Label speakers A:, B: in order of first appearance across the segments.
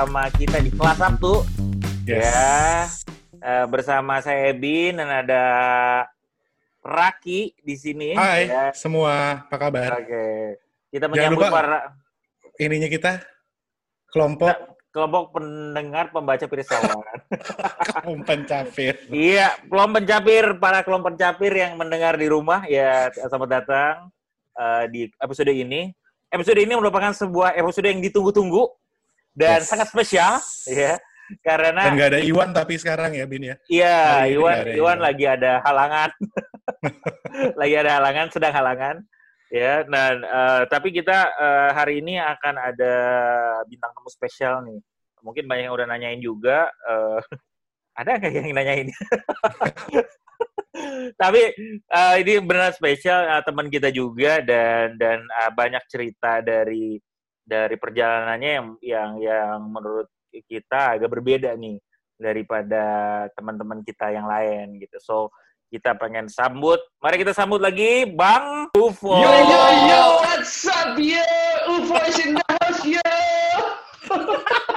A: bersama kita di kelas Sabtu
B: Yes.
A: ya Eh, bersama saya Ebin dan ada Raki di sini.
B: Hai
A: Ya.
B: semua, apa kabar?
A: Oke. Kita
B: Jangan
A: menyambut
B: lupa-
A: para
B: Ininya kita kelompok
A: kelompok pendengar pembaca pirsawan.
B: kaum pencapir.
A: iya, kelompok pencapir, para kelompok pencapir yang mendengar di rumah ya selamat datang eh, di episode ini. Episode ini merupakan sebuah episode yang ditunggu-tunggu dan
B: Yes.
A: sangat spesial ya. Karena
B: Dan nggak ada Iwan tapi sekarang ya, Bin ya.
A: Iya,
B: Hari ini
A: Iwan, Iwan
B: Iwan.
A: lagi ada halangan, lagi ada halangan, sedang halangan, ya. Dan eh, tapi kita eh, hari ini akan ada bintang tamu spesial nih. Mungkin banyak yang udah nanyain juga. eh, ada nggak yang nanyain? tapi eh, ini benar spesial eh, teman kita juga dan dan eh, banyak cerita dari dari perjalanannya yang yang yang menurut kita agak berbeda nih daripada teman-teman kita yang lain gitu. So kita pengen sambut, mari kita sambut lagi Bang UFO.
C: Yo yo yo, what's up yo? UFO is in the house yo.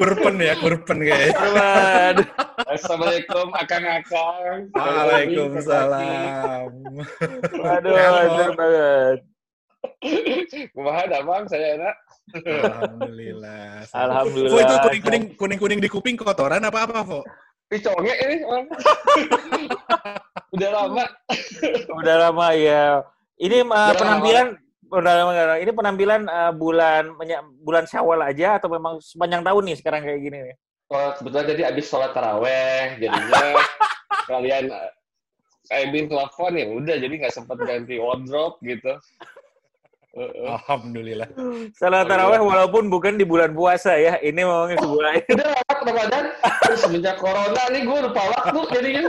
B: Kurpen ya, kurpen.
A: Waduh.
C: Assalamualaikum akang-akang.
B: Waalaikumsalam.
A: Waduh, banget.
C: Kumaha dah bang, saya enak.
B: Alhamdulillah.
A: Alhamdulillah.
B: Fo, itu kuning-kuning kuning-kuning di kuping kotoran apa apa, Fo?
C: Ih congek ini. Udah lama.
A: Udah lama ya. Ini uh,
C: Udah
A: penampilan udah lama nggak? Ini penampilan uh, bulan bulan Syawal aja atau memang sepanjang tahun nih sekarang kayak gini nih?
C: Oh, kebetulan jadi abis sholat taraweh, jadinya kalian Aibin telepon ya udah jadi nggak sempat ganti wardrobe gitu.
B: Alhamdulillah.
A: Salat taraweh walaupun bukan di bulan puasa ya. Ini memang sebuah
C: udah lewat Ramadan terus semenjak corona nih gue lupa waktu jadinya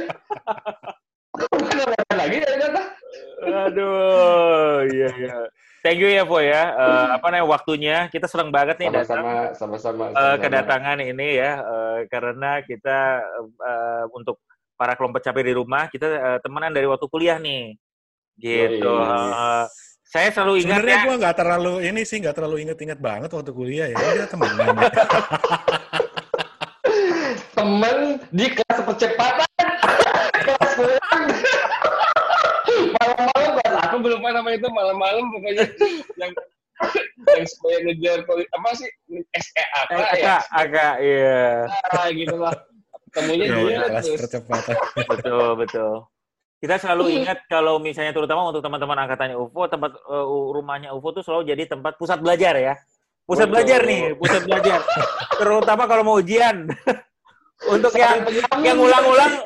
C: Ramadan lagi ya kata
A: Aduh, iya iya. Thank you ya, Po ya. Eh, apa namanya waktunya? Kita senang banget nih datang
C: sama-sama sama-sama
A: eh,
C: sama-sama.
A: kedatangan ini ya eh, karena kita eh, untuk para kelompok capek di rumah kita eh, temenan dari waktu kuliah nih. Gitu.
C: Yoi.
A: Eh, saya selalu ingat
B: Sebenarnya
A: ya.
B: gue nggak terlalu ini sih nggak terlalu inget-inget banget waktu kuliah ya. Udah temenan. ya.
C: temen di kelas percepatan kelas pulang malam-malam kelas aku belum lupa nama itu malam-malam pokoknya yang yang supaya ngejar poli- apa sih SEAK
A: Eh,
C: ya
A: agak agak iya.
C: ah, gitu lah ketemunya
B: Ya,
C: dia
B: kelas
C: terus
B: percepatan.
A: Betul, betul. Kita selalu ingat kalau misalnya terutama untuk teman-teman angkatannya UFO, tempat eh, rumahnya UFO tuh selalu jadi tempat pusat belajar ya. Pusat
C: Betul.
A: belajar nih, pusat belajar. terutama kalau mau ujian. untuk yang yang ulang-ulang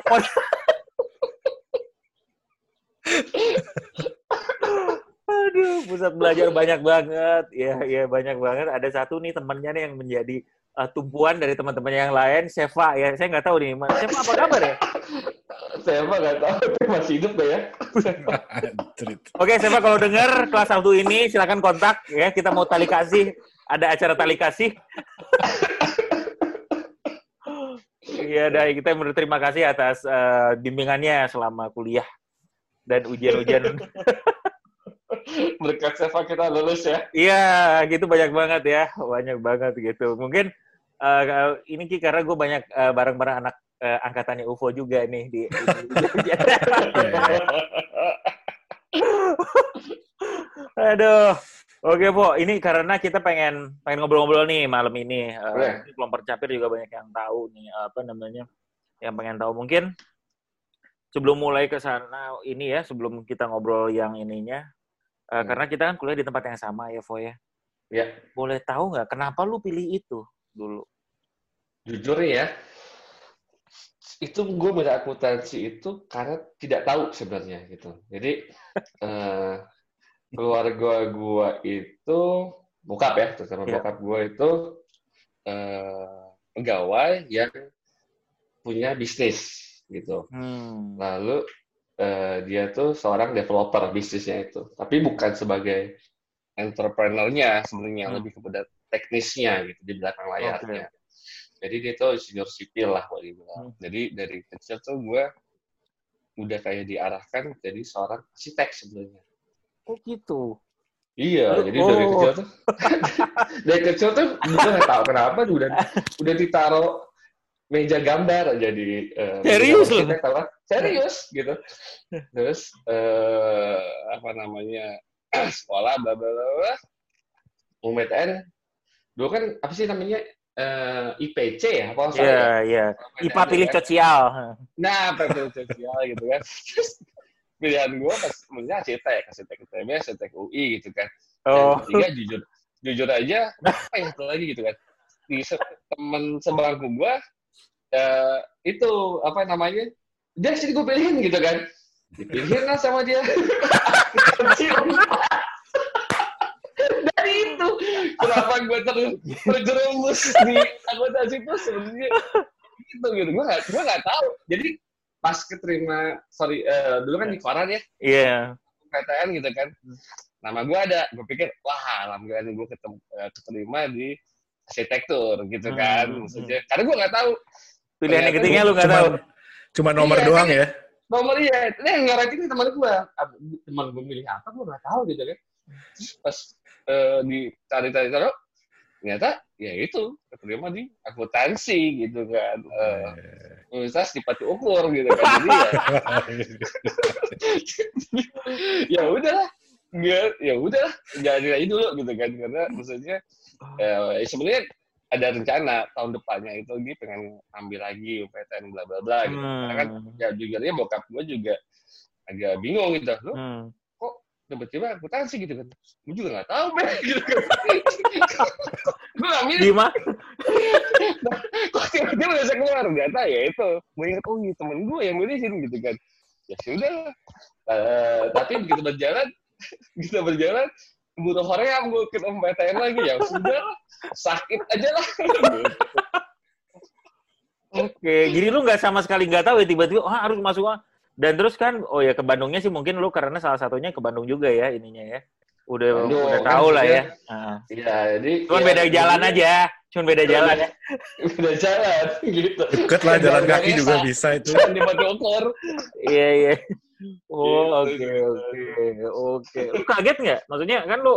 A: Aduh, pusat belajar banyak banget. Ya, ya banyak banget. Ada satu nih temannya nih yang menjadi eh, tumpuan dari teman-teman yang lain, Seva ya. Saya nggak tahu nih, Mas. Seva apa kabar ya?
C: mah nggak tahu tapi masih hidup gak ya.
A: Oke, Seva kalau dengar kelas Sabtu ini silakan kontak ya. Kita mau tali kasih. Ada acara tali kasih. Iya, dah kita berterima kasih atas eh, bimbingannya selama kuliah dan ujian-ujian.
C: berkat Seva kita lulus ya
A: Iya, gitu banyak banget ya, banyak banget gitu. Mungkin eh, ini Ki karena gue banyak eh, bareng-bareng anak eh, angkatannya UFO juga nih di. di- Aduh. Oke, Po. Ini karena kita pengen pengen ngobrol-ngobrol nih malam ini. Eh,
C: Boleh.
A: mungkin kelompok capir juga banyak yang tahu nih apa namanya? Yang pengen tahu mungkin sebelum mulai ke sana ini ya, sebelum kita ngobrol yang ininya eh,
C: Hmm.
A: karena kita kan kuliah di tempat yang sama ya, Po ya.
C: ya
A: Boleh tahu nggak kenapa lu pilih itu dulu?
C: Jujur ya itu gue milih akuntansi itu karena tidak tahu sebenarnya gitu jadi eh, keluarga gue itu bokap ya terutama
A: Iya.
C: bokap gue itu eh, pegawai yang punya bisnis gitu
A: Hmm.
C: lalu eh, dia tuh seorang developer bisnisnya itu tapi bukan sebagai entrepreneurnya sebenarnya
A: Hmm.
C: lebih kepada teknisnya gitu di belakang layarnya jadi dia tuh insinyur sipil lah boleh dibilang
A: Hmm.
C: jadi dari kecil tuh gue udah kayak diarahkan jadi seorang arsitek sebenarnya
A: Oh gitu.
C: Iya, jadi dari
A: Oh.
C: kecil tuh, dari kecil tuh gue nggak tahu kenapa udah udah ditaruh meja gambar jadi eh,
A: Serius
C: tau kan? serius gitu. Terus eh, apa namanya sekolah bla bla bla. UMTN dulu kan apa sih namanya eh, IPC ya apa nggak salah
A: Iya,
C: ya?
A: iya. IPA pilih
C: kan?
A: sosial.
C: Nah, PPL sosial gitu kan. Terus pilihan gue pas maksudnya arsitek, arsitek ITB, arsitek UI gitu kan.
A: Oh,
C: Yang ketiga jujur jujur aja apa ya satu lagi gitu kan. Di se- temen sebangku gue eh, itu apa namanya? Dia sini gue pilihin gitu kan. Dipilihin lah sama dia. itu. Kenapa gue terus terjerumus di akuntansi itu sebenarnya itu gitu. Gue gak gue gak tahu. Jadi pas keterima sorry eh, dulu kan di koran ya?
A: Iya.
C: PTN gitu kan. Nama gue ada. Gue pikir wah alhamdulillah nih gue ketemu eh, keterima di arsitektur gitu kan.
A: Hmm,
C: maksudnya karena gue nggak tahu.
A: Pilihan yang ketiga lu nggak
B: Cuma,
A: tahu.
B: cuma nomor
C: Iya,
B: doang
C: kan?
B: ya.
C: nomor iya. Ini yang ngarahin ini teman gue teman gue milih apa gue nggak tahu gitu kan. Terus pas eh, dicari-cari taruh ternyata ya itu. Keterima di akuntansi gitu kan. Eh, universitas di Pati Ukur gitu kan. Jadi ya. Ya udahlah. Nggak, ya udahlah. Jalanin aja dulu gitu kan. Karena maksudnya eh, sebenarnya ada rencana tahun depannya itu dia pengen ambil lagi UPTN bla bla bla gitu. Karena kan
A: Hmm.
C: ya jujurnya bokap gue juga agak bingung gitu. Lo
A: Hmm.
C: Tiba-tiba akuntansi gitu kan. Gue juga nggak tahu men gitu kan. Gue nggak milih
A: Gimana?
C: kok tiba-tiba bisa keluar. Ternyata ya itu. Gue ingat oh iya temen gue yang milihin gitu kan. Ya sudah Eh, tapi begitu berjalan begitu berjalan butuh hoream gue ke PTN lagi. Ya sudah lah, sakit aja lah.
A: Oke, jadi lu nggak sama sekali nggak tahu ya tiba-tiba oh, harus masuk ah. Dan terus kan oh ya ke Bandungnya sih mungkin lu karena salah satunya ke Bandung juga ya ininya ya. Udah
C: Bandung,
A: udah
C: kan
A: tahu lah ya.
C: Iya, jadi
A: Cuman
C: ya,
A: beda jalan
C: jadinya
A: aja. Cuman beda jalan ya.
C: Beda jalan gitu.
B: Deket lah jalan kaki juga
C: Desa,
B: bisa itu.
C: Di Ukur.
A: Iya, iya. Oh, oke,
C: Gitu,
A: oke, oke. Lu kaget nggak? Maksudnya kan lu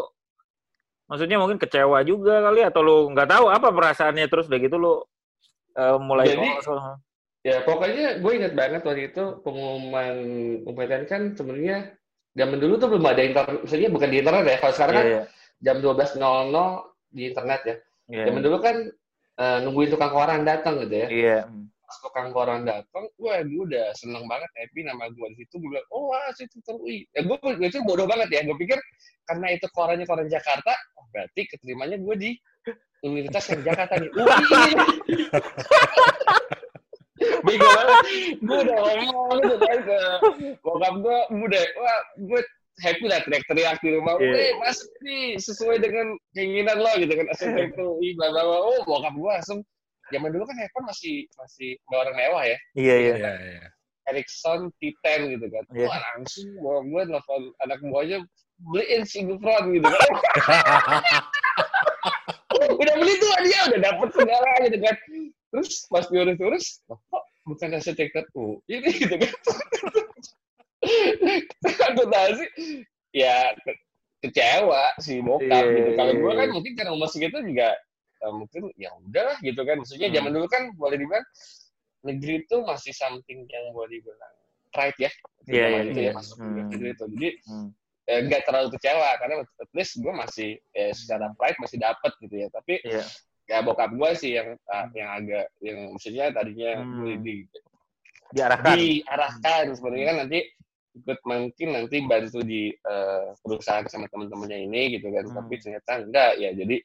A: Maksudnya mungkin kecewa juga kali atau lu nggak tahu apa perasaannya terus udah gitu lu eh, mulai
C: Jadi,
A: oh,
C: Ya pokoknya gue ingat banget waktu itu pengumuman UPTN kan sebenarnya zaman dulu tuh belum ada internet, maksudnya bukan di internet ya. Kalau sekarang kan
A: iya,
C: jam 12.00 di internet ya.
A: iya,
C: Zaman dulu kan eh, nungguin tukang koran datang gitu ya.
A: iya.
C: Pas tukang koran datang, gue udah seneng banget happy nama gue di situ. Gue bilang, oh wah situ UI. Ya gue itu bodoh banget ya. Gue pikir karena itu korannya koran Jakarta, oh, berarti keterimanya gue di Universitas Jakarta nih. UI. Bego banget. Gue udah ngomong gitu kan ke bokap gue, gue udah, wah gue happy lah teriak-teriak di rumah.
A: Iya.
C: Weh, mas nih sesuai dengan keinginan lo gitu kan. Asal itu, ih, bla bla bla. Oh, bokap gue langsung. Zaman dulu kan handphone masih masih barang mewah ya.
A: Iya, iya.
B: Iya, iya.
C: Ericsson T10 gitu kan.
A: Iya.
C: Wah langsung bokap gue telepon anak buahnya beliin Singlefront gitu kan. udah beli tuh dia udah dapet segala gitu kan. Terus pas diurus-urus, "Loh, kok bukan UI ini gitu kan. Akuntansi, ya ke- kecewa si bokap
A: Iya,
C: gitu. Kalau
A: iya,
C: gue kan
A: iya.
C: mungkin karena umur segitu juga eh, mungkin ya udahlah gitu kan. Maksudnya
A: Hmm.
C: zaman dulu kan boleh dibilang negeri itu masih something yang boleh dibilang pride ya.
A: Iya,
C: Zaman
A: iya,
C: itu
A: iya.
C: ya masuk
A: Hmm.
C: negeri itu. Jadi
A: Hmm.
C: eh, nggak terlalu kecewa karena at least gue masih eh, secara pride masih dapat gitu ya. Tapi
A: Iya.
C: Ya bokap gue sih yang ah, yang agak yang maksudnya tadinya
A: Hmm.
C: di,
A: Diarahkan.
C: diarahkan sebenarnya kan nanti ikut mungkin nanti bantu di eh, perusahaan sama teman-temannya ini gitu kan.
A: Hmm.
C: Tapi ternyata enggak ya. Jadi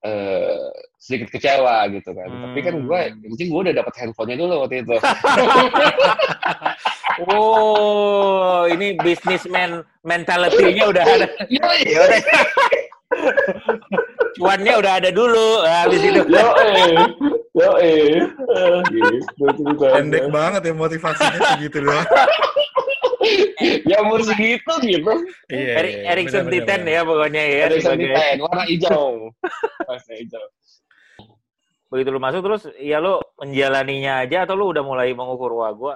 C: eh, sedikit kecewa gitu kan. Tapi kan gue,
A: Hmm.
C: yang penting gue udah dapat handphonenya dulu waktu itu.
A: Oh, ini businessman mentality-nya udah ada. Ya udah. Cuannya udah ada dulu. Nah, Habis itu.
C: Yo eh, yo eh, gitu.
B: Pendek banget ya motivasinya segitu doang.
C: Ya umur segitu gitu.
B: Iya.
A: Eri-
B: iya,
A: Erickson
B: benar,
A: Titan ya pokoknya ya. Sebagai-
C: Titan, warna hijau. Warna hijau.
A: Begitu lu masuk terus ya lu menjalaninya aja atau lu udah mulai mengukur wah gua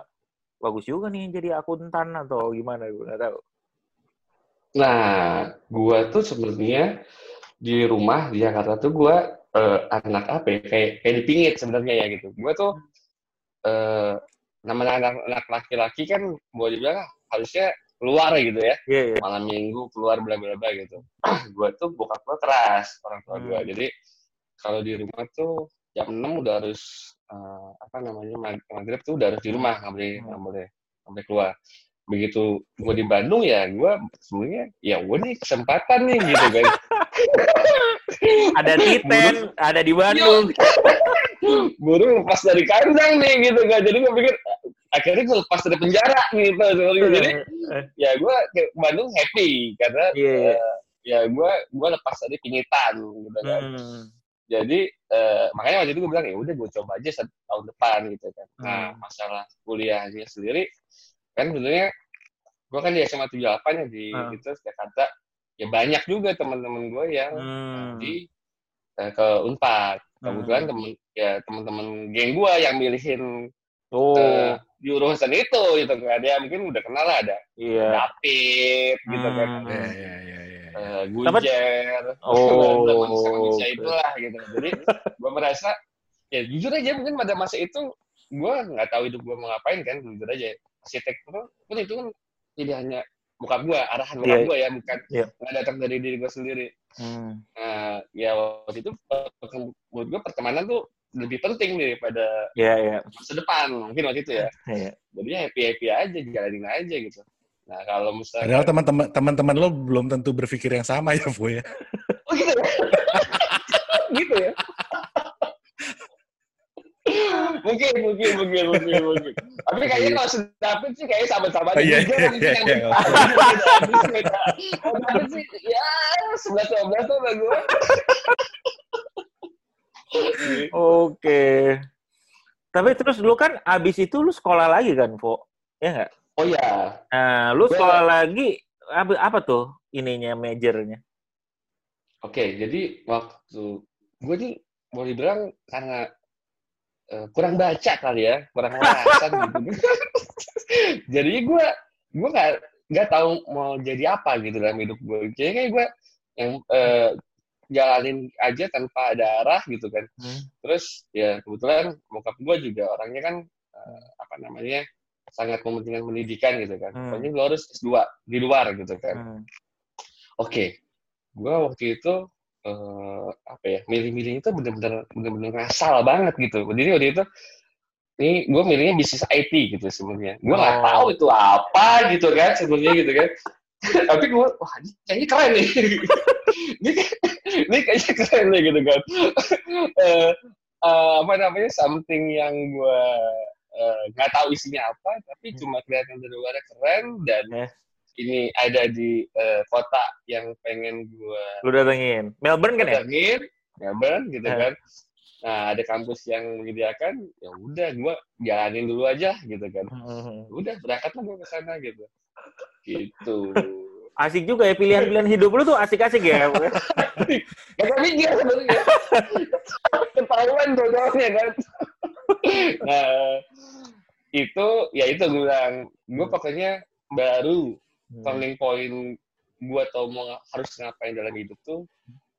A: bagus juga nih jadi akuntan atau gimana gue nggak tahu.
C: Nah, gua tuh sebenarnya di rumah di Jakarta tuh gua eh, anak apa ya? Kayak kayak dipingit sebenarnya ya gitu. Gua tuh eh namanya anak, anak laki-laki kan boleh dibilang harusnya keluar gitu ya.
A: Iya, iya.
C: Malam minggu keluar bla bla bla gitu. gua tuh bokap gua keras orang tua gua.
A: Hmm.
C: Jadi kalau di rumah tuh jam 6 udah harus eh, apa namanya mag- maghrib tuh udah harus di rumah nggak boleh
A: Hmm.
C: nggak boleh nggak boleh keluar begitu gue di Bandung ya gue sebenarnya ya gue nih kesempatan nih gitu kan
A: Ada Titen, ada di Bandung.
C: baru lepas dari kandang nih gitu kan jadi gue pikir akhirnya gue lepas dari penjara gitu jadi ya gue ke Bandung happy karena
A: Iya, iya.
C: eh, ya gue gue lepas dari pingitan gitu kan
A: Hmm.
C: jadi eh, makanya waktu itu gue bilang ya udah gue coba aja tahun depan gitu kan nah
A: Hmm.
C: masalah kuliahnya sendiri kan sebenarnya gue kan di SMA 78 ya di
A: Hmm.
C: gitu Jakarta ya banyak juga teman-teman gue yang
A: Hmm.
C: di eh, ke Unpad kebetulan
A: Hmm.
C: temen ya teman-teman geng gue yang milihin
A: Oh,
C: eh, jurusan itu gitu kan ya mungkin udah kenal lah ada
A: iya.
C: David gitu kan
A: Hmm.
B: Iya, iya, iya.
C: eh, Gujer
A: Oh.
C: manusia-manusia itulah gitu jadi gue merasa ya jujur aja mungkin pada masa itu gue nggak tahu hidup gue mau ngapain kan jujur aja arsitektur pun itu kan tidak hanya bokap gue arahan bokap
A: Iya.
C: gue ya bukan
A: Iya.
C: nggak datang dari diri gue sendiri
A: Hmm.
C: nah ya waktu itu menurut gue pertemanan tuh lebih penting daripada
A: Iya, iya.
C: masa depan mungkin waktu itu ya
A: Iya.
C: jadinya happy happy aja jalanin aja gitu nah kalau misalnya
B: Padahal teman-teman teman-teman lo belum tentu berpikir yang sama ya, Bu ya.
C: Oh gitu ya? gitu ya? Mungkin, mungkin, mungkin, mungkin, mungkin. Tapi kayaknya kalau si David sih kayaknya sama-sama
B: Oh, iya,
C: juga
B: iya,
C: mungkin yang
B: iya.
C: Kalau David sih, ya sebelas dua belas tuh sama gue.
A: Oke. Tapi terus lu kan abis itu lu sekolah lagi kan, Po? Ya nggak?
C: Oh iya,
A: Nah, lu sekolah lagi apa, apa tuh ininya majornya?
C: oke. Jadi waktu gue nih boleh bilang karena eh, kurang baca kali ya, kurang wawasan gitu. jadi gue gue nggak nggak tahu mau jadi apa gitu dalam hidup gue. Jadi kayak gue yang eh, jalanin aja tanpa ada arah gitu kan.
A: Hmm.
C: Terus ya kebetulan bokap gue juga orangnya kan eh, apa namanya sangat mementingkan pendidikan gitu kan.
A: Hmm.
C: Pokoknya lo harus S2 di luar gitu kan.
A: Hmm.
C: Oke, gue waktu itu eh, apa ya milih-milih itu bener-bener bener-bener ngasal banget gitu. Jadi waktu itu ini gue milihnya bisnis IT gitu sebenarnya. Gue nggak
A: Oh.
C: tahu itu apa gitu kan sebenarnya gitu kan. Tapi gue wah ini kayaknya keren nih. ini, ini kayaknya keren nih gitu kan. Eh, eh, apa namanya something yang gue nggak tahu isinya apa tapi cuma kelihatan dari luar keren dan. Ini ada di eh, kota yang pengen gue
A: Lu datengin. Melbourne kan ya?
C: datengin Melbourne gitu
A: Eh.
C: kan nah ada kampus yang menyediakan ya udah gue jalanin dulu aja gitu kan
A: Hmm.
C: udah berangkatlah gue ke sana gitu gitu
A: Asik juga ya pilihan-pilihan hidup lu tuh asik-asik ya.
C: Gak mikir sebenarnya. Ketahuan dua-duanya kan. nah, itu ya itu gue bilang. Gue pokoknya baru turning point gue tau mau harus ngapain dalam hidup tuh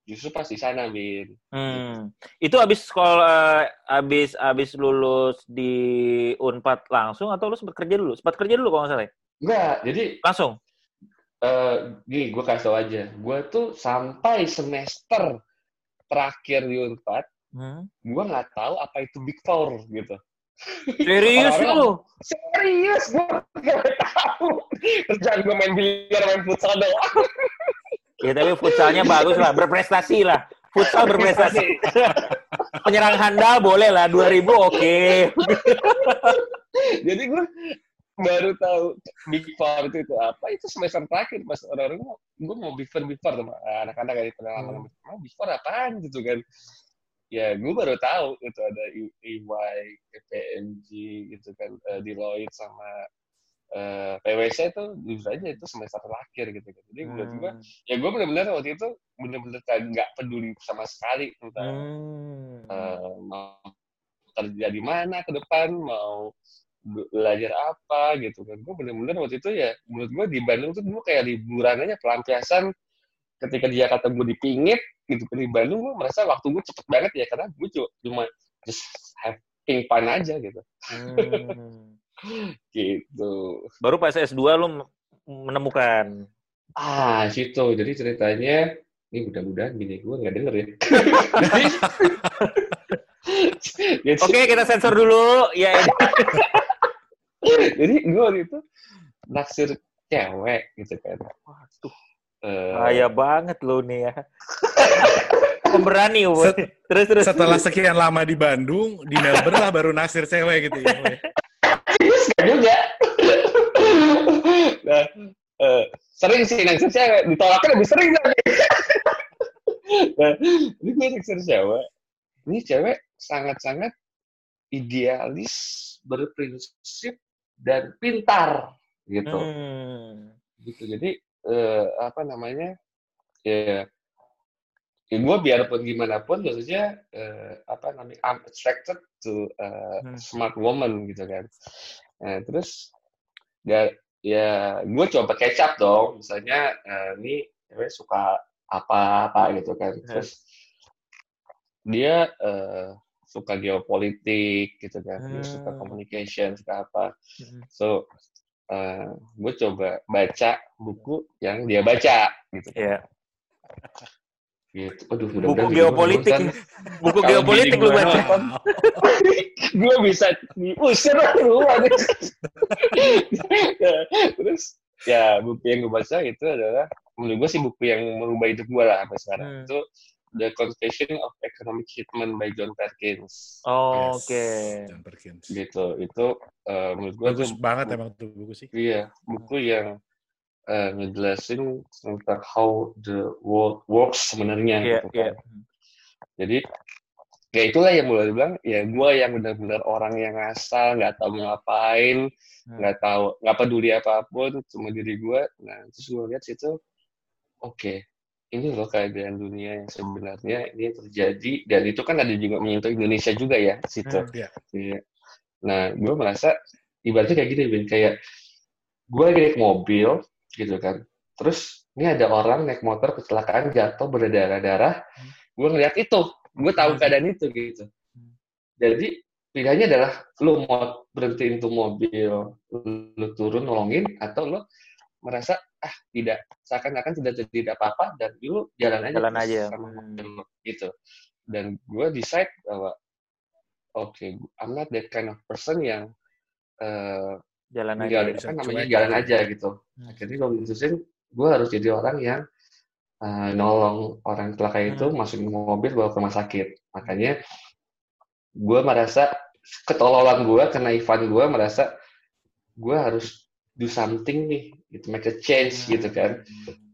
C: justru pas di sana, Bin.
A: Hmm. Itu abis sekolah, abis abis lulus di Unpad langsung atau lu sempat kerja dulu? Sempat kerja dulu kalau nggak salah ya?
C: Enggak, jadi
A: Langsung?
C: eh gini, gue kasih tau aja. Gue tuh sampai semester terakhir di Unpad,
A: Hmm.
C: gue nggak tahu apa itu Big Four gitu.
A: Serius lu?
C: Serius, gue gak tahu. Kerjaan gue main biliar, main futsal doang.
A: Ya tapi futsalnya bagus lah, berprestasi lah. Futsal berprestasi. Penyerang handal boleh lah, 2000 oke.
C: Jadi gue baru tahu Big Four itu, itu apa. Itu semester terakhir pas orang-orang gue mau Big Four, Big Four sama anak-anak dari pengalaman. Oh, Big Four apaan gitu kan. Ya, gue baru tahu itu ada E- EY, KPMG gitu kan, eh, Deloitte sama eh, PwC itu jujur aja itu semester terakhir gitu kan. Jadi gue
A: Hmm.
C: ya gue benar-benar waktu itu benar-benar nggak peduli sama sekali tentang
A: Hmm.
C: eh, mau kerja di mana ke depan mau be- belajar apa gitu kan gue bener-bener waktu itu ya menurut gue di Bandung tuh gue kayak liburan aja pelampiasan ketika di Jakarta gue dipingit gitu kan di Bandung gue merasa waktu gue cepet banget ya karena gue cu- cuma just having fun aja gitu.
A: Hmm.
C: gitu.
A: Baru pas S2 lu m- menemukan.
C: ah situ. Jadi ceritanya ini mudah-mudahan bini gue nggak denger ya. Jadi-
A: Oke, kita sensor dulu. Ya,
C: jadi gue waktu itu naksir cewek gitu kan.
A: Waduh,
C: Eh,
A: bahaya banget lu nih ya. Pemberani.
B: Set-
A: Terus, terus.
B: Setelah sekian lama di Bandung, di Melbourne lah baru naksir cewek gitu ya.
C: Enggak juga. nah, eh, sering sih naksir cewek, ditolaknya lebih sering lagi. nah, ini gue naksir cewek. Ini cewek sangat-sangat idealis, berprinsip, dan pintar. Gitu.
A: Hmm.
C: gitu. Jadi, eh, apa namanya, ya, ya gue biarpun gimana pun, maksudnya, eh, apa namanya, I'm attracted to
A: Hmm.
C: smart woman gitu kan. Nah, terus ya ya gue coba kecap dong misalnya eh, ini cewek suka apa apa gitu kan
A: Hmm.
C: terus dia eh, suka geopolitik gitu kan dia suka
A: Hmm.
C: communication suka apa
A: Hmm.
C: so eh, gue coba baca buku yang dia baca gitu kan.
A: Iya.
C: gitu aduh
A: Buku geopolitik.
C: nonton.
A: Buku
C: Kalau
A: geopolitik lu baca.
C: gue bisa diusir lu terus ya buku yang gue baca itu adalah menurut gue sih buku yang merubah hidup gue lah sampai sekarang
A: Hmm.
C: itu The Confession of Economic Hitman by John Perkins
A: Oh,
B: Yes,
A: Oke.
B: John Perkins.
C: gitu itu eh, menurut gue
B: Bagus banget emang tuh buku sih.
C: iya buku yang eh, ngejelasin tentang how the world works sebenarnya
A: Iya,
C: gitu
A: iya.
C: kan jadi ya itulah yang mulai bilang ya gue yang benar-benar orang yang asal nggak tahu mau ngapain
A: Hmm.
C: nggak tahu nggak peduli apa pun cuma diri gue nah terus gue lihat situ oke ini loh keadaan dunia yang sebenarnya ini terjadi dan itu kan ada juga menyentuh Indonesia juga ya situ
A: Hmm.
B: Iya.
C: Iya. nah gue merasa ibaratnya kayak gini Ben kayak gue lagi naik mobil gitu kan terus ini ada orang naik motor kecelakaan jatuh berdarah-darah gue ngeliat itu gue tahu
A: Hmm.
C: keadaan itu gitu
A: Hmm.
C: jadi pilihannya adalah lu mau berhentiin tuh mobil lu turun nolongin atau lu merasa ah tidak seakan-akan tidak terjadi apa-apa dan lu jalan aja
A: Jalan aja. Hmm.
C: gitu dan gue decide bahwa oke I'm not that kind of person yang eh
A: Jalan aja.
C: jalan, kan namanya jalan aja gitu
A: Hmm.
C: akhirnya gue mutusin gue harus jadi orang yang eh, nolong orang celaka itu
A: Hmm.
C: masukin mobil bawa ke rumah sakit makanya gue merasa ketololan gue kenaifan gue merasa gue harus do something nih gitu make a change gitu kan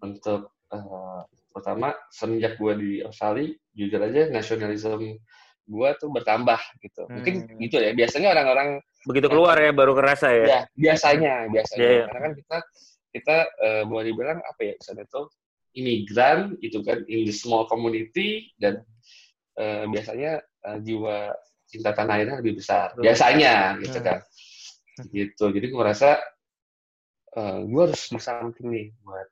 C: untuk eh, pertama semenjak gue di Australia jujur aja nasionalisme gue tuh bertambah gitu mungkin
A: Hmm.
C: gitu ya biasanya orang-orang
A: Begitu keluar ya baru kerasa ya.
C: ya biasanya biasanya
A: Iya, iya.
C: karena kan kita kita eh, boleh dibilang apa ya misalnya tuh imigran gitu kan in the small community dan eh, biasanya eh, jiwa cinta tanah airnya lebih besar biasanya gitu
A: Hmm.
C: kan gitu jadi gue merasa eh, gue harus something nih buat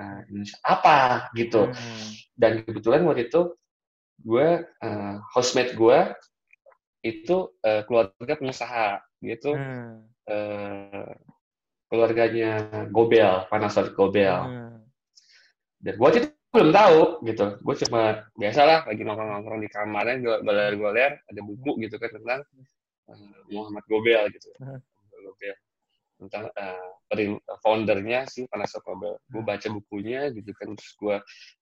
C: eh, Indonesia. Apa? Gitu.
A: Hmm.
C: dan kebetulan waktu itu gue uh, housemate gue itu eh, keluarga pengusaha. Dia tuh
A: Hmm.
C: eh, keluarganya Gobel Panasonic Gobel.
A: Hmm.
C: dan gue itu belum tahu gitu. Gue cuma biasalah lagi nongkrong-nongkrong di kamarnya gue goler-goler ada buku gitu kan tentang eh, Muhammad Gobel gitu.
A: Hmm.
C: Gobel tentang eh, perin- foundernya si Panasonic Gobel gue baca bukunya gitu kan terus gue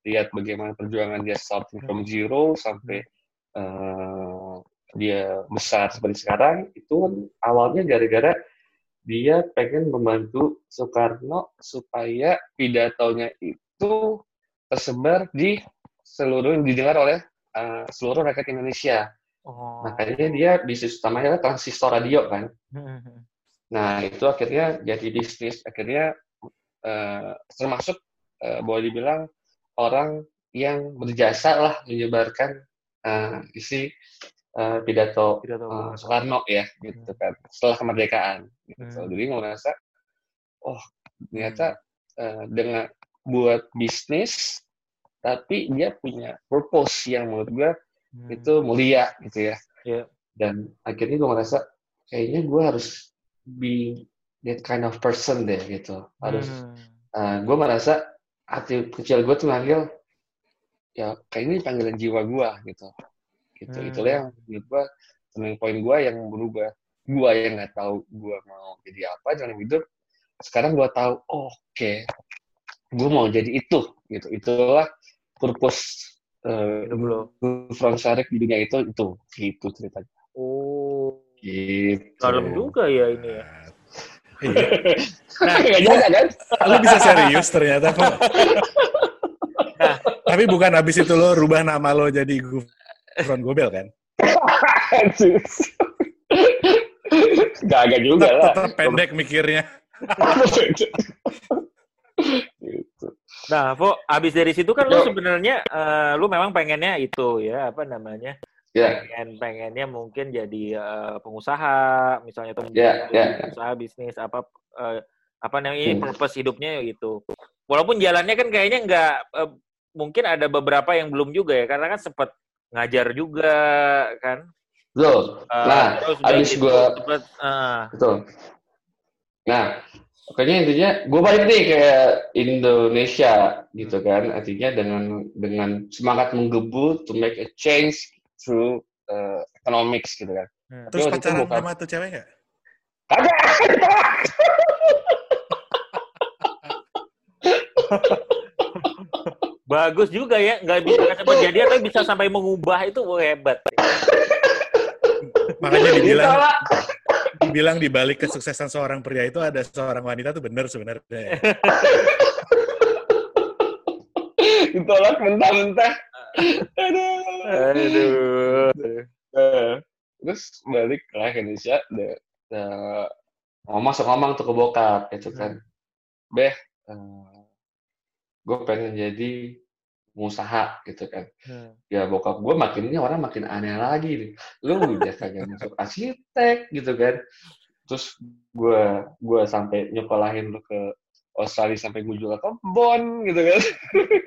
C: lihat bagaimana perjuangan dia starting from zero sampai eh, dia besar seperti sekarang itu kan awalnya gara-gara dia pengen membantu Soekarno supaya pidatonya itu tersebar di seluruh didengar oleh eh, seluruh rakyat Indonesia.
A: Oh.
C: Makanya dia bisnis utamanya transistor radio kan.
A: Hmm.
C: Nah itu akhirnya jadi bisnis akhirnya eh, termasuk eh, boleh dibilang orang yang berjasa lah menyebarkan eh, isi uh, pidato,
A: Pidato Karno.
C: Soekarno ya gitu kan setelah kemerdekaan gitu.
A: Hmm.
C: Jadi merasa oh ternyata uh, dengan buat bisnis tapi dia punya purpose yang menurut gue
A: Hmm.
C: itu mulia gitu ya.
A: Iya.
C: Dan akhirnya gue merasa kayaknya gue harus be that kind of person deh gitu. Harus
A: Hmm.
C: gue merasa hati kecil gue tuh manggil ya kayak ini panggilan jiwa gue gitu. Gitu.
A: Hmm.
C: Itulah yang menurut gue turning point gue yang berubah. Gue yang nggak tahu gue mau jadi apa dalam hidup. Sekarang gue tahu, oh, oke, gue mau jadi itu gitu. Itulah purpose uh,
A: Hidup lo.
C: Frank Syarek di dunia itu itu gitu ceritanya. Gitu.
A: Dalam juga ya ini ya.
B: Iya.
C: Nah, kan?
B: Lu bisa serius ternyata kok. Tapi bukan habis itu lo rubah nama lo jadi Gufron Gobel kan?
C: Gak agak juga lah.
B: tetap pendek mikirnya.
C: gitu.
A: Nah, Vo, abis dari situ kan lu sebenarnya eh, lu memang pengennya itu ya apa namanya?
C: Ya,
A: Pengen pengennya mungkin jadi eh, pengusaha misalnya atau
C: Ya, ya.
A: pengusaha bisnis apa eh, apa namanya
C: Hmm.
A: purpose hidupnya gitu. Walaupun jalannya kan kayaknya nggak eh, mungkin ada beberapa yang belum juga ya karena kan sempat ngajar juga kan.
C: betul.
A: Eh,
C: Nah,
A: terus udah
C: abis
A: gitu
C: gua-
A: sempet, eh,
C: Betul. Nah, pokoknya intinya gue balik nih ke Indonesia gitu kan. Artinya dengan dengan semangat menggebu to make a change through uh, economics gitu kan.
A: hmm.
B: Terus pacaran
C: bukan-
B: sama tuh cewek nggak?
C: Kagak.
A: bagus juga ya nggak bisa sampai jadi atau bisa sampai mengubah itu wah, hebat.
B: Makanya dibilang dibilang di balik kesuksesan seorang pria itu ada seorang wanita tuh bener sebenarnya.
C: Ditolak mentah-mentah. Aduh.
A: Aduh.
C: Eh, terus balik ke Indonesia de, de, ngomong masuk ngomong tuh ke bokap gitu kan beh gue pengen jadi pengusaha gitu kan
A: Hmm.
C: ya bokap gue makin ini orang makin aneh lagi nih lu udah kagak masuk arsitek gitu kan terus gue gue sampai nyekolahin lu ke Australia sampai gue jual kebon gitu kan.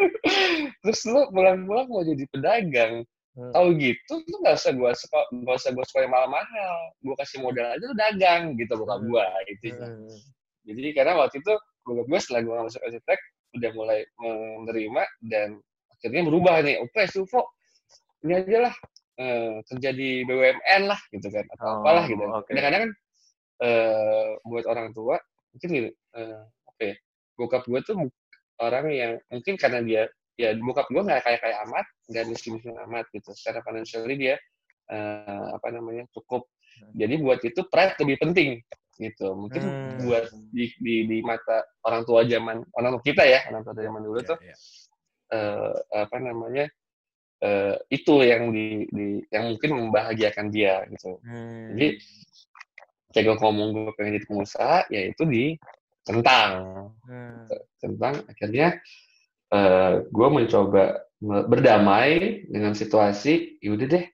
C: Terus lu pulang-pulang mau jadi pedagang.
A: Hmm.
C: tahu gitu lu nggak usah gue sekolah nggak usah gue sekolah mahal-mahal. Gue kasih modal aja lu dagang gitu bokap
A: Hmm.
C: gue gitu.
A: Hmm.
C: jadi karena waktu itu bokap gue setelah gue masuk arsitek udah mulai menerima dan akhirnya berubah nih. Oke Sufo ini aja lah eh, kerja di BUMN lah gitu kan atau
A: Oh,
C: apalah gitu kadang-kadang kan eh, buat orang tua mungkin gini eh, ya bokap gue tuh orang yang mungkin karena dia ya bokap gue nggak kayak kayak amat nggak miskin miskin amat gitu secara financially dia eh, apa namanya cukup jadi buat itu pride lebih penting gitu mungkin
A: Hmm.
C: buat di, di di mata orang tua zaman orang tua kita ya orang tua zaman dulu
B: Iya,
C: tuh
B: iya.
C: eh, apa namanya eh, itu yang di, di yang mungkin membahagiakan dia gitu
A: Hmm.
C: jadi kayak gue ngomong gue pengen jadi pengusaha ya itu ditentang
A: Hmm.
C: tentang akhirnya eh gue mencoba me- berdamai dengan situasi yaudah deh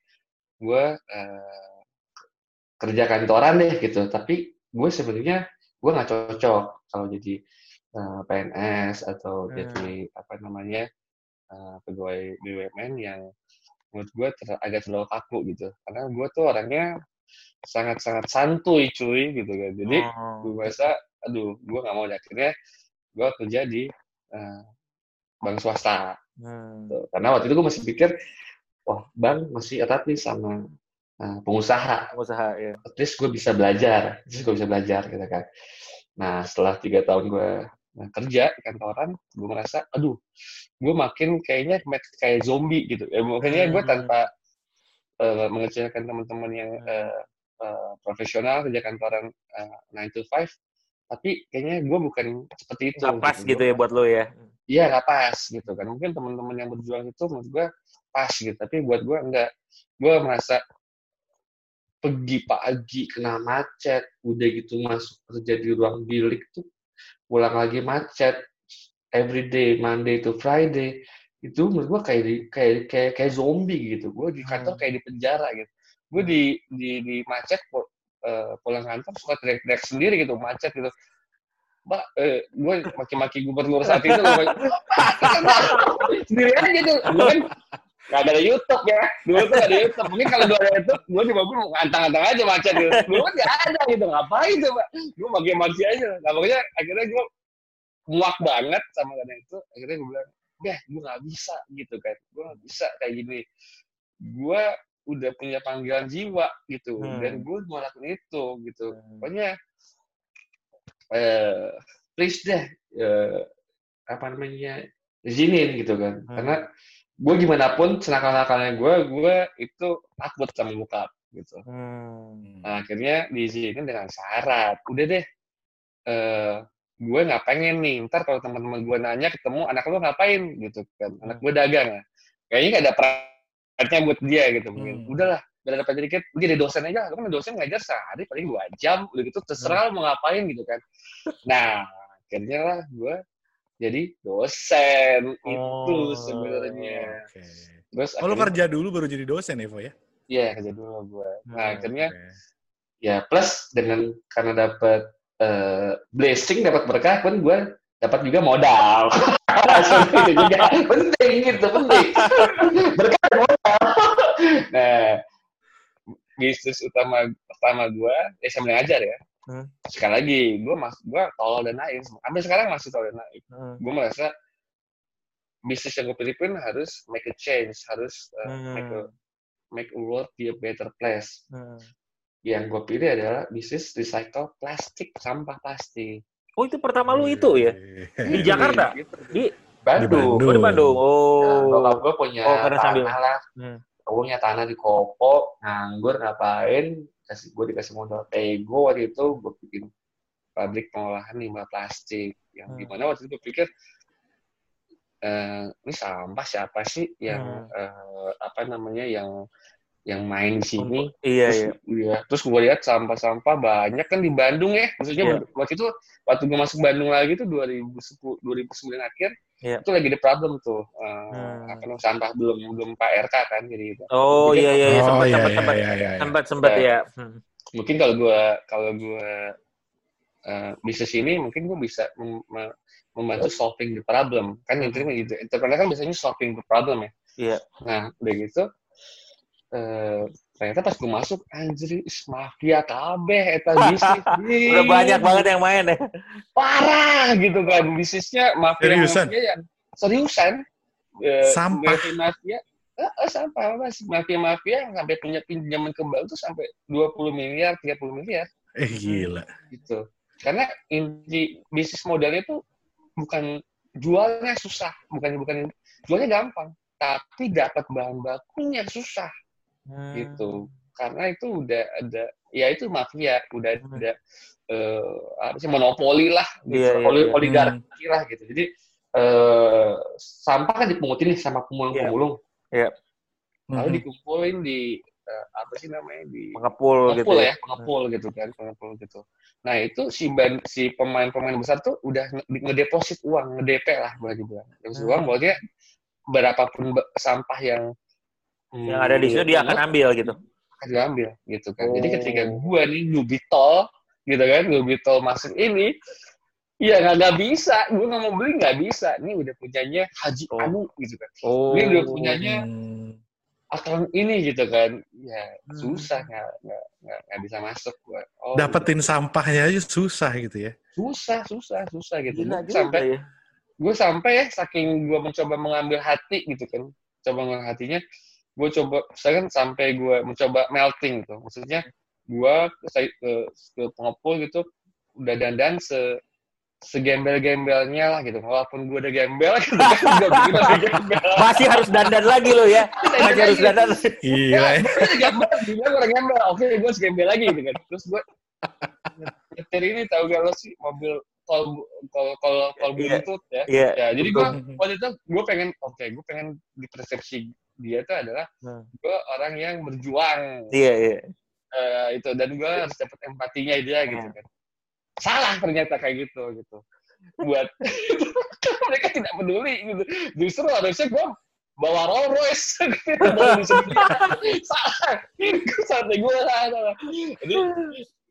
C: gue eh, kerja kantoran deh gitu tapi gue sebenarnya gue nggak cocok kalau jadi eh, PNS atau
A: Hmm.
C: jadi apa namanya eh, pegawai BUMN yang menurut gue ter- agak terlalu kaku gitu karena gue tuh orangnya sangat-sangat santuy cuy gitu kan jadi
A: Oh.
C: gue merasa aduh gue nggak mau akhirnya gue kerja di eh, bank swasta
A: Hmm.
C: Tuh. karena waktu itu gue masih pikir wah bank masih erat nih sama eh, pengusaha
A: Pengusaha ya.
C: at least gue bisa belajar at least gue bisa belajar gitu kan nah setelah tiga tahun gue eh, kerja di kantoran gue merasa aduh gue makin kayaknya kayak zombie gitu ya makanya gue
A: Hmm.
C: tanpa eh, mengecilkan teman-teman yang eh, eh, profesional kerja kantoran eh, 9 to 5 tapi kayaknya gue bukan seperti itu
A: Nggak pas gitu
C: Gua-
A: ya buat lo ya.
C: iya nggak pas gitu kan. Mungkin teman-teman yang berjuang itu menurut gue pas gitu. Tapi buat gue enggak gue merasa pergi pagi kena macet udah gitu masuk kerja di ruang bilik tuh pulang lagi macet every day Monday to Friday itu menurut gue kayak di, kayak kayak kayak zombie gitu. Gue di kantor
A: Hmm.
C: kayak di penjara gitu. Gue di di di macet eh, pulang kantor suka teriak-teriak sendiri gitu macet gitu mbak eh, gue maki-maki gubernur saat itu gue sendiri aja tuh gue kan Gak ada YouTube ya. Dulu tuh gak ada YouTube. Mungkin kalau dulu ada YouTube, gue di mobil ngantang-ngantang aja macet gitu. Dulu kan gak ada gitu. Ngapain tuh, Pak? Gue maki-maki aja. Nah, pokoknya akhirnya gue muak banget sama karena itu. Akhirnya gue bilang, deh, gue gak bisa gitu kan. Gue gak bisa kayak gini. Gue udah punya panggilan jiwa gitu.
A: Hmm.
C: Dan gue mau lakuin itu gitu.
A: Hmm.
C: Pokoknya, eh, please deh, eh, apa namanya, izinin gitu kan.
A: Hmm.
C: Karena gue gimana pun senakal-nakalnya gue, gue itu takut sama bokap gitu.
A: Hmm.
C: Nah, akhirnya diizinin dengan syarat. Udah deh, eh gue nggak pengen nih. Ntar kalau teman-teman gue nanya ketemu anak lo ngapain gitu kan. Anak gue dagang. ya. Kayaknya nggak ada prakteknya buat dia gitu. Mungkin.
B: Hmm.
C: Udahlah, biar dapat dikit. Udah jadi dosen aja. Kan dosen ngajar sehari paling dua jam. Udah gitu terserah lo mau ngapain gitu kan. Nah, akhirnya lah gue jadi dosen. Itu
A: Oh.
C: sebenarnya.
B: Oke.
C: Terus
B: Oh, kerja dulu baru jadi dosen ya, Vo ya?
C: Iya, kerja dulu gue. Nah,
A: Hmm,
C: akhirnya
B: Oke.
C: ya plus dengan karena dapat eh, blessing dapat berkah pun gue dapat juga modal itu juga penting gitu penting berkah nah bisnis utama pertama gue ya sambil ngajar ya
A: Hmm.
C: sekali lagi gue mas gue tolol dan naik sampai sekarang masih tolol dan naik
A: Hmm.
C: gue merasa bisnis yang gue pilih pun harus make a change harus eh, make a
A: Hmm.
C: make a world be a better place
A: Hmm.
C: yang gue pilih adalah bisnis recycle plastik sampah plastik
A: Oh itu pertama lu itu ya? Di Jakarta?
C: Gitu.
A: Di
C: Bandung.
A: Oh, di Bandung.
C: Nah,
A: Oh.
C: bokap gue punya
A: Oh,
C: tanah
A: sambil-
C: lah.
A: Hmm.
C: Gue punya tanah di Kopo, nganggur ngapain? Kasih gue dikasih modal Tego waktu itu gue bikin pabrik pengolahan limbah plastik. Yang
A: Hmm.
C: di mana waktu itu gue pikir eh, ini sampah siapa sih yang
A: Hmm.
C: eh, apa namanya yang yang main di sini?
A: Iya
C: terus,
A: iya.
C: iya. terus gue lihat sampah-sampah banyak kan di Bandung ya. Maksudnya
A: Iya.
C: waktu itu waktu gue masuk Bandung lagi tuh 2010 2009 akhir
A: Iya.
C: itu lagi ada problem tuh. eh,
A: Hmm.
C: Apa namanya sampah belum belum Pak RK kan jadi gitu.
A: Oh
C: Mungkin-
A: iya iya iya.
B: Oh,
A: sempat
B: iya,
A: sempat
B: iya,
A: sempat
B: iya, iya, iya.
A: sempat sempat
C: Ya.
A: ya. Hmm.
C: Mungkin kalau gue kalau gue eh, bisnis ini mungkin gue bisa mem- me- membantu solving the problem kan intinya gitu. Entrepreneur kan biasanya solving the problem ya.
A: Iya.
C: Nah udah gitu eh, ternyata pas gue masuk anjir is mafia kabeh eta bisnis
A: Udah banyak banget yang main ya.
C: parah gitu kan bisnisnya mafia
B: Seriusan?
C: mafia yang seriusan Eh,
B: Sampah.
C: mafia mafia eh, eh, sampah mas mafia mafia yang sampai punya pinjaman ke bank tuh sampai 20 miliar 30 miliar
B: Eh, gila.
C: gitu karena inti bisnis modalnya tuh bukan jualnya susah bukan bukan jualnya gampang tapi dapat bahan bakunya susah
A: Hmm.
C: gitu karena itu udah ada ya itu mafia udah
A: Hmm.
C: ada eh apa sih monopoli lah gitu
A: iya,
C: Oli-
A: iya.
C: oligarki lah gitu jadi eh sampah kan dipungutin nih sama pemulung-pemulung
A: Iya.
C: lalu
B: Mhm.
C: dikumpulin di eh, apa sih namanya di
A: Pengepul gitu.
C: pengepul
A: ya.
C: ya pengepul gitu kan pengepul gitu nah itu si ban si pemain-pemain besar tuh udah nge- ngedeposit uang ngedp lah boleh dibilang deposit
A: Hmm.
C: uang bahwa berapapun be- sampah yang
A: Yang ada di situ dia akan ambil gitu.
C: akan diambil gitu kan. Jadi
A: Oh.
C: ketika gua nih Nubitol gitu kan, Nubitol masuk ini, ya nggak nggak bisa, gua nggak mau beli nggak bisa. Ini udah punyanya Haji
A: Oh.
C: Anu gitu kan.
A: Oh.
C: Ini udah punyanya
B: Hmm.
C: akun ini gitu kan. Ya
A: Hmm.
C: susah nggak nggak bisa masuk gua. Oh,
B: Dapetin sampahnya aja susah gitu ya.
C: susah susah susah gitu.
A: Gila
C: Gua
A: juga
C: sampai
A: ya.
C: gue sampai ya saking gue mencoba mengambil hati gitu kan coba mengambil hatinya gue coba misalkan sampai gue mencoba melting gitu maksudnya gue ke, ke, ke pengepul gitu udah dandan se segembel-gembelnya lah gitu walaupun gue udah gembel gitu kan
A: Masih harus dandan lagi lo ya. Masih harus dandan.
B: Gila ya.
C: gue udah gembel dibilang orang gembel oke gue harus gembel lagi gitu kan terus gue nyetir ini tahu gak lo sih mobil tol tol tol tol
A: Iya.
C: bluetooth ya
A: Iya.
C: ya jadi gue waktu itu gue pengen oke gue pengen di persepsi dia itu adalah
A: Hmm.
C: gue orang yang berjuang
A: Iya iya.
C: Eh, itu dan gue harus dapat empatinya dia gitu
A: Hmm.
C: kan salah ternyata kayak gitu gitu buat mereka tidak peduli gitu. Justru harusnya gue bawa Rolls Royce gitu. Salah. Sampai gue salah. Jadi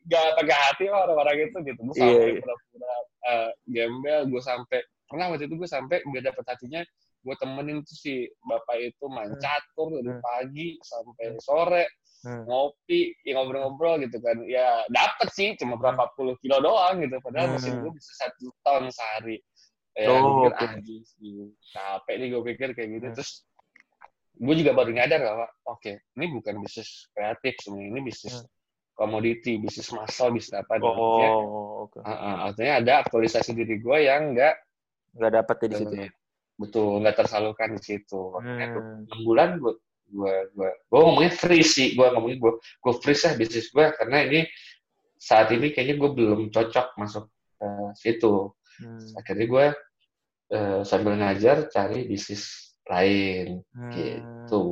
C: gak pakai hati lah orang-orang itu gitu. Gue
A: Iya,
C: sampai
A: iya.
C: pura-pura eh, gembel, gue sampai pernah waktu itu gue sampai gak dapet hatinya gue temenin tuh si bapak itu main
A: Hmm.
C: catur dari
A: Hmm.
C: pagi sampai sore
A: Hmm.
C: ngopi ya ngobrol-ngobrol gitu kan ya dapet sih cuma berapa puluh kilo doang gitu padahal
A: Hmm.
C: mesin gue bisa satu ton sehari ya
A: Oh,
C: sih capek nih gue pikir kayak gitu
A: Hmm.
C: terus gue juga baru nyadar bahwa oke ini bukan bisnis kreatif sebenarnya ini bisnis
A: Hmm.
C: komoditi bisnis massal bisnis apa Artinya,
A: Oh, oke.
C: uh, uh, artinya ada aktualisasi diri gue yang enggak
A: Nggak dapat ya di situ.
C: Betul nggak tersalurkan di situ
A: Hmm.
C: enam bulan gue gue gue gue ngomongnya free sih gue ngomongnya gue gue free lah bisnis gue karena ini saat ini kayaknya gue belum cocok masuk ke situ
A: Hmm.
C: akhirnya gue eh, sambil ngajar cari bisnis lain
A: Hmm.
C: gitu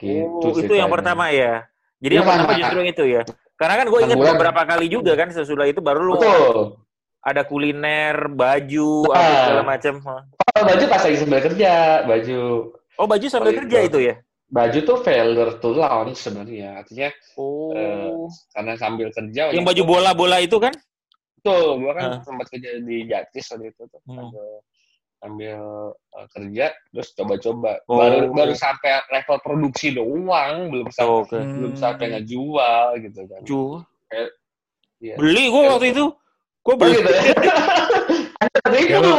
C: gitu
A: Oh, itu yang pertama ya. Jadi
C: Iya,
A: yang pertama justru itu ya. Karena kan gue ingat beberapa kali juga kan sesudah itu baru lu
C: betul
A: ada kuliner, baju,
C: Nah.
A: apa segala macam.
C: kalau baju pas lagi sambil kerja baju
A: Oh, baju sambil
C: Oh,
A: kerja
C: itu.
A: itu ya?
C: baju tuh failure to launch sebenarnya artinya
A: Oh.
C: Eh, karena sambil kerja
A: yang baju bola-bola itu kan?
C: Betul, gua kan
A: Ah.
C: sempat kerja di Jatis waktu itu tuh.
A: Hmm.
C: Sambil, sambil uh, kerja, terus coba-coba.
A: Oh.
C: Baru baru sampai level produksi doang, belum sampai
A: Oh, Oke.
C: belum sampai ngejual gitu kan.
A: Ju.
C: Iya.
A: Beli gue waktu itu. Gue
C: Oh,
A: beli.
C: gitu ya. Ada itu.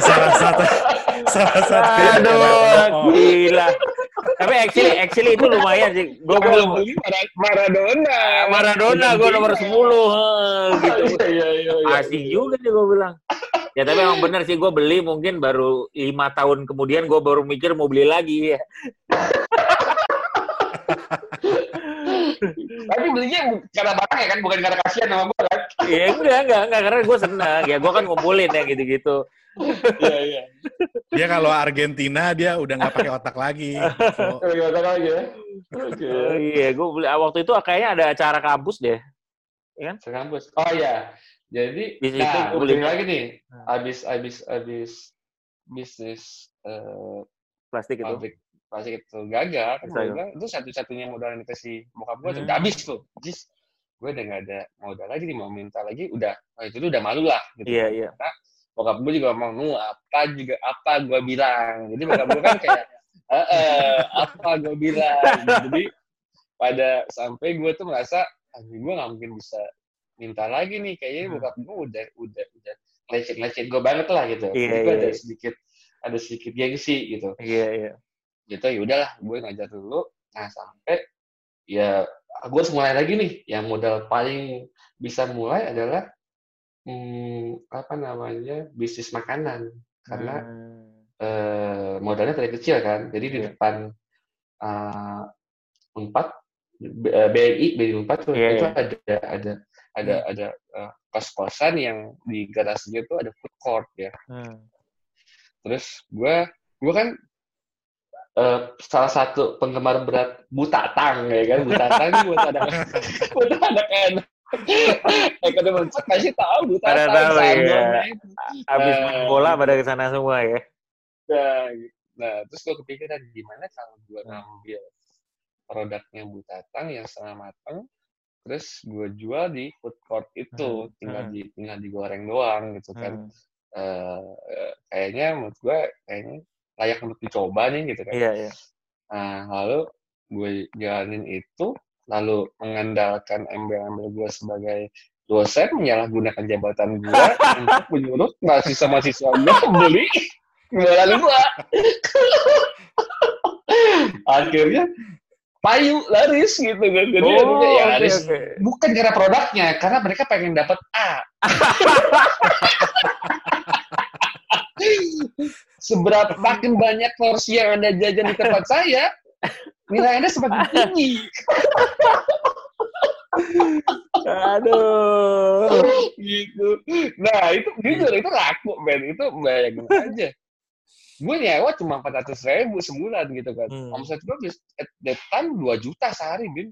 B: Salah satu salah satu
A: Aduh, gila. Tapi actually, actually itu lumayan sih. Gue belum
C: Maradona.
A: Maradona gue nomor 10 heh, gitu.
C: Iya, iya, iya, iya.
A: Asik juga nih gue bilang. Ya tapi emang bener sih gue beli mungkin baru lima tahun kemudian gue baru mikir mau beli lagi ya.
C: Tapi belinya karena barang ya kan, bukan karena kasihan sama gua kan.
A: Ya enggak enggak enggak karena gue senang ya gue kan ngumpulin ya gitu-gitu.
C: Iya, iya.
B: dia kalau Argentina dia udah nggak pakai otak lagi So,
C: Kalau gimana lagi ya? Oke.
A: Oh, iya gue beli ah, waktu itu kayaknya ada acara kampus deh.
C: Sekampus. Oh iya. Jadi,
A: Di
C: nah,
A: gua
C: beli
A: beli.
C: lagi nih. Abis, abis, abis bisnis eh,
A: Plastik itu.
C: pabrik plastik itu gagal, kan
A: Gagal.
C: itu satu-satunya modal yang dikasih bokap gue tuh
A: Hmm.
C: udah habis tuh. Jis, gue udah gak ada modal lagi nih mau minta lagi, udah, oh, itu tuh udah malu lah. Gitu.
A: Iya iya.
C: Karena bokap gue juga ngomong, nu apa juga apa gue bilang. Jadi bokap gue kan kayak, eh, eh, apa gue bilang. Jadi pada sampai gue tuh merasa, anjing gue gak mungkin bisa minta lagi nih. Kayaknya
A: Hmm.
C: bokap gue udah, udah, udah lecet-lecet gue banget lah gitu.
A: Iya,
C: Jadi gue
A: iya,
C: ada
A: iya.
C: sedikit, ada sedikit gengsi gitu
A: Iya iya.
C: Gitu ya udahlah gue ngajar dulu nah sampai ya gue harus mulai lagi nih yang modal paling bisa mulai adalah hmm, apa namanya bisnis makanan karena
A: Hmm.
C: eh, modalnya dari kecil kan jadi di
A: Iya.
C: depan unpad B- eh, BNI BNI unpad tuh
A: Iya,
C: itu
A: iya.
C: ada ada ada ada eh, kos-kosan yang di garasinya tuh ada food court ya
A: Hmm.
C: Terus gue, gue kan eh, salah satu penggemar berat Butatang ya kan, Butatang ini buat anak buat anak-anak. Ekonomi mencet pasti tahu Butatang.
A: tahu,
C: Saigon,
A: iya.
C: nah itu.
A: Abis
C: Eh,
A: main bola pada ke sana semua ya.
C: Nah, nah, terus gue kepikiran gimana kalau gue
A: Hmm.
C: ngambil produknya Butatang yang setengah matang, terus gue jual di food court itu,
A: Hmm,
C: tinggal
A: hmm.
C: di tinggal digoreng doang gitu kan.
A: Hmm.
C: Eh, eh, kayaknya menurut gue kayaknya layak untuk dicoba nih gitu kan.
A: Iya iya.
C: Nah, lalu gue jalanin itu, lalu mengandalkan embel-embel gue sebagai dosen, menyalahgunakan jabatan gue untuk menyuruh mahasiswa-mahasiswa gue beli jualan gue. Akhirnya payu laris gitu kan. Jadi
A: Oh,
C: akhirnya ya laris.
A: oke.
C: Bukan karena produknya, karena mereka pengen dapat A. Seberapa makin banyak porsi yang anda jajan di tempat saya, nilai anda semakin tinggi.
A: Aduh.
C: gitu. Nah itu jujur itu laku men, itu bayangin aja. Gue nyewa cuma 400 ribu sebulan gitu kan.
A: Hmm.
C: Omset gue bis- at that time 2 juta sehari, Bin.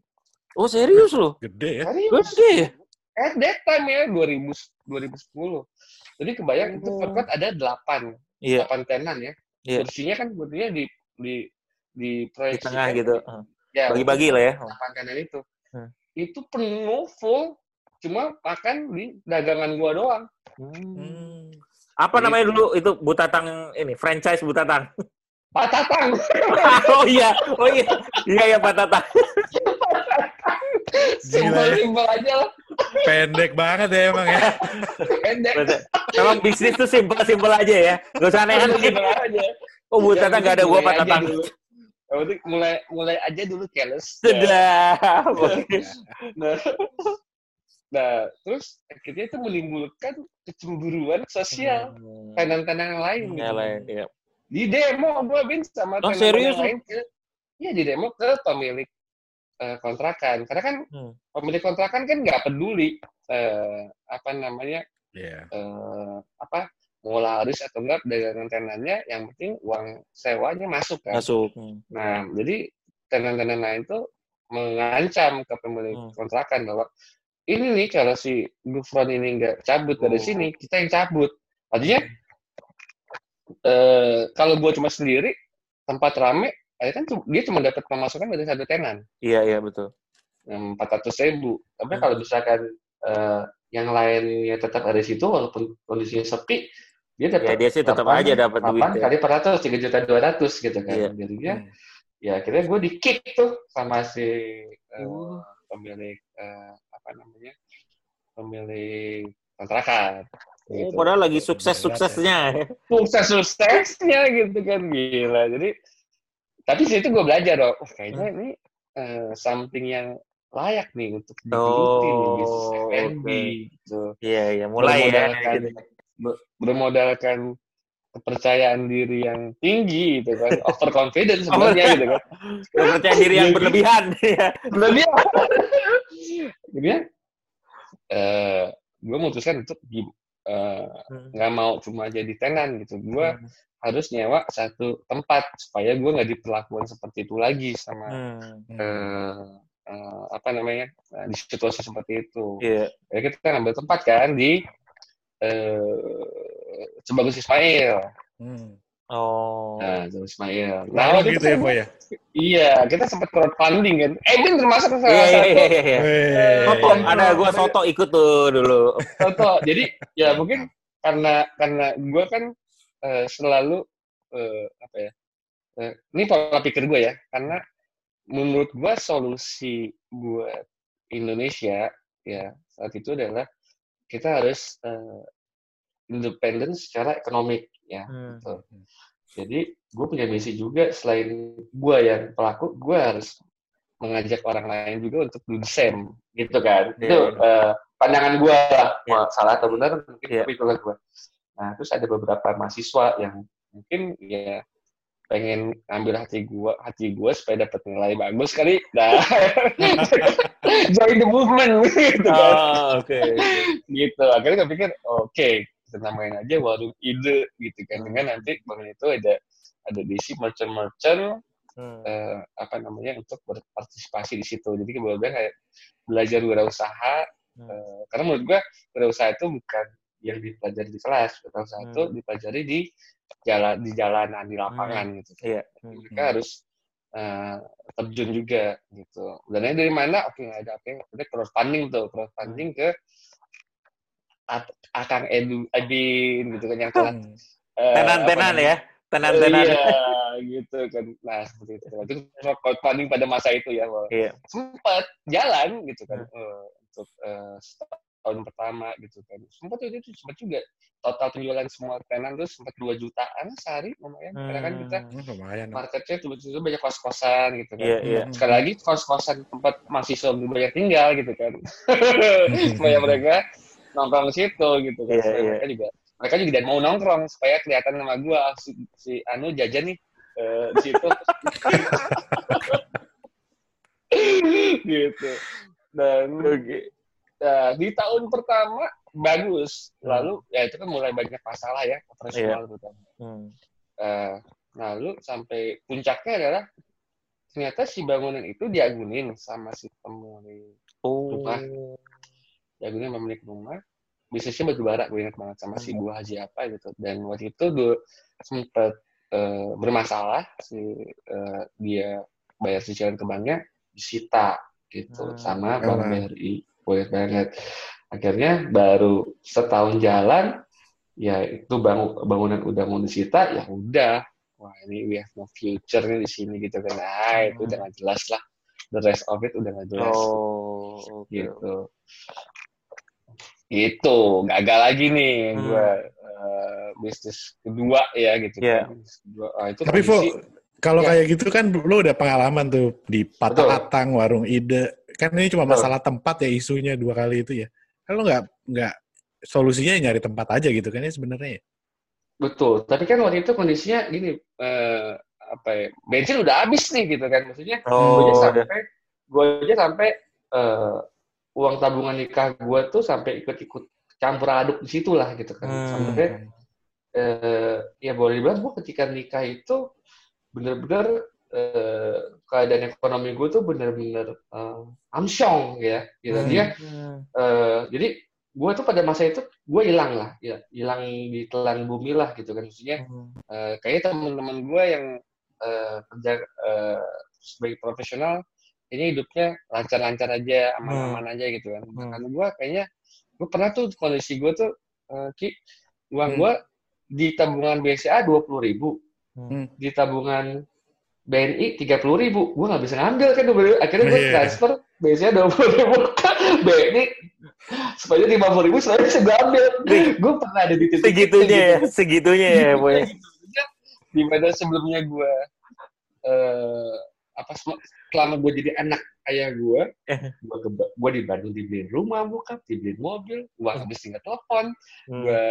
A: Oh serius loh?
B: gede ya
C: Serius.
A: Gede ya?
C: at that time ya 2000 2010 jadi kebayang itu
A: Oh.
C: food court ada 8
A: Iya,
C: 8 tenan ya
A: Iya.
C: kursinya kan kursinya di di di
A: di
C: proyeksi
A: tengah gitu. Heeh.
C: ya
A: Bagi-bagi lah ya.
C: 8 tenan itu
A: Hmm.
C: itu penuh full cuma makan di dagangan gua doang
B: Hmm.
A: Apa
C: Gitu.
A: namanya dulu itu Butatang ini franchise Butatang.
C: Pak Tatang
A: oh iya, oh iya, iya ya Pak Tatang.
C: simpel-simpel aja lah
B: Pendek banget ya emang ya.
C: pendek
A: Memang bisnis tuh simpel-simpel aja ya. Gak usah aneh-aneh.
C: Simpel aja
A: Oh Butatang gak ada gua Tatang.
C: dulu. Yang penting mulai mulai aja dulu careless.
A: Sudah.
C: Nah, nah, terus akhirnya itu menimbulkan kecemburuan sosial
A: Hmm.
C: tenan-tenan yang lain.
A: Yang lain, iya.
C: Di demo gue bin sama
A: Oh,
C: tenan
A: serius
C: yang lain ke, ya di demo ke pemilik eh, kontrakan. Karena kan
A: Hmm.
C: pemilik kontrakan kan nggak peduli eh, apa namanya
B: Iya.
C: eh, apa mau laris atau enggak dagangan tenannya, yang penting uang sewanya masuk kan.
A: Masuk. Hmm.
C: Nah, jadi tenan-tenan lain tuh mengancam ke pemilik
A: Hmm.
C: kontrakan bahwa ini nih kalau si Gufron ini nggak cabut dari
A: Oh.
C: sini, kita yang cabut. Artinya eh, kalau gua cuma sendiri, tempat rame, akhirnya kan cu- dia cuma dapat pemasukan dari satu tenan
A: Iya, iya betul.
C: yang 400 ribu. Tapi
A: Hmm.
C: kalau misalkan eh, yang lainnya tetap ada di situ, walaupun kondisinya sepi, dia
A: Ya
C: dapat
A: dia sih tetap aja dapat duit.
C: 8
A: ya.
C: kali 400, 3 juta 200 gitu kan.
A: Iya.
C: Jadinya
B: Hmm.
C: ya akhirnya gue di kick tuh sama si eh,
A: Uh.
C: pemilik eh, apa namanya pemilik kontrakan
A: Oh,
C: gitu.
A: padahal lagi sukses-suksesnya.
C: sukses suksesnya gitu kan gila jadi tapi di situ gue belajar dong oh, kayaknya ini eh, something yang layak nih untuk digeluti nih bisnis
A: Oh,
C: F&B
A: oke.
C: gitu
A: Iya, iya. Mulai ya.
C: bermodalkan,
A: Gitu.
C: ber- bermodalkan kepercayaan diri yang tinggi gitu kan overconfident sebenarnya gitu kan
A: Percaya diri yang
C: Jadi-
A: berlebihan. Iya.
C: Berlebihan. Jadinya eh gue memutuskan untuk eh,
A: Hmm.
C: nggak mau cuma jadi tenan gitu. Gue harus nyewa satu tempat supaya gue nggak diperlakukan seperti itu lagi sama
A: Hmm.
C: eh, eh, apa namanya eh, di situasi seperti itu.
A: Iya.
C: Ya kita ngambil tempat kan di eh Cebagus Ismail.
B: Hmm.
A: Oh.
C: Nah, Cebagus Ismail. Nah,
B: Nah, gitu ya,
C: kan-
B: Boy ya?
C: Iya, kita sempat crowdfunding kan. Eh, Bin termasuk salah
A: iya,
C: satu
A: iya, iya. Soto,
C: Iya.
A: ada gua soto ikut tuh dulu.
C: Toto. Jadi ya mungkin karena karena gue kan eh, selalu eh, apa ya? eh, ini pola pikir gue ya. Karena menurut gue solusi buat Indonesia ya saat itu adalah kita harus eh, independen secara ekonomik ya.
A: Hmm.
C: Gitu. Jadi gue punya misi juga selain gue yang pelaku, gue harus mengajak orang lain juga untuk do the same, gitu kan?
A: Iya,
C: Itu eh, pandangan gue lah. Mau salah atau benar mungkin
A: Iya.
C: tapi itulah gue. Nah terus ada beberapa mahasiswa yang mungkin ya pengen ambil hati gue, hati gue supaya dapat nilai bagus kali, nah join the movement gitu kan
A: Oh, oke.
C: gitu akhirnya gue pikir oke kita namain aja warung ide gitu kan dengan nanti bangun itu ada ada diisi merchant merchant
A: Hmm.
C: eh, apa namanya untuk berpartisipasi di situ jadi kemudian kayak belajar wirausaha
A: Hmm.
C: eh, karena menurut gue wirausaha itu bukan yang dipelajari di kelas wirausaha itu
A: Hmm.
C: dipelajari di jalan di jalanan di lapangan gitu
A: Iya. Hmm.
C: mereka harus eh, terjun juga gitu. Dan dari mana? Oke, nggak ada apa yang ada crowdfunding tuh, crowdfunding ke At- Akang Edu Adin gitu kan yang telah
B: Hmm.
C: eh,
A: Tenan-tenan
C: apa
A: ya. Tenan-tenan.
C: Iya, gitu kan. Nah, seperti itu. Itu crowdfunding pada masa itu ya, bahwa
A: Iya.
C: sempat jalan gitu kan eh, untuk eh, tahun pertama gitu kan. Sempat itu, itu sempat juga total penjualan semua tenan tuh sempat 2 jutaan sehari lumayan. Karena kan kita
A: Hmm.
B: Hmm, lumayan.
C: marketnya tiba-tiba banyak kos-kosan gitu kan.
A: Iya, iya.
C: Sekali lagi kos-kosan tempat mahasiswa banyak tinggal gitu kan. supaya mereka nongkrong situ gitu kan.
A: Iya,
C: supaya
A: iya.
C: mereka juga mereka juga dan mau nongkrong supaya kelihatan sama gua si, si Anu jajan nih eh, di situ. gitu. Dan eh, di tahun pertama bagus. Lalu ya itu kan mulai banyak masalah ya operasional terutama.
A: Hmm.
C: Eh, lalu sampai puncaknya adalah ternyata si bangunan itu diagunin sama si pemilik
A: Oh.
C: Rumah. jagonya memiliki rumah bisnisnya batu bara gue ingat banget sama si
A: Hmm.
C: Bu Haji apa gitu dan waktu itu dulu sempet eh, bermasalah si eh, dia bayar cicilan ke banknya disita gitu
A: Hmm.
C: sama Bank
B: Alah.
C: BRI banyak banget akhirnya baru setahun jalan ya itu bang, bangunan udah mau disita ya udah wah ini we have no future nih di sini gitu kan ah itu udah nggak jelas lah the rest of it udah nggak jelas
A: Oh, oke.
C: gitu itu gagal lagi nih
A: Hmm.
C: gua eh, bisnis kedua ya gitu
A: Iya.
C: kan. Bisnis kedua. Ah, itu
B: Tapi Vo, kalau
C: Ya.
B: kayak gitu kan lu udah pengalaman tuh di
C: Betul.
B: patah-atang warung ide. Kan ini cuma masalah tempat ya isunya dua kali itu ya. Kan lu nggak nggak solusinya nyari tempat aja gitu kan ya sebenarnya. ya?
C: betul tapi kan waktu itu kondisinya gini eh, apa ya bensin udah habis nih gitu kan maksudnya gue
A: Oh,
C: aja
A: udah.
C: sampai gue aja sampai eh, uang tabungan nikah gue tuh sampai ikut-ikut campur aduk di situ lah gitu kan
A: Hmm.
C: sampai eh, ya boleh dibilang gue ketika nikah itu bener-bener eh, keadaan ekonomi gue tuh bener-bener eh, amsyong ya gitu
B: Hmm.
C: dia
A: Hmm.
C: eh, jadi gue tuh pada masa itu gue hilang lah ya hilang di telan bumi lah gitu kan maksudnya
A: Hmm.
C: eh, kayaknya teman-teman gue yang eh, kerja eh, sebagai profesional ini hidupnya lancar-lancar aja aman-aman aja gitu kan
A: Hmm.
C: karena gue kayaknya gue pernah tuh kondisi gue tuh eh, ki uang
B: Hmm.
C: gue di tabungan BCA dua puluh ribu
B: Hmm.
C: di tabungan BNI tiga puluh ribu gue nggak bisa ngambil kan dulu akhirnya gue
B: Iya.
C: transfer BCA dua puluh ribu ke BNI supaya lima puluh ribu supaya bisa gue ambil gue pernah ada di titik itu
A: Segitunya ya,
C: gitu.
A: segitunya ya, boy.
C: di mana sebelumnya gue eh apa selama gue jadi anak ayah gue
A: Eh.
C: gue ke gue di Bandung dibeliin rumah bokap dibeliin mobil gue habis tinggal telepon
A: Hmm.
C: gue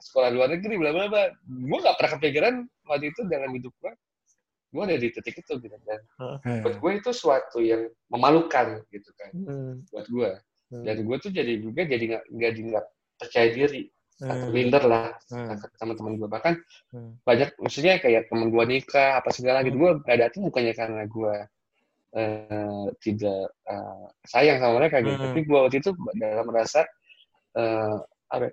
C: sekolah luar negeri bla bla bla gue gak pernah kepikiran waktu itu dalam hidup gue gue ada di titik itu gitu dan
B: Hmm.
C: buat gue itu suatu yang memalukan gitu kan
A: Hmm.
C: buat gue
A: Hmm.
C: dan gue tuh jadi juga jadi nggak jadi nggak percaya diri atau
A: Hmm.
C: minder lah
A: Hmm.
C: teman-teman gue bahkan
A: Hmm.
C: banyak maksudnya kayak temen gue nikah apa segala gitu gue gak datang bukannya karena gue eh, tidak eh, sayang sama mereka gitu
A: Hmm.
C: tapi gue waktu itu dalam merasa eh, apa ya,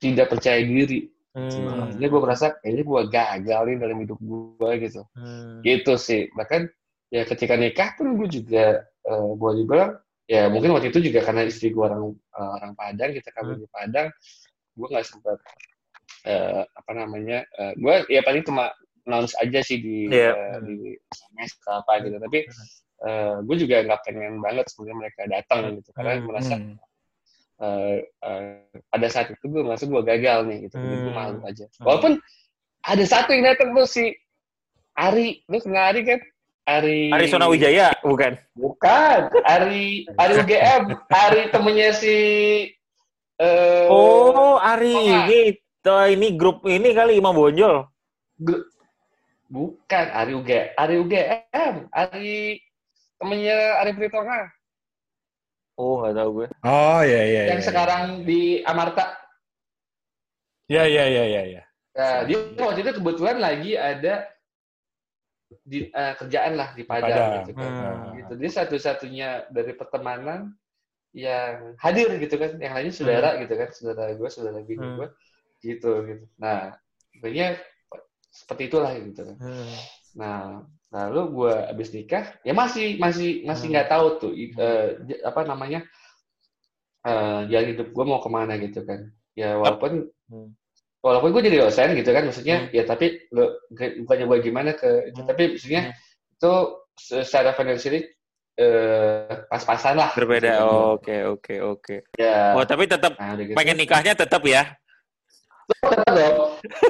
C: tidak percaya diri
A: Hmm.
C: Maksudnya gue merasa kayaknya gue gagal nih dalam hidup gue gitu
A: Hmm.
C: gitu sih bahkan ya ketika nikah pun gue juga eh, gue dibilang ya mungkin waktu itu juga karena istri gue orang eh, orang Padang kita kabur di Padang gue nggak sempat eh, apa namanya eh, gue ya paling cuma announce aja sih di
A: Iya.
C: eh, di SMS apa gitu tapi eh, gue juga nggak pengen banget sebenarnya mereka datang gitu karena
A: Hmm.
C: merasa
B: Hmm.
C: Eh, eh, pada saat itu gue merasa gue gagal nih gitu. Jadi gue
A: Hmm.
C: malu aja. Walaupun ada satu yang datang tuh si Ari. Lu kenal Ari kan? Ari
A: Ari Sona Wijaya, bukan?
C: bukan. Ari Ari UGM Ari temennya si eh
A: Oh, Ari. Ini tuh, ini grup ini kali Imam Bonjol.
C: Gr- bukan. Ari UG Ari UGM Ari temennya Ari Pritonga
A: Oh, nggak tahu gue.
B: Oh iya iya.
C: yang
B: iya.
C: sekarang di Amarta
B: Iya iya iya iya. iya.
C: Nah, dia waktu itu kebetulan lagi ada di eh, kerjaan lah di Padang,
B: Padang.
C: gitu kan.
A: Hmm.
C: Gitu. Dia satu-satunya dari pertemanan yang hadir gitu kan, yang lainnya saudara gitu kan, saudara gue, saudara bini
A: Hmm.
C: gue, gitu gitu. Nah, akhirnya seperti itulah gitu kan.
A: Hmm.
C: Nah, lalu gue abis nikah, ya masih masih masih
A: Hmm.
C: nggak tahu tuh j- apa namanya eh jalan hidup gue mau ke mana gitu kan. Ya walaupun
A: Hmm.
C: walaupun gue jadi dosen gitu kan, maksudnya
A: Hmm.
C: ya tapi lo bukannya gue gimana ke, itu,
A: Hmm.
C: tapi maksudnya
A: Hmm.
C: itu secara financially eh, pas-pasan lah.
A: Berbeda. Oke, oke, oke.
C: Ya.
A: Oh, tapi tetap
C: Nah, gitu.
A: pengen nikahnya tetap ya.
C: Tetap dong.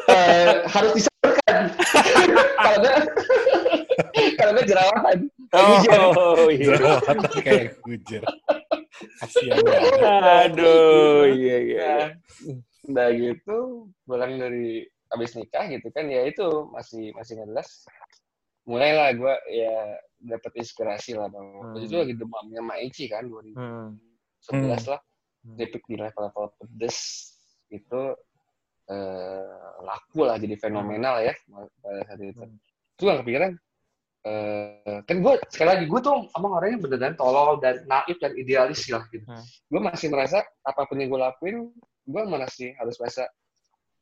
C: Eh, harus disampaikan. Karena karena jerawatan.
A: Oh, iya.
B: Jerawatan kayak gujer. Kasihan banget.
A: Aduh, iya iya.
C: Nah, udah gitu pulang dari abis nikah gitu kan ya itu masih masih nggak jelas mulailah gue ya dapat inspirasi lah bang waktu
A: Hmm.
C: itu lagi demamnya Maici kan 2011
A: Hmm.
C: lah
A: Hmm.
C: dipik di level-level pedes itu eh, laku lah jadi fenomenal ya pada saat itu
A: Hmm.
C: itu gak kepikiran eh, kan gue sekali lagi gue tuh emang orangnya beneran tolol dan naif dan idealis lah gitu.
A: Hmm.
C: Gue masih merasa apa pun yang gue lakuin, gue masih harus merasa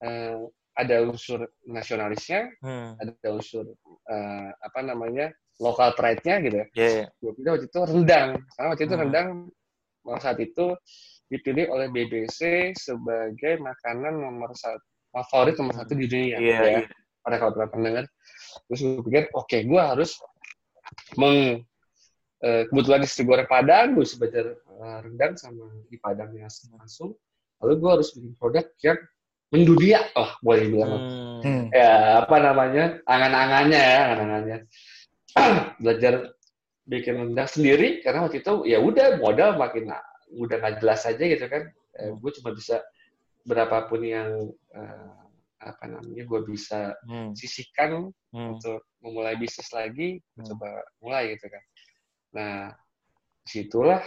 C: eh, ada unsur nasionalisnya,
A: Hmm.
C: ada unsur eh, apa namanya lokal pride-nya gitu. ya.
A: Iya, iya.
C: Gue pilih waktu itu rendang, karena waktu itu
A: Hmm.
C: rendang saat itu dipilih oleh BBC sebagai makanan nomor satu favorit nomor satu di dunia.
A: Iya,
C: ya.
A: iya.
C: Pada kalau pernah pendengar, terus gue pikir, oke, gue harus meng eh, kebetulan istri gue orang Padang, gue bisa belajar eh, rendang sama di Padang langsung. Lalu gue harus bikin produk yang mendunia, oh boleh bilang.
A: Hmm.
C: ya apa namanya angan-angannya ya angan-angannya belajar bikin rendang sendiri karena waktu itu ya udah modal makin udah nggak jelas aja gitu kan eh, gue cuma bisa berapapun yang eh, apa namanya gue bisa
A: Hmm.
C: sisihkan
A: Hmm.
C: untuk memulai bisnis lagi
A: Hmm.
C: coba mulai gitu kan nah di situlah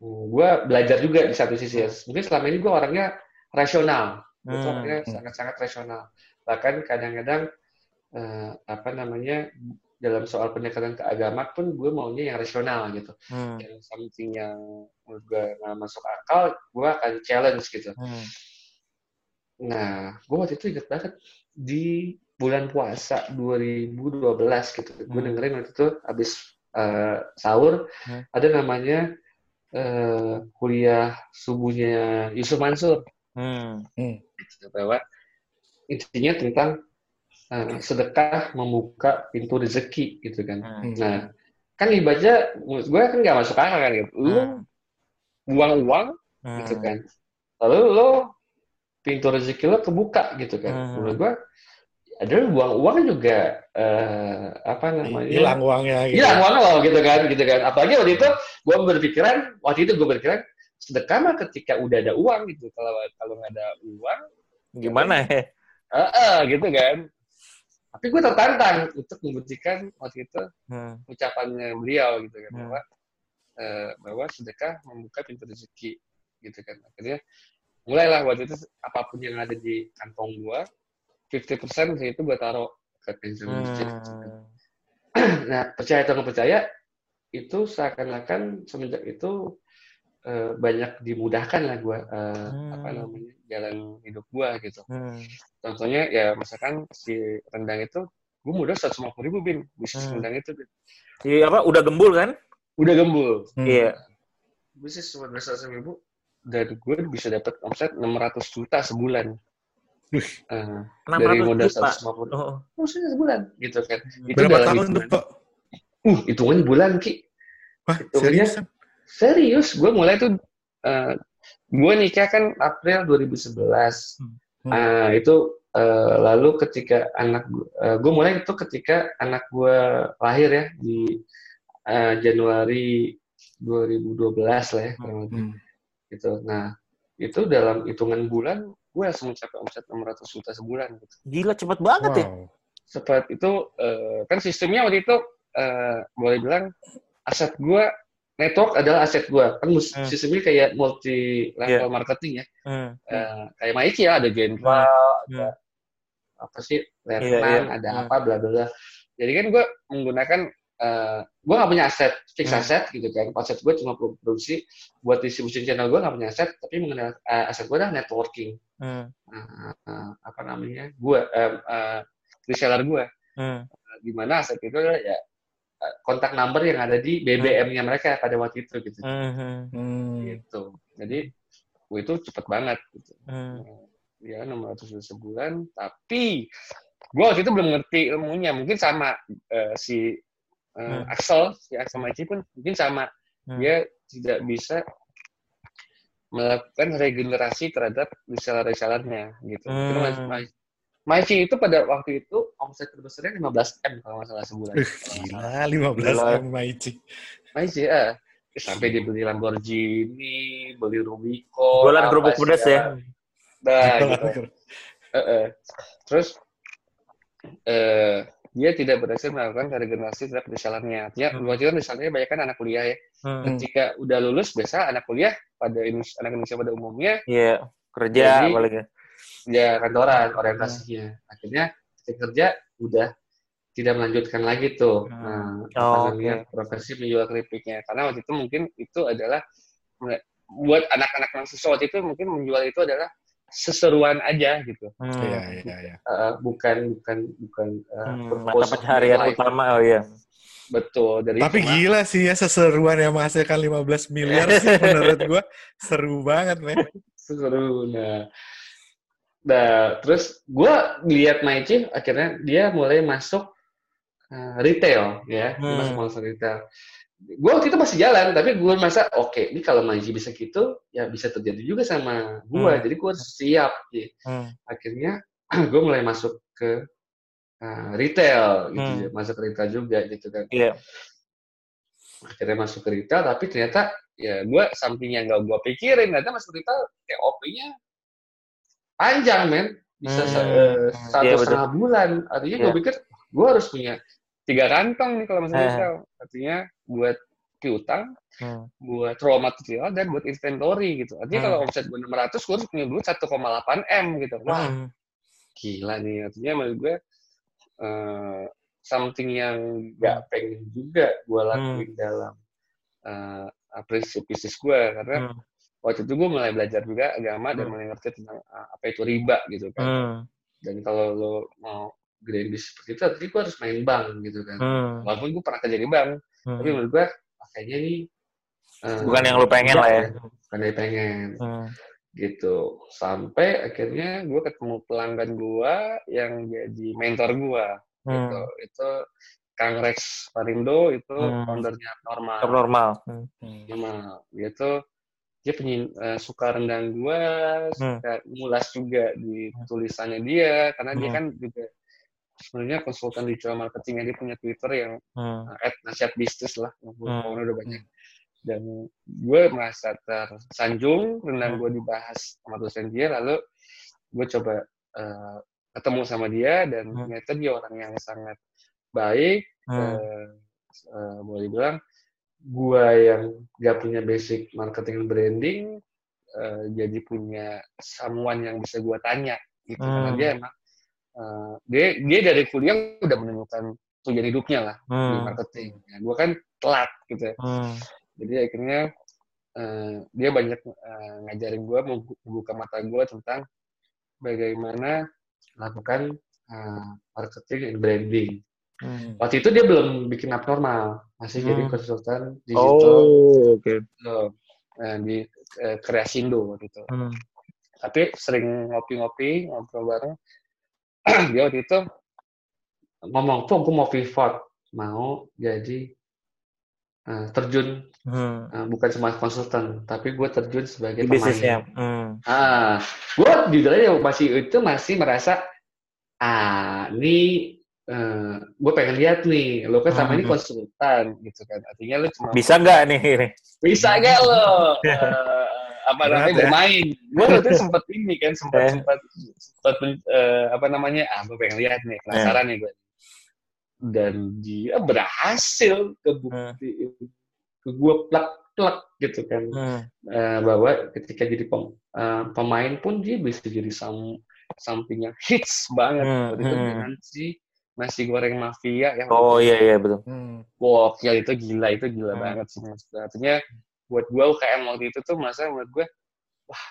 C: gue belajar juga di satu sisi ya. mungkin selama ini gue orangnya rasional
A: Hmm.
C: orangnya sangat-sangat rasional bahkan kadang-kadang eh, apa namanya dalam soal pendekatan ke agama pun gue maunya yang rasional gitu
A: Hmm.
C: yang something yang menurut gue nggak masuk akal gue akan challenge gitu
A: Hmm.
C: Nah, gue waktu itu inget banget di bulan puasa 2012 gitu. Gue
A: Hmm.
C: dengerin waktu itu abis eh, sahur
A: Hmm.
C: ada namanya eh, kuliah subuhnya Yusuf Mansur.
A: Hmm.
C: Gitu, bahwa intinya tentang eh, sedekah membuka pintu rezeki gitu kan.
A: Hmm.
C: Nah, kan ibadah menurut gue kan nggak masuk akal kan gitu. Lu
A: Hmm.
C: buang uang
A: Hmm.
C: gitu kan. Lalu lo pintu rezeki lo kebuka gitu kan.
A: Hmm.
C: Menurut gua adalah buang uang juga eh, apa namanya?
B: Hilang uangnya gitu.
C: Hilang uang lo gitu kan, gitu kan. Apalagi waktu itu gua berpikiran, waktu itu gua berpikiran sedekah mah ketika udah ada uang gitu. Kalau kalau nggak ada uang,
A: Gimana ya?
C: eh eh, gitu kan. Tapi gue tertantang untuk membuktikan waktu itu
A: Hmm.
C: ucapannya beliau gitu kan
A: Hmm.
C: bahwa eh, bahwa sedekah membuka pintu rezeki gitu kan akhirnya mulailah waktu itu apa pun yang ada di kantong gua 50% dari itu gua taruh ke pensiun masjid
A: Hmm.
C: nah percaya atau nggak percaya itu seakan-akan semenjak itu eh, banyak dimudahkan lah gua eh,
A: Hmm.
C: apa namanya jalan hidup gua gitu
A: Hmm.
C: contohnya ya misalkan si rendang itu gua modal 150 ribu bin bisnis
A: Hmm.
C: rendang itu Bin.
A: Iya apa? Udah gembul kan?
C: udah gembul
B: Hmm.
A: Iya.
C: bisnis cuma dua ratus ribu dan gue bisa dapat omset 600 juta sebulan
A: 600
C: dari modal
A: juta.
C: 150
A: Oh.
C: maksudnya sebulan gitu kan itu
B: Berapa
C: dalam
B: tahun tuh, Pak?
C: uh hitungannya bulan ki
B: Wah,
C: Hitungannya-
B: serius?
C: Serius gue mulai tuh eh, gue nikah kan April 2011
B: Hmm.
C: Eh, itu eh, lalu ketika anak gue mulai itu ketika anak gue lahir ya di eh, Januari 2012 lah ya kurang lebih
B: Hmm.
C: gitu. Nah, itu dalam hitungan bulan gue langsung mencapai omset 600 juta sebulan gitu.
A: Gila cepet banget ya.
B: Wow.
C: Seperti itu eh, kan sistemnya waktu itu eh, boleh bilang aset gue network adalah aset gue. Kan
A: Hmm.
C: sistemnya kayak multi level
A: Iya.
C: marketing ya.
A: Hmm.
C: Eh, kayak Maiki ya ada Genval,
A: Hmm.
C: ada apa sih
A: Iya,
C: Letnan,
A: iya.
C: ada
A: Hmm.
C: apa bla bla bla. Jadi kan gue menggunakan eh gue nggak punya aset fix
A: Hmm.
C: aset gitu kan. Aset gue cuma produksi buat distribusi channel gue nggak punya aset, tapi mengenal eh, aset gue adalah networking.
A: Hmm.
C: Eh, eh, apa namanya? Gue eh, eh, reseller gue.
A: Hmm.
C: Di mana aset itu adalah ya kontak number yang ada di BBM-nya mereka pada waktu itu gitu.
A: Hmm.
B: Hmm.
C: Gitu. Jadi itu cepet banget gitu.
A: Hmm.
C: ya 600 juta sebulan tapi gue waktu itu belum ngerti ilmunya mungkin sama eh, si eh,
A: Hmm.
C: Axel si Axel Maci pun mungkin sama
A: Hmm.
C: dia tidak bisa melakukan regenerasi terhadap reseller-resellernya gitu
A: Hmm.
C: Mungkin Ma- Ma- Maci itu pada waktu itu omset terbesarnya 15 m kalau nggak salah sebulan
B: Ih, Gila, 15
A: Gila.
B: M Maici.
C: Maci ya sampai dia beli Lamborghini beli Rubicon
A: Jualan kerupuk pedas ya.
C: nah gitu Eh, eh. Terus eh dia tidak berhasil melakukan regenerasi terhadap resellernya. Artinya,
A: Hmm.
C: kan resellernya banyak kan anak kuliah ya.
A: Hmm.
C: Ketika udah lulus, biasa anak kuliah pada Indonesia, anak Indonesia pada umumnya,
A: Iya. Kerja
C: Jadi-
A: apalagi.
C: Ya kantoran orientasinya. Akhirnya ketika kerja, udah tidak melanjutkan lagi tuh
A: Hmm.
C: nah
A: Oh,
C: namanya profesi menjual keripiknya karena waktu itu mungkin itu adalah buat anak-anak mahasiswa waktu itu mungkin menjual itu adalah seseruan aja gitu
A: Hmm.
B: Iya, iya, iya.
C: Eh, bukan bukan bukan eh,
A: Hmm, mata pencaharian utama oh iya.
C: betul dari
B: Tapi
C: cuma-
B: gila sih ya seseruan yang menghasilkan 15 miliar sih menurut gua seru banget, men.
C: seru nah nah terus gue lihat Maichi akhirnya dia mulai masuk uh, retail ya
A: Hmm.
C: masuk masuk retail gue waktu itu masih jalan tapi gue masa oke ini kalau Maichi bisa gitu ya bisa terjadi juga sama gue
A: Hmm.
C: jadi gue siap ya.
A: Hmm.
C: akhirnya gue mulai masuk ke uh, retail gitu
A: Hmm.
C: ya masuk ke retail juga gitu kan
A: Iya.
C: akhirnya masuk ke retail tapi ternyata ya gue samping yang gak gue pikirin ternyata masuk retail kayak OP-nya panjang men bisa
A: Hmm.
C: eh, satu
A: Iya, betul.
C: setengah bulan artinya gue
A: Iya.
C: pikir gue harus punya tiga kantong nih kalau
A: Eh.
C: retail artinya buat piutang
A: Hmm.
C: buat raw material dan buat inventory gitu artinya
A: Hmm.
C: kalau omset gue 600 gue harus punya duit 1,8 m gitu wah
A: Hmm.
C: gila nih artinya menurut gue eh, something yang gak pengen juga gue lakuin dalam uh, prinsip bisnis gue karena
A: Hmm.
C: Waktu itu gue mulai belajar juga agama dan
A: Hmm.
C: mulai ngerti tentang uh, apa itu riba gitu kan
A: Hmm.
C: dan kalau lo mau gedein bisnis seperti itu artinya gue harus main bank gitu kan
A: Hmm.
C: walaupun gue pernah kerja di bank
A: Hmm.
C: tapi menurut gue ah, kayaknya nih uh,
A: Bukan yang lu pengen lah ya.
C: bukan yang pengen
A: Hmm.
C: gitu sampai akhirnya gue ketemu pelanggan gue yang jadi mentor gue gitu
A: Hmm.
C: itu Kang Rex Parindo itu
A: Hmm.
C: foundernya normal
A: normal. Hmm.
C: normal dia tuh dia penyin, eh, suka rendang gua
A: Hmm.
C: suka ngulas juga di tulisannya dia karena dia
A: Hmm.
C: kan juga sebenarnya konsultan digital marketing dia punya Twitter yang
A: Hmm.
C: uh, at nasihat bisnis lah
A: Hmm.
C: udah banyak dan gue merasa tersanjung rendang gue dibahas sama dosen dia lalu gue coba eh, ketemu sama dia dan
A: Hmm.
C: ternyata dia orang yang sangat baik
A: Hmm.
C: eh, eh, boleh bilang gua yang gak punya basic marketing and branding eh, jadi punya someone yang bisa gua tanya gitu karena
A: Hmm.
C: dia emang eh, dia dia dari kuliah udah menemukan tujuan hidupnya lah di
A: Hmm.
C: marketing ya, gua kan telat gitu ya.
A: Hmm.
C: jadi akhirnya eh, dia banyak eh, ngajarin gua membu- membuka mata gua tentang bagaimana melakukan eh, marketing and branding
A: Hmm.
C: waktu itu dia belum bikin abnormal masih jadi
A: Hmm.
C: konsultan digital
A: Oh, oke.
C: Tuh, eh, di eh, Kreasindo waktu itu
A: Hmm.
C: tapi sering ngopi-ngopi ngobrol bareng dia waktu itu ngomong tuh aku mau pivot mau jadi eh, terjun
A: Hmm.
C: eh, bukan cuma konsultan tapi gue terjun sebagai
A: Di
C: pemain
A: bisnisnya. Hmm.
C: ah gue jujur aja masih itu masih merasa ah ini eh, gue pengen lihat nih lo kan sama ini
A: Hmm.
C: konsultan gitu kan artinya lo cuma
A: Bisa nggak nih ini?
C: bisa gak lo Eh, apa namanya
B: ya.
C: bermain gue waktu itu sempat ini kan sempat
A: Eh.
C: sempat sempat eh, apa namanya ah gue pengen lihat nih penasaran nih gue dan dia berhasil kebuktiin ke gue plak plak gitu kan
A: Hmm.
C: Eh, bahwa ketika jadi pem- eh, pemain pun dia bisa jadi sam something yang hits banget
A: Hmm, hmm.
C: dengan si nasi goreng mafia yang
A: Oh iya iya betul.
B: Hmm.
C: gokil itu gila itu gila
A: Hmm.
C: banget sih Mas. artinya buat gue UKM waktu itu tuh masa menurut gue wah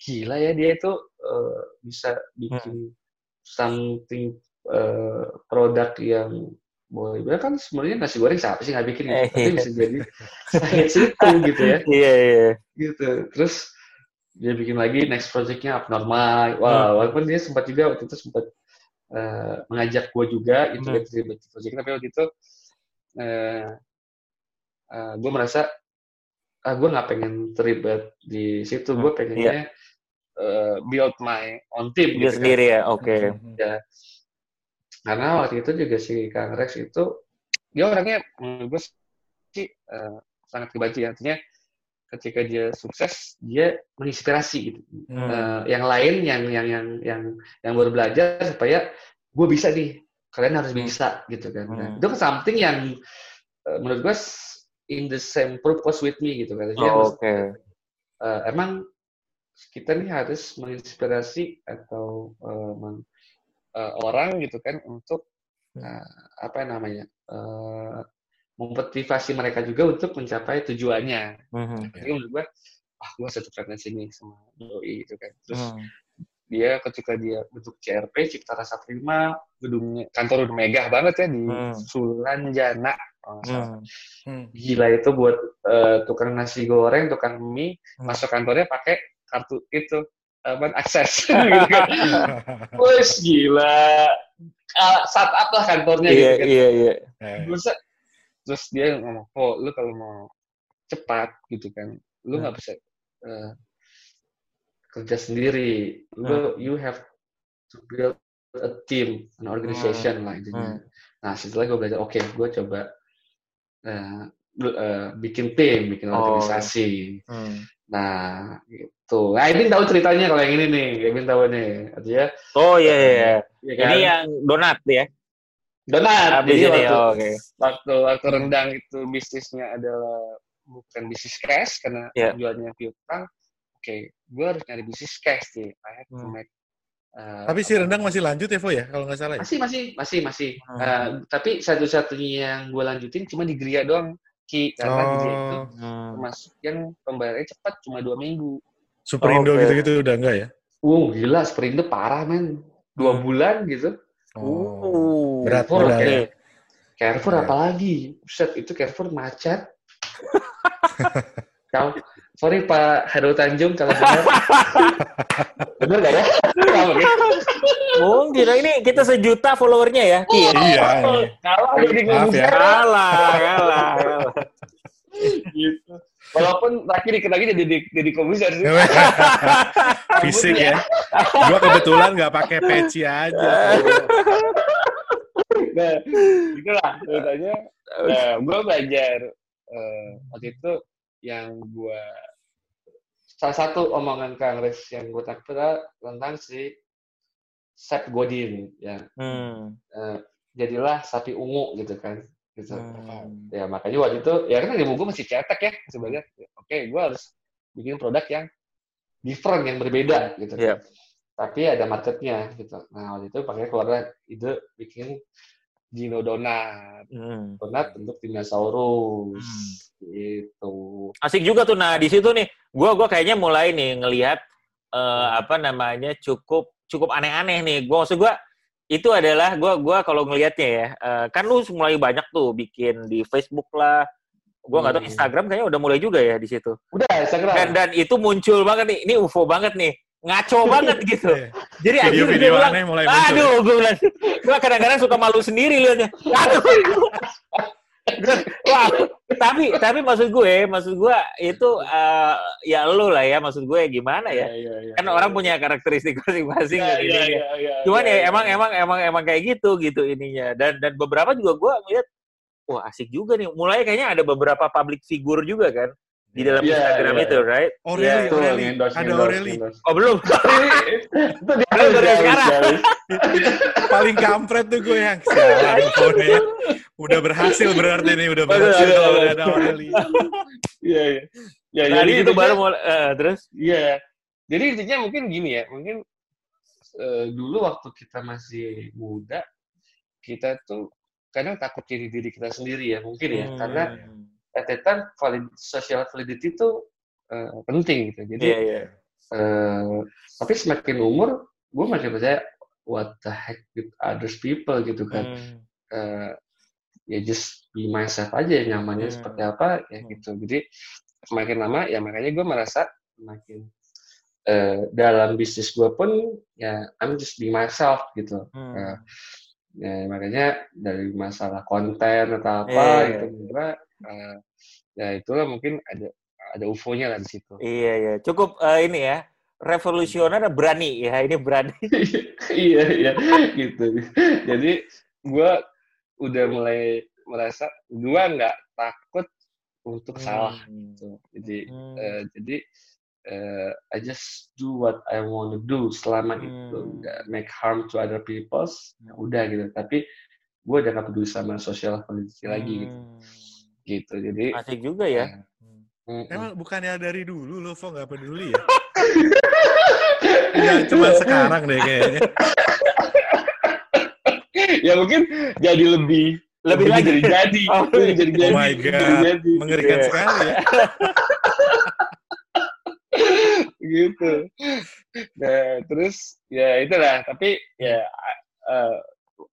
C: gila ya dia itu eh, bisa bikin something eh, produk yang boleh bilang kan sebenarnya nasi goreng siapa sih nggak bikin gitu.
A: Eh,
C: tapi
A: iya.
C: bisa jadi science itu gitu ya
A: Iya iya.
C: gitu terus dia bikin lagi next projectnya abnormal wah
A: Hmm.
C: walaupun dia sempat juga waktu itu sempat eh, mengajak gue juga itu terlibat di project tapi waktu itu eh, eh, gue merasa ah gue nggak pengen terlibat di situ gue pengennya eh, build my own team
A: Dia
C: gitu kan.
A: sendiri ya. Oke.
B: Hmm.
C: Ya. karena waktu itu juga si Kang Rex itu dia orangnya menurut gue sih eh, sangat kebantu ya artinya ketika dia sukses dia menginspirasi gitu
A: Hmm.
C: Eh, yang lain yang yang yang yang yang baru belajar supaya gue bisa nih kalian harus bisa gitu kan Nah,
A: Hmm.
C: itu kan something yang eh, menurut gue in the same purpose with me gitu kan Jadi
A: Oh, Oke.
C: eh, emang kita nih harus menginspirasi atau eh, men- eh, orang gitu kan untuk uh, apa namanya uh, memotivasi mereka juga untuk mencapai tujuannya.
A: Mhm.
C: Jadi menurut gue, ah gue satu frekuensi nih sama doi gitu kan. Terus
A: Mhm.
C: dia ketika dia bentuk CRP Cipta Rasa Prima gedungnya kantor udah megah banget ya di
A: Hmm.
C: Sulanjana.
A: Mhm.
B: Hmm.
C: gila itu buat eh, tukang nasi goreng tukang mie
A: Hmm.
C: masuk kantornya pakai kartu itu apa akses gitu kan Wes gila Ah, startup lah kantornya
A: Iya,
C: gitu kan
A: iya, iya.
C: Terus, terus dia ngomong oh lu kalau mau cepat gitu kan lu
A: Hmm.
C: nggak bisa eh, kerja sendiri lu you have to build a team an organization lah intinya
A: Hmm.
C: nah setelah gue belajar oke gue coba lu- eh, bikin tim bikin
A: Oh.
C: organisasi
A: Hmm.
C: nah gitu nah Ebin tahu ceritanya kalau yang ini nih Ebin tahu nih artinya
A: Oh iya, iya, iya.
C: ya kan?
A: Ini yang donat ya?
C: Donat
A: Habis
C: jadi
A: ini,
C: waktu,
A: oh, oke.
C: waktu waktu rendang itu bisnisnya adalah bukan bisnis cash karena
A: Iya.
C: jualnya piutang oke gue harus nyari bisnis cash sih I have to
A: Hmm.
C: make eh,
B: Tapi si rendang masih lanjut ya, Vo ya? Kalau nggak salah ya?
C: masih masih masih masih
A: Hmm.
C: Eh, tapi satu-satunya yang gue lanjutin cuma di Gria doang ki karena di Gria itu
B: Oh,
A: Hmm.
C: termasuk yang pembayarannya cepat cuma dua minggu
B: Superindo
A: Oke.
B: gitu-gitu udah enggak ya?
C: wow gila Sprinter parah men dua
A: Hmm.
C: bulan gitu
B: Oh. Berat,
C: berat
A: oke.
B: ya.
C: Carrefour
B: Iya.
C: apalagi Buset, itu Carrefour macet kau sorry Pak Hairul Tanjung kalau benar benar nggak ya ya?
A: Mungkin ini kita sejuta followernya ya, Ki. ya?
B: Iya.
C: Oh, kalah jadi
B: Maaf ya.
A: Kalah, kalah, kalah.
C: gitu walaupun terakhir dikit lagi jadi jadi komisar sih
B: Fisik ya. Gua kebetulan nggak pakai peci aja.
C: nah itulah ceritanya nah, gue belajar eh, waktu itu yang gue salah satu omongan Kang Riz yang gue takut tentang si Seth Godin ya
A: Hmm.
C: Eh, jadilah sapi ungu gitu kan gitu
A: Hmm.
C: ya makanya waktu itu ya kan ilmu gue masih cetek ya sebenarnya oke gue harus bikin produk yang different yang berbeda gitu
A: Iya.
C: tapi ada marketnya gitu nah waktu itu pakai keluar ide bikin Gino Donat
A: Hmm.
C: donat bentuk dinosaurus
A: Hmm.
C: gitu
A: Asik juga tuh. Nah, di situ nih, gua gua kayaknya mulai nih ngelihat eh, apa namanya cukup cukup aneh-aneh nih. Gua maksud gua itu adalah gua gua kalau ngelihatnya ya, eh, kan lu mulai banyak tuh bikin di Facebook lah. Gua nggak tahu
C: Hmm.
A: Instagram kayaknya udah mulai juga ya di situ.
C: udah Instagram
A: Dan dan itu muncul banget nih. Ini UFO banget nih. Ngaco banget gitu. Jadi akhirnya
B: Video-video
A: gua bilang,
B: mulai muncul.
A: Aduh, gue bilang, gue kadang-kadang suka malu sendiri liatnya. Aduh. Wah, tapi tapi maksud gue, maksud gue itu eh, ya lu lah ya, maksud gue gimana ya?
C: iya, iya,
A: Kan orang punya karakteristik masing-masing
C: iya,
A: ininya.
C: iya, iya,
A: Cuman
C: iya,
A: ya
C: iya.
A: emang emang emang emang kayak gitu gitu ininya. Dan dan beberapa juga gue ngeliat, wah asik juga nih. Mulai kayaknya ada beberapa public figure juga kan di dalam
C: Iya,
A: Instagram
C: iya.
A: itu, right?
B: Aureli,
A: Iya.
C: Betul,
B: Aureli.
C: endorse,
B: Ada
C: endorse,
B: Aureli.
C: endorse.
A: Oh belum.
C: itu dia
A: Belum dari sekarang.
B: Paling kampret tuh gue yang sialan pokoknya. Udah berhasil berarti nih, udah berhasil kalau udah ada Aureli.
C: Iya, iya. Ya,
A: Nah, di situ
C: intinya-
A: baru mulai, eh, terus?
C: Iya. Jadi intinya mungkin gini ya, mungkin eh, dulu waktu kita masih muda, kita tuh kadang takut diri diri kita sendiri ya, mungkin ya,
A: Hmm.
C: karena at that time valid, social validity itu eh, penting gitu. Jadi
A: Iya, iya.
C: eh, tapi semakin umur, gue makin percaya what the heck with others people gitu kan.
A: Hmm.
C: Eh, ya just be myself aja ya nyamannya
A: Hmm.
C: seperti apa ya
A: Hmm.
C: gitu. Jadi semakin lama ya makanya gue merasa semakin eh, dalam bisnis gue pun ya I'm just be myself gitu.
A: Hmm.
C: Eh, ya, makanya dari masalah konten atau apa
A: Iya, iya.
C: gitu gue eh, ya itulah mungkin ada ada UFO-nya lah di situ.
A: Iya, iya. Cukup eh, ini ya, revolusioner berani ya. Ini berani.
C: iya iya gitu. Jadi gue udah mulai merasa gue nggak takut untuk salah
A: Hmm.
C: gitu. Jadi
A: Hmm.
C: eh, jadi eh, I just do what I want to do selama itu
A: Hmm.
C: nggak make harm to other people's ya udah gitu. Tapi gue udah gak peduli sama social validity lagi gitu.
A: Hmm.
C: gitu. Jadi
A: Asik juga ya.
C: mm.
B: Emang bukannya dari dulu lo, Vo nggak peduli ya? Ya, cuma sekarang deh kayaknya.
C: ya mungkin jadi lebih
A: Lebih lagi.
C: jadi jadi.
A: Oh,
C: Lebih jadi
B: Oh
C: jadi.
B: my
C: Jadi
B: God.
C: jadi.
B: Mengerikan
A: Iya.
B: sekali ya.
C: Gitu. Nah, terus ya itulah. Tapi ya eh,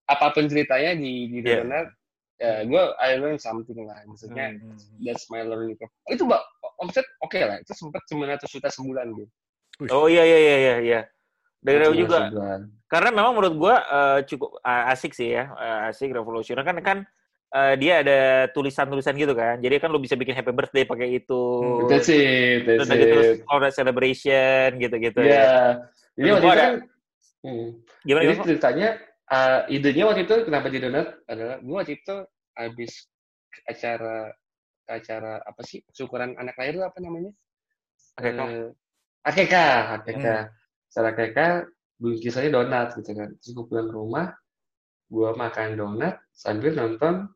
C: apa pun ceritanya di di
A: Iya.
C: Donat, ya gue I learn something lah. Maksudnya
A: Hmm.
C: that's my learning curve. Itu mbak omset oke lah. Itu sempat 900 juta sebulan gitu.
A: Oh iya iya iya iya iya. Dari juga
C: Sebulan.
A: karena memang menurut gua eh, cukup eh, asik sih ya, eh, asik revolusioner kan kan eh, dia ada tulisan-tulisan gitu kan. Jadi kan lu bisa bikin happy birthday pakai itu.
C: That's it.
A: Terus
C: That's
A: gitu
C: it.
A: corporate celebration gitu-gitu
C: Iya.
A: ya.
C: Jadi
A: Terus
C: waktu itu kan, hmm.
A: Gimana
C: Jadi
A: gitu?
C: ceritanya, uh, idenya waktu itu kenapa di donat adalah gue waktu itu habis acara acara apa sih syukuran anak lahir itu apa namanya?
A: Akekah.
C: Eh, akekah, akekah.
B: Hmm.
C: Secara akekah bingkisannya donat gitu kan. Terus gue pulang ke rumah, gue makan donat sambil nonton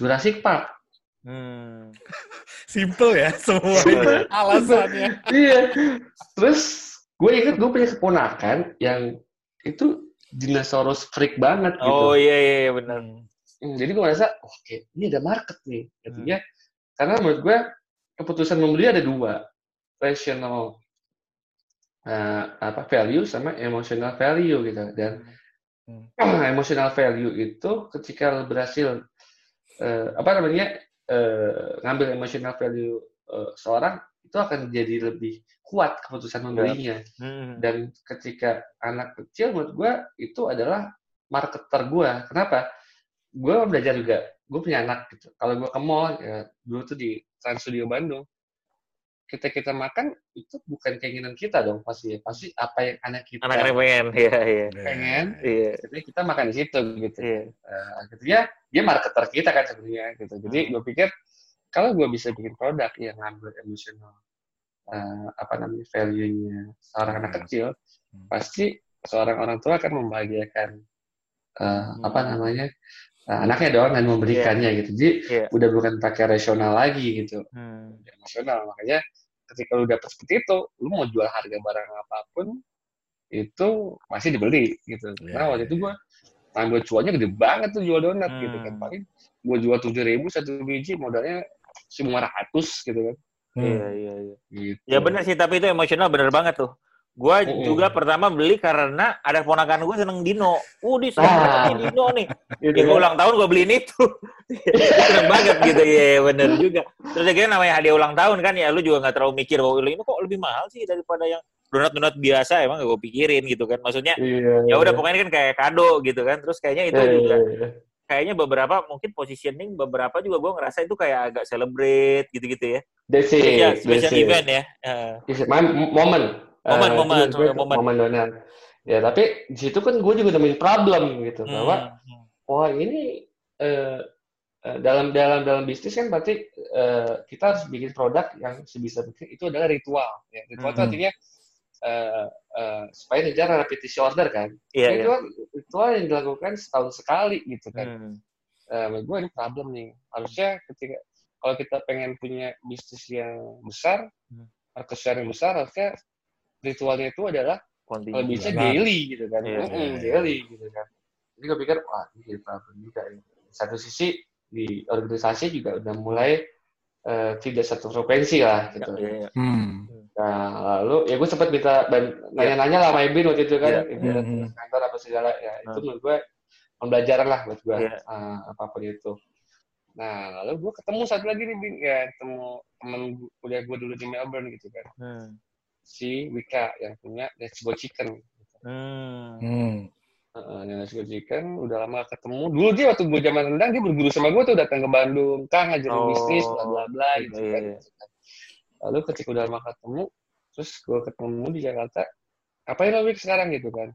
C: Jurassic Park.
A: Hmm.
B: Simple ya semua alasannya.
C: iya. Terus gue inget gue punya keponakan yang itu dinosaurus freak banget gitu.
A: Oh iya iya, iya benar.
C: Hmm, jadi gue merasa, oh, oke, ini ada market nih.
A: Hmm.
C: Artinya, karena menurut gue, keputusan membeli ada dua. Rational eh, apa value sama emotional value gitu. Dan
B: Hmm.
C: emotional value itu ketika berhasil, eh, apa namanya, eh, ngambil emotional value eh, seorang, itu akan jadi lebih kuat keputusan membelinya.
A: Hmm.
C: Dan ketika anak kecil menurut gue itu adalah marketer gue. Kenapa? Gue belajar juga. Gue punya anak gitu. Kalau gue ke mall, ya, dulu tuh di Trans Studio Bandung, kita kita makan itu bukan keinginan kita dong pasti ya. Pasti apa yang anak kita
A: Anak-anak pengen, iya iya.
C: pengen,
A: Iya.
C: jadi kita makan di situ gitu.
A: Iya.
C: Eh, akhirnya dia marketer kita kan sebenarnya gitu. Jadi
A: Hmm.
C: gue pikir kalau gue bisa bikin produk yang ngambil emotional eh, apa namanya value-nya seorang anak
B: Hmm.
C: kecil,
B: Hmm.
C: pasti seorang orang tua akan membahagiakan eh,
A: Hmm.
C: apa namanya eh, anaknya dong dan memberikannya gitu. Jadi
A: Iya.
C: udah bukan pakai rasional lagi gitu,
A: Hmm.
C: emosional. Makanya ketika lu dapet seperti itu, lu mau jual harga barang apa pun itu masih dibeli gitu.
B: Iya,
C: Nah waktu
B: iya,
C: itu gua ambil cuannya gede banget tuh jual donat gitu kan.
A: Hmm.
C: Paling gua jual tujuh ribu satu biji modalnya lima ratus gitu kan.
B: Hmm.
A: Iya iya iya.
C: Gitu.
A: Ya benar sih, tapi itu emosional bener banget tuh. Gua
C: Mm-mm.
A: juga pertama beli karena ada ponakan gue seneng Dino. Uh, di
C: Ah.
A: Dino nih.
C: Gitu
A: Ya gue
C: kan.
A: ulang tahun gue beliin itu. seneng banget gitu. Iya iya, bener juga. Terus akhirnya namanya hadiah ulang tahun kan ya lu juga nggak terlalu mikir bahwa ini kok lebih mahal sih daripada yang donat-donat biasa emang gak gue pikirin gitu kan. Maksudnya
C: Iya.
A: ya udah pokoknya kan kayak kado gitu kan. Terus kayaknya itu
C: Iya,
A: juga
C: iya.
A: kayaknya beberapa mungkin positioning beberapa juga gue ngerasa itu kayak agak celebrate gitu-gitu ya.
C: That's it,
A: Special, special event ya.
C: It my momen.
A: Momen,
C: Eh,
A: momen,
C: itu menurut gue
A: momen.
C: momen donat. Ya tapi di situ kan gue juga nemuin problem gitu
A: hmm,
C: bahwa wah ini eh, eh, dalam dalam dalam bisnis kan berarti eh, kita harus bikin produk yang sebisa mungkin itu adalah ritual. Ya. Ritual itu
B: Hmm.
C: artinya eh, eh, supaya ngejar repetisi order kan.
A: Iya, iya.
C: Ritual, ritual yang dilakukan setahun sekali gitu kan.
A: Hmm.
C: Menurut gue ini problem nih. Harusnya ketika kalau kita pengen punya bisnis yang besar,
A: Hmm.
C: market share yang besar, harusnya ritualnya itu adalah
A: Continue.
C: kalau bisa
B: Jalan.
C: daily gitu kan.
A: Iya,
C: Mm-mm,
B: iya, iya.
C: daily gitu kan. Jadi gue pikir, wah ini jadi problem juga. Di Satu sisi di organisasi juga udah mulai eh, tidak satu frekuensi lah gitu.
A: Iya, iya.
B: Hmm.
C: Nah, lalu ya gue sempat minta ban- nanya-nanya lah sama Ibin waktu itu kan,
A: Iya.
C: Ibin
B: Mhm.
C: kantor apa segala ya. Itu
A: Hmm.
C: menurut gue pembelajaran lah buat gue
A: Iya.
C: eh, apa pun itu. Nah, lalu gue ketemu satu lagi nih, Bin. Ya, ketemu temen kuliah gue dulu di Melbourne gitu kan.
A: Hmm.
C: Si Wika yang punya Let's Go Chicken.
A: Hmm.
B: Hmm.
C: Heeh, yang Let's Go Chicken udah lama gak ketemu. Dulu dia waktu gue zaman rendang dia berguru sama gue tuh datang ke Bandung, Kang ngajarin
A: Oh.
C: bisnis bla bla bla gitu
A: Iya,
C: kan.
A: iya.
C: Lalu ketika udah lama ketemu, terus gue ketemu di Jakarta, apain lo Wik sekarang gitu kan?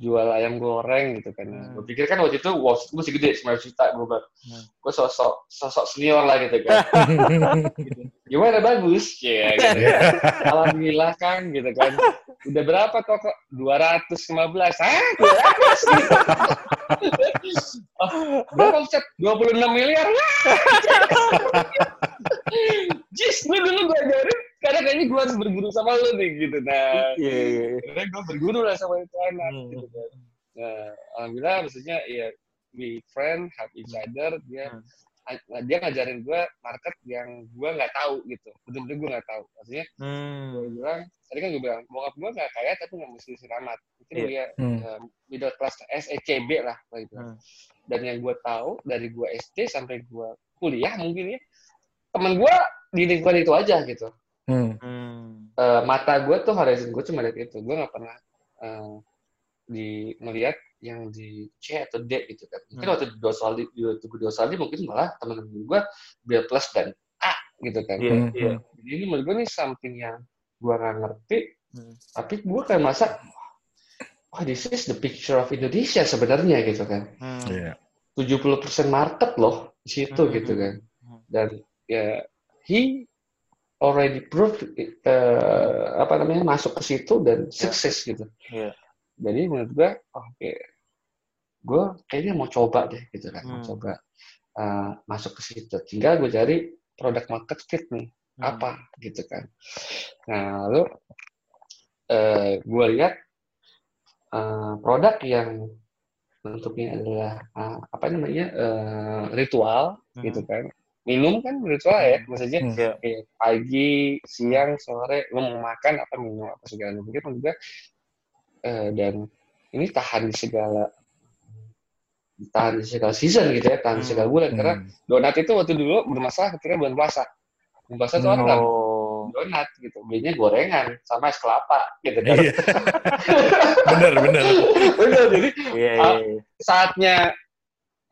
C: Jual ayam goreng gitu kan.
A: Hmm.
C: Gue pikir kan waktu itu wow, gue masih gede 9 juta gue
A: Hmm.
C: gue sosok sosok senior lah gitu kan. Gimana bagus? Ya gitu. Alhamdulillah kan gitu kan. Udah berapa toko? 215. Hah? 200? oh, berapa omset? 26 miliar. Jis, lu dulu gue ajarin. Karena kayaknya gue harus berguru sama lu nih gitu. Nah,
A: Iya, iya, iya.
C: akhirnya gue berguru lah sama itu anak
A: Hmm.
C: gitu kan. Nah, alhamdulillah maksudnya ya we friend, help each other. Dia
A: Hmm.
C: dia ngajarin gue market yang gue nggak tahu gitu. Bener-bener gue nggak tahu. Maksudnya gue
A: Hmm.
C: bilang, tadi kan gue bilang, bokap gue nggak kaya tapi nggak mesti amat. Mungkin
A: Iya.
C: dia
B: Hmm.
C: uh, middle class SECB lah. Gitu.
A: Hmm.
C: Dan yang gue tahu dari gue SD sampai gue kuliah mungkin ya, temen gue di lingkungan itu aja gitu.
B: Hmm.
C: Eh, mata gue tuh horizon gue cuma lihat itu. Gue nggak pernah eh, di melihat yang di C atau D gitu kan. Mungkin
A: Hmm.
C: waktu di dua solid, di waktu solid mungkin malah teman-teman gue B plus dan A gitu kan.
A: Iya,
B: Hmm.
A: iya.
C: Jadi ini menurut gue nih something yang gue nggak ngerti,
A: Hmm.
C: tapi gue kayak masa, wah this is the picture of Indonesia sebenarnya gitu kan.
A: Hmm.
B: Iya.
C: 70% market loh di situ
A: Hmm.
C: gitu kan.
A: Hmm.
C: Dan ya he already proved eh, apa namanya masuk ke situ dan sukses gitu.
A: Iya.
C: Jadi menurut gue, oh, oke, gue kayaknya mau coba deh gitu kan, mau
A: Hmm.
C: coba eh, masuk ke situ. Tinggal gue cari produk market fit nih
A: Hmm.
C: apa gitu kan. Nah lalu eh, gue lihat eh, produk yang bentuknya adalah eh, apa namanya eh, ritual
A: Hmm.
C: gitu kan. Minum kan ritual ya, maksudnya
B: Hmm.
A: Iya.
C: kayak pagi, siang, sore, lo mau makan apa minum apa segala macam. Mungkin juga eh, dan ini tahan di segala tahan di segala season gitu ya, tahan di
A: Hmm.
C: segala bulan. Karena
B: Hmm.
C: donat itu waktu dulu bermasalah ketika bulan puasa. Bulan puasa tuh orang nggak
A: Oh.
C: donat gitu, belinya gorengan sama es kelapa gitu kan.
B: Iya. bener, bener.
C: Bener, jadi
A: Iya,
C: Ah.
A: iya.
C: saatnya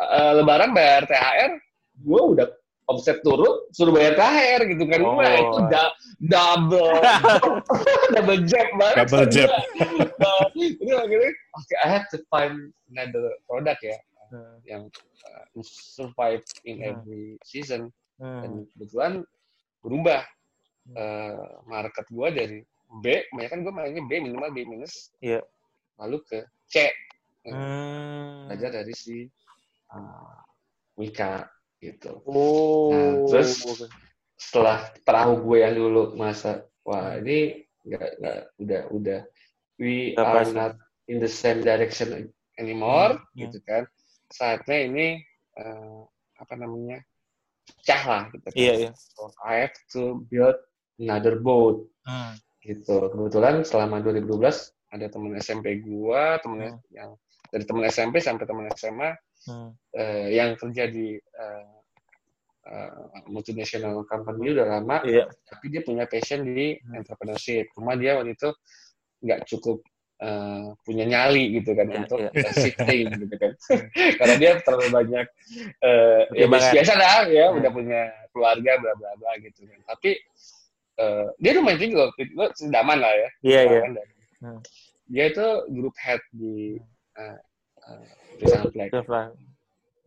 C: eh, lebaran bayar THR, gue udah omset turun, suruh bayar THR gitu kan.
A: Oh.
C: Wah, itu da- double, double jab banget.
B: Double jab.
C: Nah, Jadi akhirnya, oke, I have to find another product ya,
A: Hmm.
C: yang uh, survive in
A: Hmm.
C: every season.
A: Hmm.
C: Dan kebetulan berubah eh, market gue dari B, banyak kan gue mainnya B minimal B minus,
A: Iya.
C: lalu ke C.
A: Hmm.
C: belajar dari si uh, Wika gitu.
A: Oh.
C: Nah, terus setelah perahu gue yang dulu masa wah ini nggak nggak udah udah we
A: Nggak
C: are
A: pas.
C: not in the same direction anymore
A: Hmm,
C: gitu kan. Saatnya ini uh, apa namanya pecah lah gitu kan.
A: Iya, iya.
C: So, I have to build another boat
A: Hmm.
C: gitu. Kebetulan selama 2012 ada teman SMP gua, temen
A: Hmm.
C: yang dari teman SMP sampai teman SMA
A: Hmm.
C: eh, yang kerja di eh, eh, multinational company udah lama,
A: Iya.
C: tapi dia punya passion di
A: Hmm.
C: entrepreneurship. Cuma dia waktu itu nggak cukup eh, punya nyali gitu kan
A: Iya,
C: untuk
A: iya.
C: eh, shifting gitu kan. Karena dia terlalu banyak eh, ya biasa lah ya,
A: Hmm.
C: udah punya keluarga bla bla bla gitu kan. Tapi eh, dia lumayan tinggi loh, itu sedaman lah ya.
A: Iya, iya.
C: Sedaman dan-
A: Hmm.
C: Dia itu grup head di eh,
A: lah.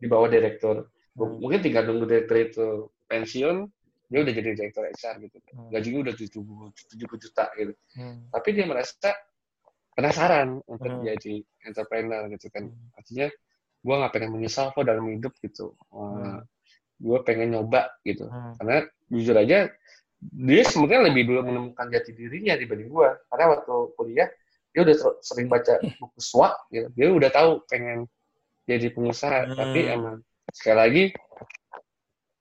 C: di bawah direktur.
A: Hmm.
C: Mungkin tinggal nunggu direktur itu pensiun, dia udah jadi direktur HR gitu.
A: Hmm.
C: Gajinya udah 70, 70 juta gitu.
A: Hmm.
C: Tapi dia merasa penasaran untuk
A: Hmm.
C: jadi entrepreneur gitu kan.
A: Hmm.
C: Artinya gue nggak pengen menyesal kok dalam hidup gitu.
A: Hmm.
C: Gue pengen nyoba gitu.
A: Hmm.
C: Karena jujur aja dia sebenarnya lebih dulu menemukan jati dirinya dibanding gue. Karena waktu kuliah dia udah sering baca buku SWOT gitu. Dia udah tahu pengen jadi pengusaha.
A: Hmm.
C: Tapi emang sekali lagi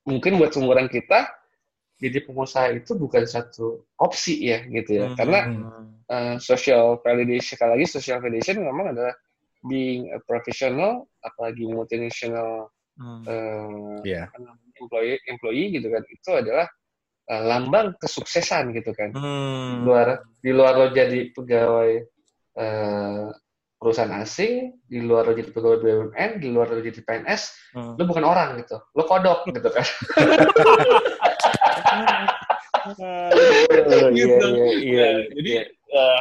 C: mungkin buat seumuran kita jadi pengusaha itu bukan satu opsi ya gitu ya.
A: Hmm.
C: Karena uh, social validation sekali lagi social validation memang adalah being a professional apalagi multinational
A: Hmm.
C: uh, apa namanya, employee employee gitu kan itu adalah uh, lambang kesuksesan gitu kan di
A: Hmm.
C: luar di luar lo jadi pegawai uh, perusahaan asing di luar lo jadi pegawai BUMN di luar lo jadi PNS
A: Hmm.
C: lo bukan orang gitu. Lo kodok gitu kan.
A: Iya,
C: Gitu.
A: iya, iya,
C: Nah, jadi uh,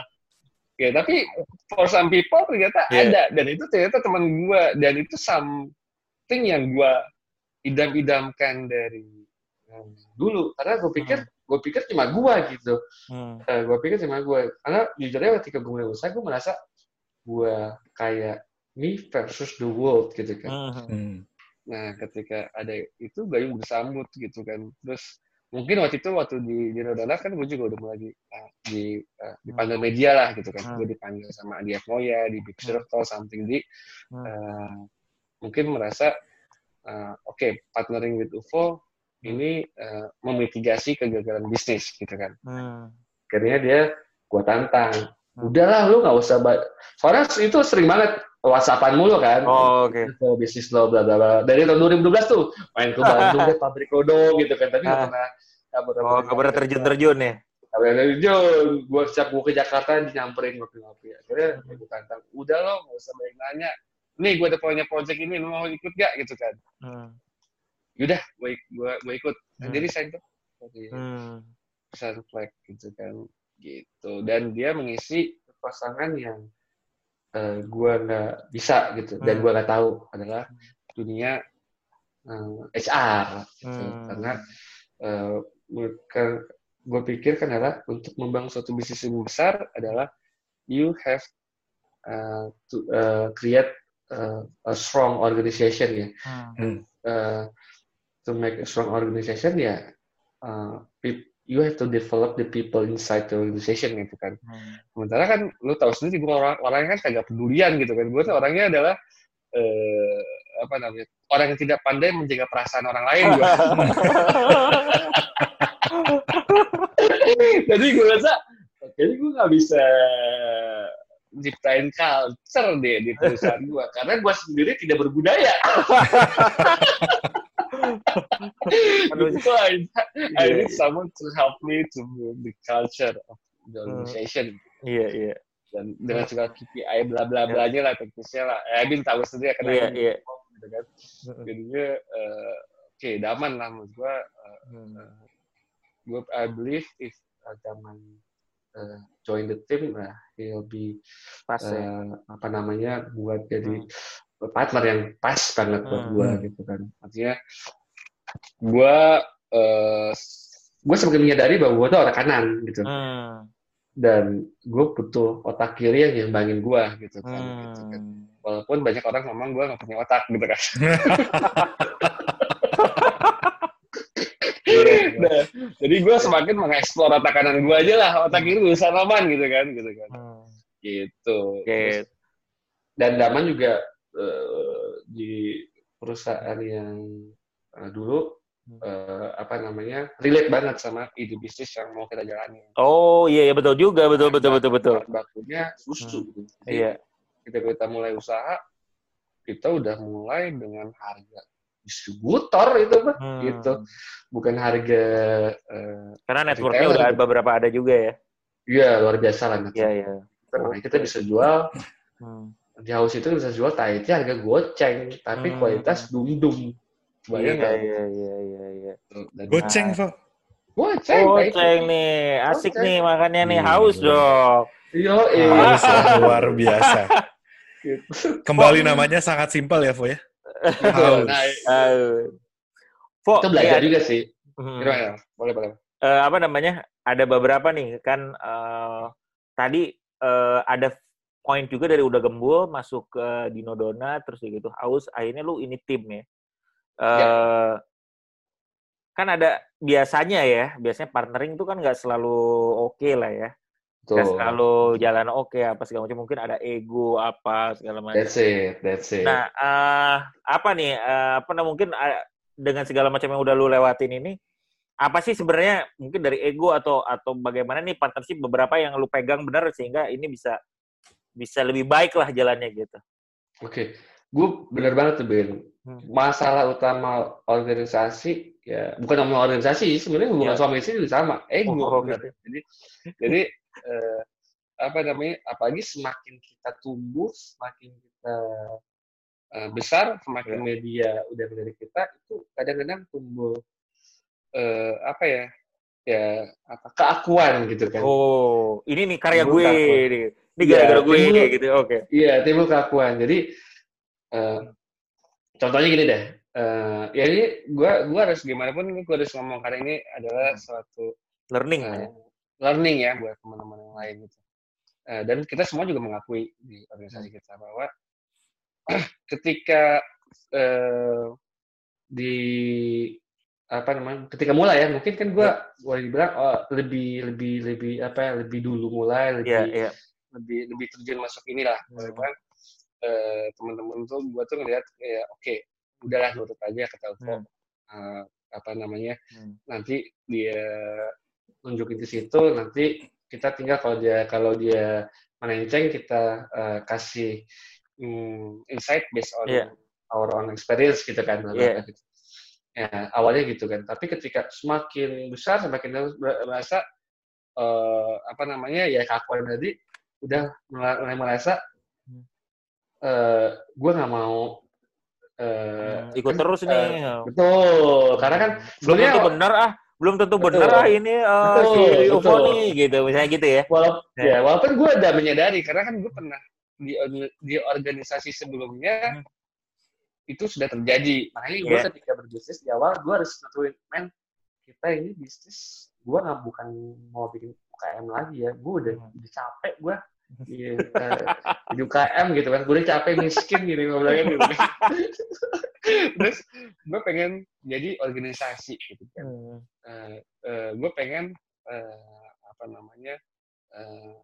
C: ya tapi for some people ternyata
A: Iya.
C: ada. Dan itu ternyata teman gua. Dan itu something yang gua idam-idamkan dari um, dulu. Karena gue pikir gue pikir cuma gua gitu.
A: Hmm.
C: Eh, gue pikir cuma gua. Karena jujurnya ketika gue mulai usaha gue merasa gua kayak me versus the world gitu kan
A: Hmm.
B: Hmm.
C: Nah, ketika ada itu gayung bersambut gitu kan. Terus mungkin waktu itu waktu di di Rodana kan gue juga udah mulai di, uh, di uh, dipanggil media lah gitu kan
A: Hmm.
C: gue dipanggil sama Adi F. Moya di Big Circle something di
A: Hmm.
C: uh, mungkin merasa uh, oke partnering with UFO ini uh, memitigasi kegagalan bisnis gitu kan
A: Hmm.
C: akhirnya dia gue tantang
A: Hmm.
C: Udahlah lu nggak usah soalnya itu sering banget whatsappan mulu kan
A: Oh, oke.
C: info bisnis lo bla bla bla dari tahun 2012 tuh main ke Bandung deh pabrik kodo gitu kan tapi nggak
A: Ah.
C: pernah pernah
A: Oh, nggak pernah terjun-terjun ya?
C: Nggak pernah terjun gue setiap gue ke Jakarta nyamperin ngopi-ngopi akhirnya gue tantang udah lo nggak usah banyak nanya nih gue ada punya project ini lo mau ikut gak gitu kan
A: Hmm.
C: yaudah gue gue gue ikut
A: Hmm.
C: jadi saya tuh di
A: Hmm.
C: Sunflag gitu kan gitu dan dia mengisi pasangan yang eh, gue nggak bisa gitu dan
A: Hmm.
C: gue nggak tahu adalah dunia eh, HR gitu.
A: Hmm.
C: karena eh, gue pikir kan adalah untuk membangun suatu bisnis yang besar adalah you have uh, to uh, create uh, a strong organization ya
A: Hmm.
C: uh, to make a strong organization ya uh, you have to develop the people inside the organization gitu kan.
A: Hmm.
C: Sementara kan lu tahu sendiri gue orang orangnya kan kagak pedulian gitu kan. Gue tuh orangnya adalah eh, apa namanya orang yang tidak pandai menjaga perasaan orang lain gue. Jadi gue rasa kayaknya gue nggak bisa ciptain culture deh di perusahaan gue karena gue sendiri tidak berbudaya. So I, I
A: Iya,
C: need someone to help me to build the culture of the
A: Hmm.
C: organization
A: Iya, iya.
C: dan dengan segala KPI bla bla blanya lah teknisnya lah. Eh, Abin tahu sendiri kan
A: Iya,
C: Abin
A: iya.
C: gitu kan.
A: Hmm.
C: Jadinya eh, oke daman lah menurut gue.
A: Hmm.
C: gue I believe if uh, Daman uh, join the team lah he'll be
A: Pas ya.
C: uh, apa namanya buat jadi partner yang pas banget buat
A: Hmm.
C: gue gitu kan artinya gue uh, gue semakin menyadari bahwa gue tuh orang kanan gitu
A: Hmm.
C: dan gue butuh otak kiri yang nyimbangin gue gitu kan, gitu kan.
A: Hmm.
C: walaupun banyak orang ngomong gue nggak punya otak gitu kan nah, jadi gue semakin mengeksplor otak kanan gue aja lah otak kiri urusan aman gitu kan gitu kan
A: Hmm.
C: gitu. Terus- dan Daman juga eh, di perusahaan yang eh, dulu eh, apa namanya relate banget sama ide bisnis yang mau kita jalani
A: Oh iya, iya betul juga, betul betul betul betul.
C: Bahan bakunya susu gitu. Jadi,
A: Iya.
C: kita kita mulai usaha kita udah mulai dengan harga distributor itu mah
A: Hmm.
C: gitu bukan harga eh,
A: Karena networknya
C: Retailer
A: udah
C: gitu.
A: beberapa ada juga ya.
C: ya luar biasa lah
A: Iya iya.
C: Kita- makanya kita bisa jual
A: Hmm.
C: Di house itu bisa jual tahitnya harga goceng tapi
A: Hmm.
C: kualitas dum dum
A: Iya
C: bayang nggak
A: iya iya iya. iya.
C: Dan-
B: Goceng, Fo.
C: goceng
A: Oh,
C: tahitnya.
A: ceng nih, asik
C: Goceng.
A: nih makannya nih,
B: Hmm.
A: haus dong.
C: Yo, eh.
B: Harus ya, luar biasa.
C: Gitu.
B: Kembali namanya sangat simpel ya, Fo ya. Haus.
C: Nah,
A: Uh, Fo,
C: itu belajar
A: iya,
C: juga sih
A: hmm.
C: Gimana? boleh boleh
A: Eh, apa namanya? Ada beberapa nih kan eh, tadi eh, ada poin juga dari udah gembul masuk ke Dino Dona terus gitu haus akhirnya lu ini tim ya. Eh,
C: Ya.
A: Kan ada biasanya ya, biasanya partnering tuh kan nggak selalu oke lah ya. Nggak selalu jalan oke apa segala macam. Mungkin ada ego apa segala macam.
C: That's it, that's it.
A: Nah, eh, apa nih? eh, apa nah, mungkin eh, dengan segala macam yang udah lu lewatin ini, apa sih sebenarnya mungkin dari ego atau atau bagaimana nih partnership beberapa yang lu pegang benar sehingga ini bisa bisa lebih baik lah jalannya gitu.
C: Oke, gue bener banget tuh Ben.
A: Hmm.
C: Masalah utama organisasi ya bukan sama organisasi, sebenarnya hubungan
A: Ya.
C: suami istri juga sama, ego.
A: Oh,
C: bener.
A: gitu.
C: Jadi, jadi eh, apa namanya? Apalagi semakin kita tumbuh, semakin kita eh, besar, semakin
A: Ya.
C: media udah dari kita itu kadang-kadang tumbuh eh, apa ya? Ya apa keakuan gitu kan?
A: Oh, ini nih karya gue nih. Ini
C: Iya,
A: gara-gara gue
C: timbul-
A: nih gitu. Oke.
C: Iya, timbul keakuan. Jadi eh, contohnya gini deh. Eh, ya ini gua gua harus gimana pun gua harus ngomong karena ini adalah suatu
A: Learning lah ya.
C: learning ya buat teman-teman yang lain gitu. Eh, dan kita semua juga mengakui di organisasi kita bahwa ketika eh, di apa namanya ketika mulai ya mungkin kan gue boleh dibilang oh, lebih lebih lebih apa ya, lebih dulu mulai lebih
A: Iya, iya.
C: Lebih lebih terjun masuk inilah
A: Hmm.
C: kan eh, teman-teman tuh gue tuh ngeliat ya oke udahlah nurut aja ke Telkom
A: Hmm.
C: Eh, apa namanya
A: Hmm.
C: nanti dia nunjukin di situ nanti kita tinggal kalau dia kalau dia melenceng kita eh, kasih hmm, insight based on
A: Iya.
C: our own experience gitu kan
A: Iya.
C: gitu. ya awalnya gitu kan tapi ketika semakin besar semakin merasa eh, apa namanya ya kakuan tadi udah mulai, merasa
A: Hmm.
C: eh gue nggak mau
A: Hmm, ikut
C: kan,
A: terus
C: eh,
A: nih.
C: betul karena kan
A: belum tentu benar ah, belum tentu
C: Betul.
A: benar ah ini eh,
C: Betul,
A: si
C: betul.
A: UFO nih gitu, misalnya gitu ya.
C: walaupun
A: Ya.
C: ya walaupun gue udah menyadari karena kan gue pernah di di organisasi sebelumnya
A: Hmm.
C: itu sudah terjadi makanya gue
A: Iya.
C: ketika berbisnis di awal gue harus nentuin men kita ini bisnis gue nggak bukan mau bikin UKM lagi ya gue udah,
A: Hmm.
C: udah capek gue eh, di UKM gitu kan gue capek miskin gitu gue bilangnya gitu terus gue pengen jadi organisasi gitu kan
A: Hmm.
C: gue pengen eh, apa namanya eh,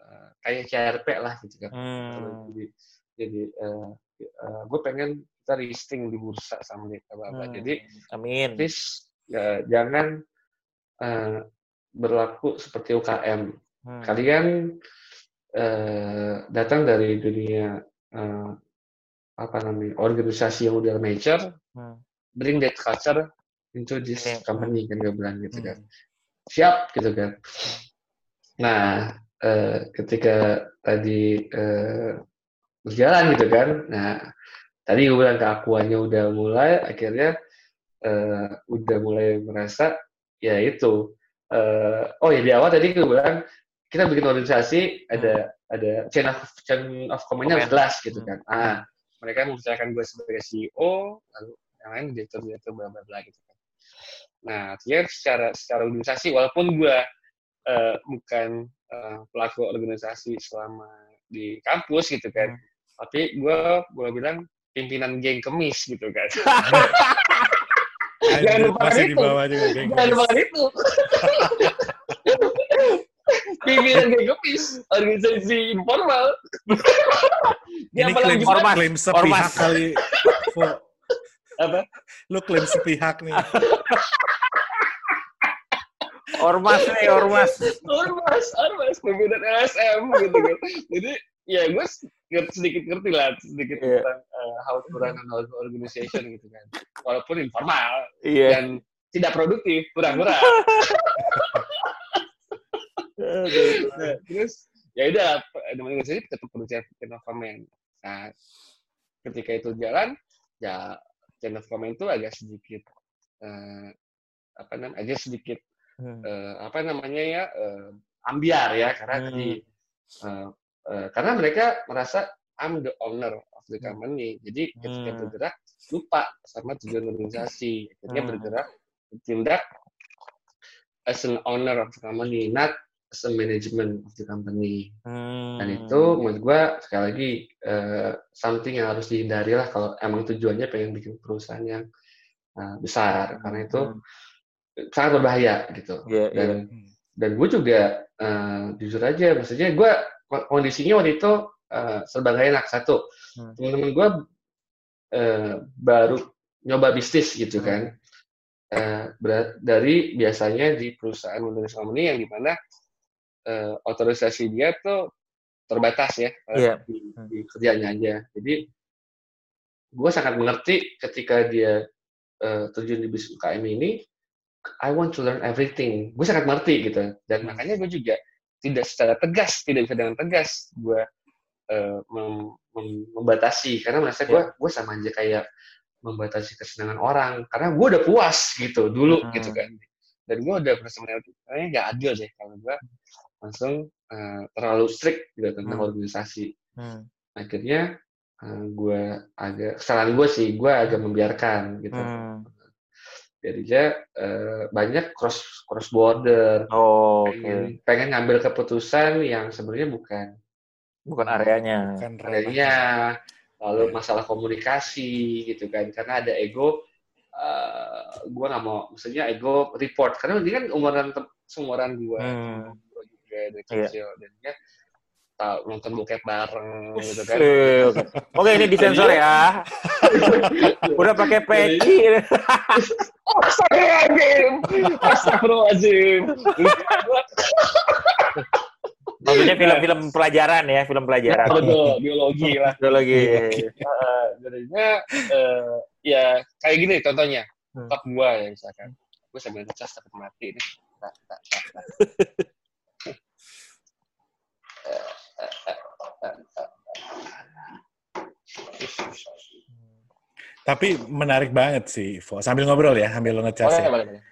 C: eh, kayak CRP lah gitu kan
A: Hmm.
C: jadi jadi gue pengen kita listing di bursa sama dia apa apa
A: Hmm.
C: jadi
A: amin.
C: please ya, jangan eh, berlaku seperti UKM
A: Hmm.
C: kalian eh, datang dari dunia eh, apa namanya organisasi yang udah mature
A: Hmm.
C: bring that culture into this
A: Oke.
C: company kan gue bilang gitu
B: Hmm.
C: kan siap gitu kan nah eh, ketika tadi eh, berjalan gitu kan nah tadi gue bilang keakuannya udah mulai akhirnya eh, udah mulai merasa ya itu eh, oh ya di awal tadi gue bilang kita bikin organisasi ada ada chain of chain of command-nya harus
A: Comment.
C: jelas gitu
A: Hmm.
C: kan ah mereka mempercayakan gue sebagai CEO lalu yang lain direktur direktur bla bla bla gitu kan nah artinya secara secara organisasi walaupun gue eh, bukan eh, pelaku organisasi selama di kampus gitu kan
A: Hmm.
C: tapi gue boleh bilang pimpinan geng kemis gitu kan Jangan
B: di
C: itu.
B: bawah juga geng.
C: jangan lupakan itu pimpinan kemis organisasi informal
B: Ini
C: Yang
B: klaim,
A: ormas,
B: klaim sepihak
A: ormas.
B: kali.
C: Apa
B: Lu klaim sepihak nih.
A: Ormas nih, ormas.
C: ormas ormas pimpinan LSM gitu kan jadi ya gue sedikit ngerti lah sedikit
A: Iya.
C: tentang uh, how to run an organization gitu kan walaupun informal
A: Iya.
C: dan tidak produktif kurang-kurang Nah, terus ya udah namanya organisasi tetap perlu chain of command nah ketika itu jalan ya chain of command itu agak sedikit eh, apa namanya agak sedikit
A: Hmm.
C: eh, apa namanya ya eh, ambiar ya karena
A: Hmm.
C: tadi eh, eh, karena mereka merasa I'm the owner of the
A: Hmm.
C: company jadi ketika
A: Hmm.
C: bergerak lupa sama tujuan organisasi akhirnya
A: Hmm.
C: bergerak bertindak as an owner of the company not as a management of the company
A: Hmm.
C: dan itu menurut gua sekali lagi eh, something yang harus dihindari lah kalau emang tujuannya pengen bikin perusahaan yang eh, besar karena itu
A: Hmm.
C: sangat berbahaya gitu
A: Iya, iya.
C: dan dan gue juga eh, jujur aja maksudnya gue kondisinya waktu itu eh, serba gak enak satu
A: Hmm.
C: teman-teman gue eh, baru nyoba bisnis gitu kan Eh, berat- dari biasanya di perusahaan Windows company yang di mana eh, otorisasi dia tuh terbatas ya eh,
A: Iya.
C: di, di kerjanya aja jadi gue sangat mengerti ketika dia eh, terjun di bisnis UKM ini I want to learn everything. Gue sangat mengerti gitu. Dan
A: Hmm.
C: makanya gue juga tidak secara tegas, tidak bisa dengan tegas gue eh, mem- mem- membatasi karena merasa gue
A: Ya.
C: gue sama aja kayak membatasi kesenangan orang karena gue udah puas gitu dulu
A: Hmm.
C: gitu kan. Dan gue udah merasa kayaknya nggak adil deh kalau gue langsung eh, terlalu strict gitu tentang
A: Hmm.
C: organisasi.
A: Hmm.
C: Akhirnya eh, gue agak kesalahan gue sih gue agak membiarkan gitu.
A: Hmm.
C: Jadinya eh, banyak cross cross border
A: Oh, oke.
C: pengen, pengen ngambil keputusan yang sebenarnya bukan
A: Bukan areanya.
B: Kan
C: adanya lalu masalah komunikasi gitu kan karena ada ego uh, gue nggak mau maksudnya ego report karena dia kan umuran tem- seumuran gue
A: Hmm.
C: Gue juga dari
A: Iya.
C: kecil dan dia tahu nonton bokep bareng gitu kan
A: Eh, Oke, Oke, ini disensor ya. Udah pakai peci.
C: Astagfirullahaladzim Astagfirullahaladzim
A: Maksudnya film-film pelajaran ya, film pelajaran.
C: betul biologi lah
A: Biologi.
C: Eh, jadinya eh, ya kayak gini contohnya
A: Hmm.
C: top gua ya misalkan gue sambil ngecas takut mati nih tak, tak, tak, tak.
B: Tapi menarik banget sih, Vo. Sambil ngobrol ya, sambil lo ngecas ya.
C: boleh, boleh.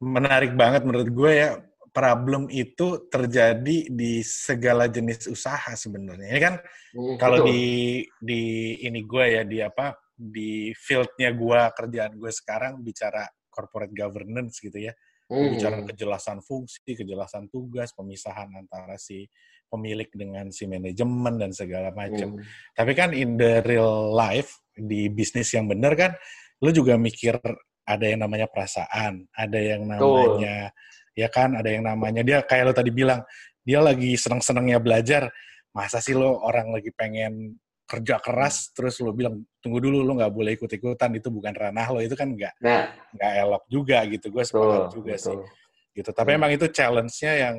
B: Menarik banget menurut gue ya, problem itu terjadi di segala jenis usaha sebenarnya. Ini kan
C: Hmm,
B: kalau di di ini gue ya di apa di fieldnya gue kerjaan gue sekarang bicara corporate governance gitu ya
C: Hmm.
B: bicara kejelasan fungsi kejelasan tugas pemisahan antara si pemilik dengan si manajemen dan segala macam
C: Hmm.
B: tapi kan in the real life di bisnis yang benar kan lu juga mikir ada yang namanya perasaan ada yang namanya ya kan ada yang namanya dia kayak lo tadi bilang dia lagi seneng-senengnya belajar masa sih lo orang lagi pengen kerja keras terus lo bilang tunggu dulu lo nggak boleh ikut-ikutan itu bukan ranah lo itu kan nggak
C: Nah,
B: nggak elok juga gitu gue sepakat juga sih
C: betul.
B: gitu tapi
C: Hmm.
B: emang itu challenge-nya yang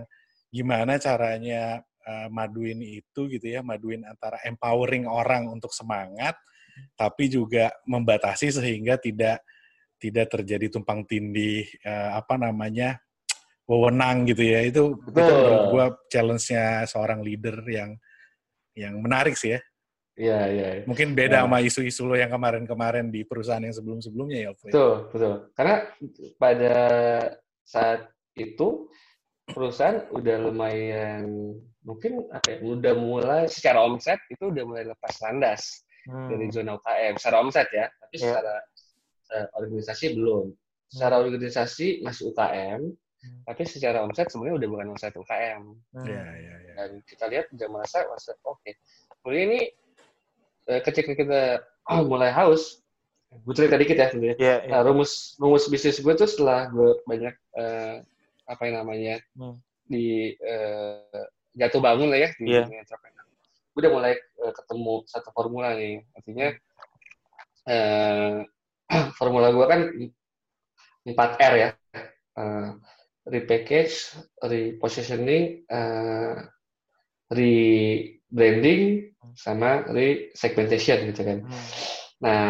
B: gimana caranya uh, maduin itu gitu ya maduin antara empowering orang untuk semangat tapi juga membatasi sehingga tidak tidak terjadi tumpang tindih uh, apa namanya wewenang gitu ya itu itu
C: Betul.
B: menurut gue challenge-nya seorang leader yang yang menarik sih ya
C: Iya, iya. iya.
B: mungkin beda
C: Ya.
B: sama isu-isu lo yang kemarin-kemarin di perusahaan yang sebelum-sebelumnya ya.
C: Betul, betul. Karena pada saat itu perusahaan udah lumayan mungkin apa ya, udah mulai secara omset itu udah mulai lepas landas
A: Hmm.
C: dari zona UKM secara omset ya, tapi
A: Ya.
C: secara eh, organisasi belum. Secara organisasi masih UKM,
A: Hmm.
C: tapi secara omset sebenarnya udah bukan omset UKM.
A: Hmm.
B: Iya, iya, iya.
C: Dan kita lihat udah merasa, oke. Kemudian ini eh, ketika kita oh, mulai haus, gue cerita dikit ya sebenarnya.
A: Iya, iya.
C: Nah, rumus rumus bisnis gue tuh setelah gue banyak eh, apa yang namanya
A: Hmm.
C: di eh, jatuh bangun lah ya di
A: Iya.
C: dunia entrepreneur. Gue udah mulai eh, ketemu satu formula nih, artinya eh, formula gue kan 4 R ya, Eh, repackage, repositioning, eh, rebranding, sama resegmentation gitu kan.
A: Hmm.
C: Nah,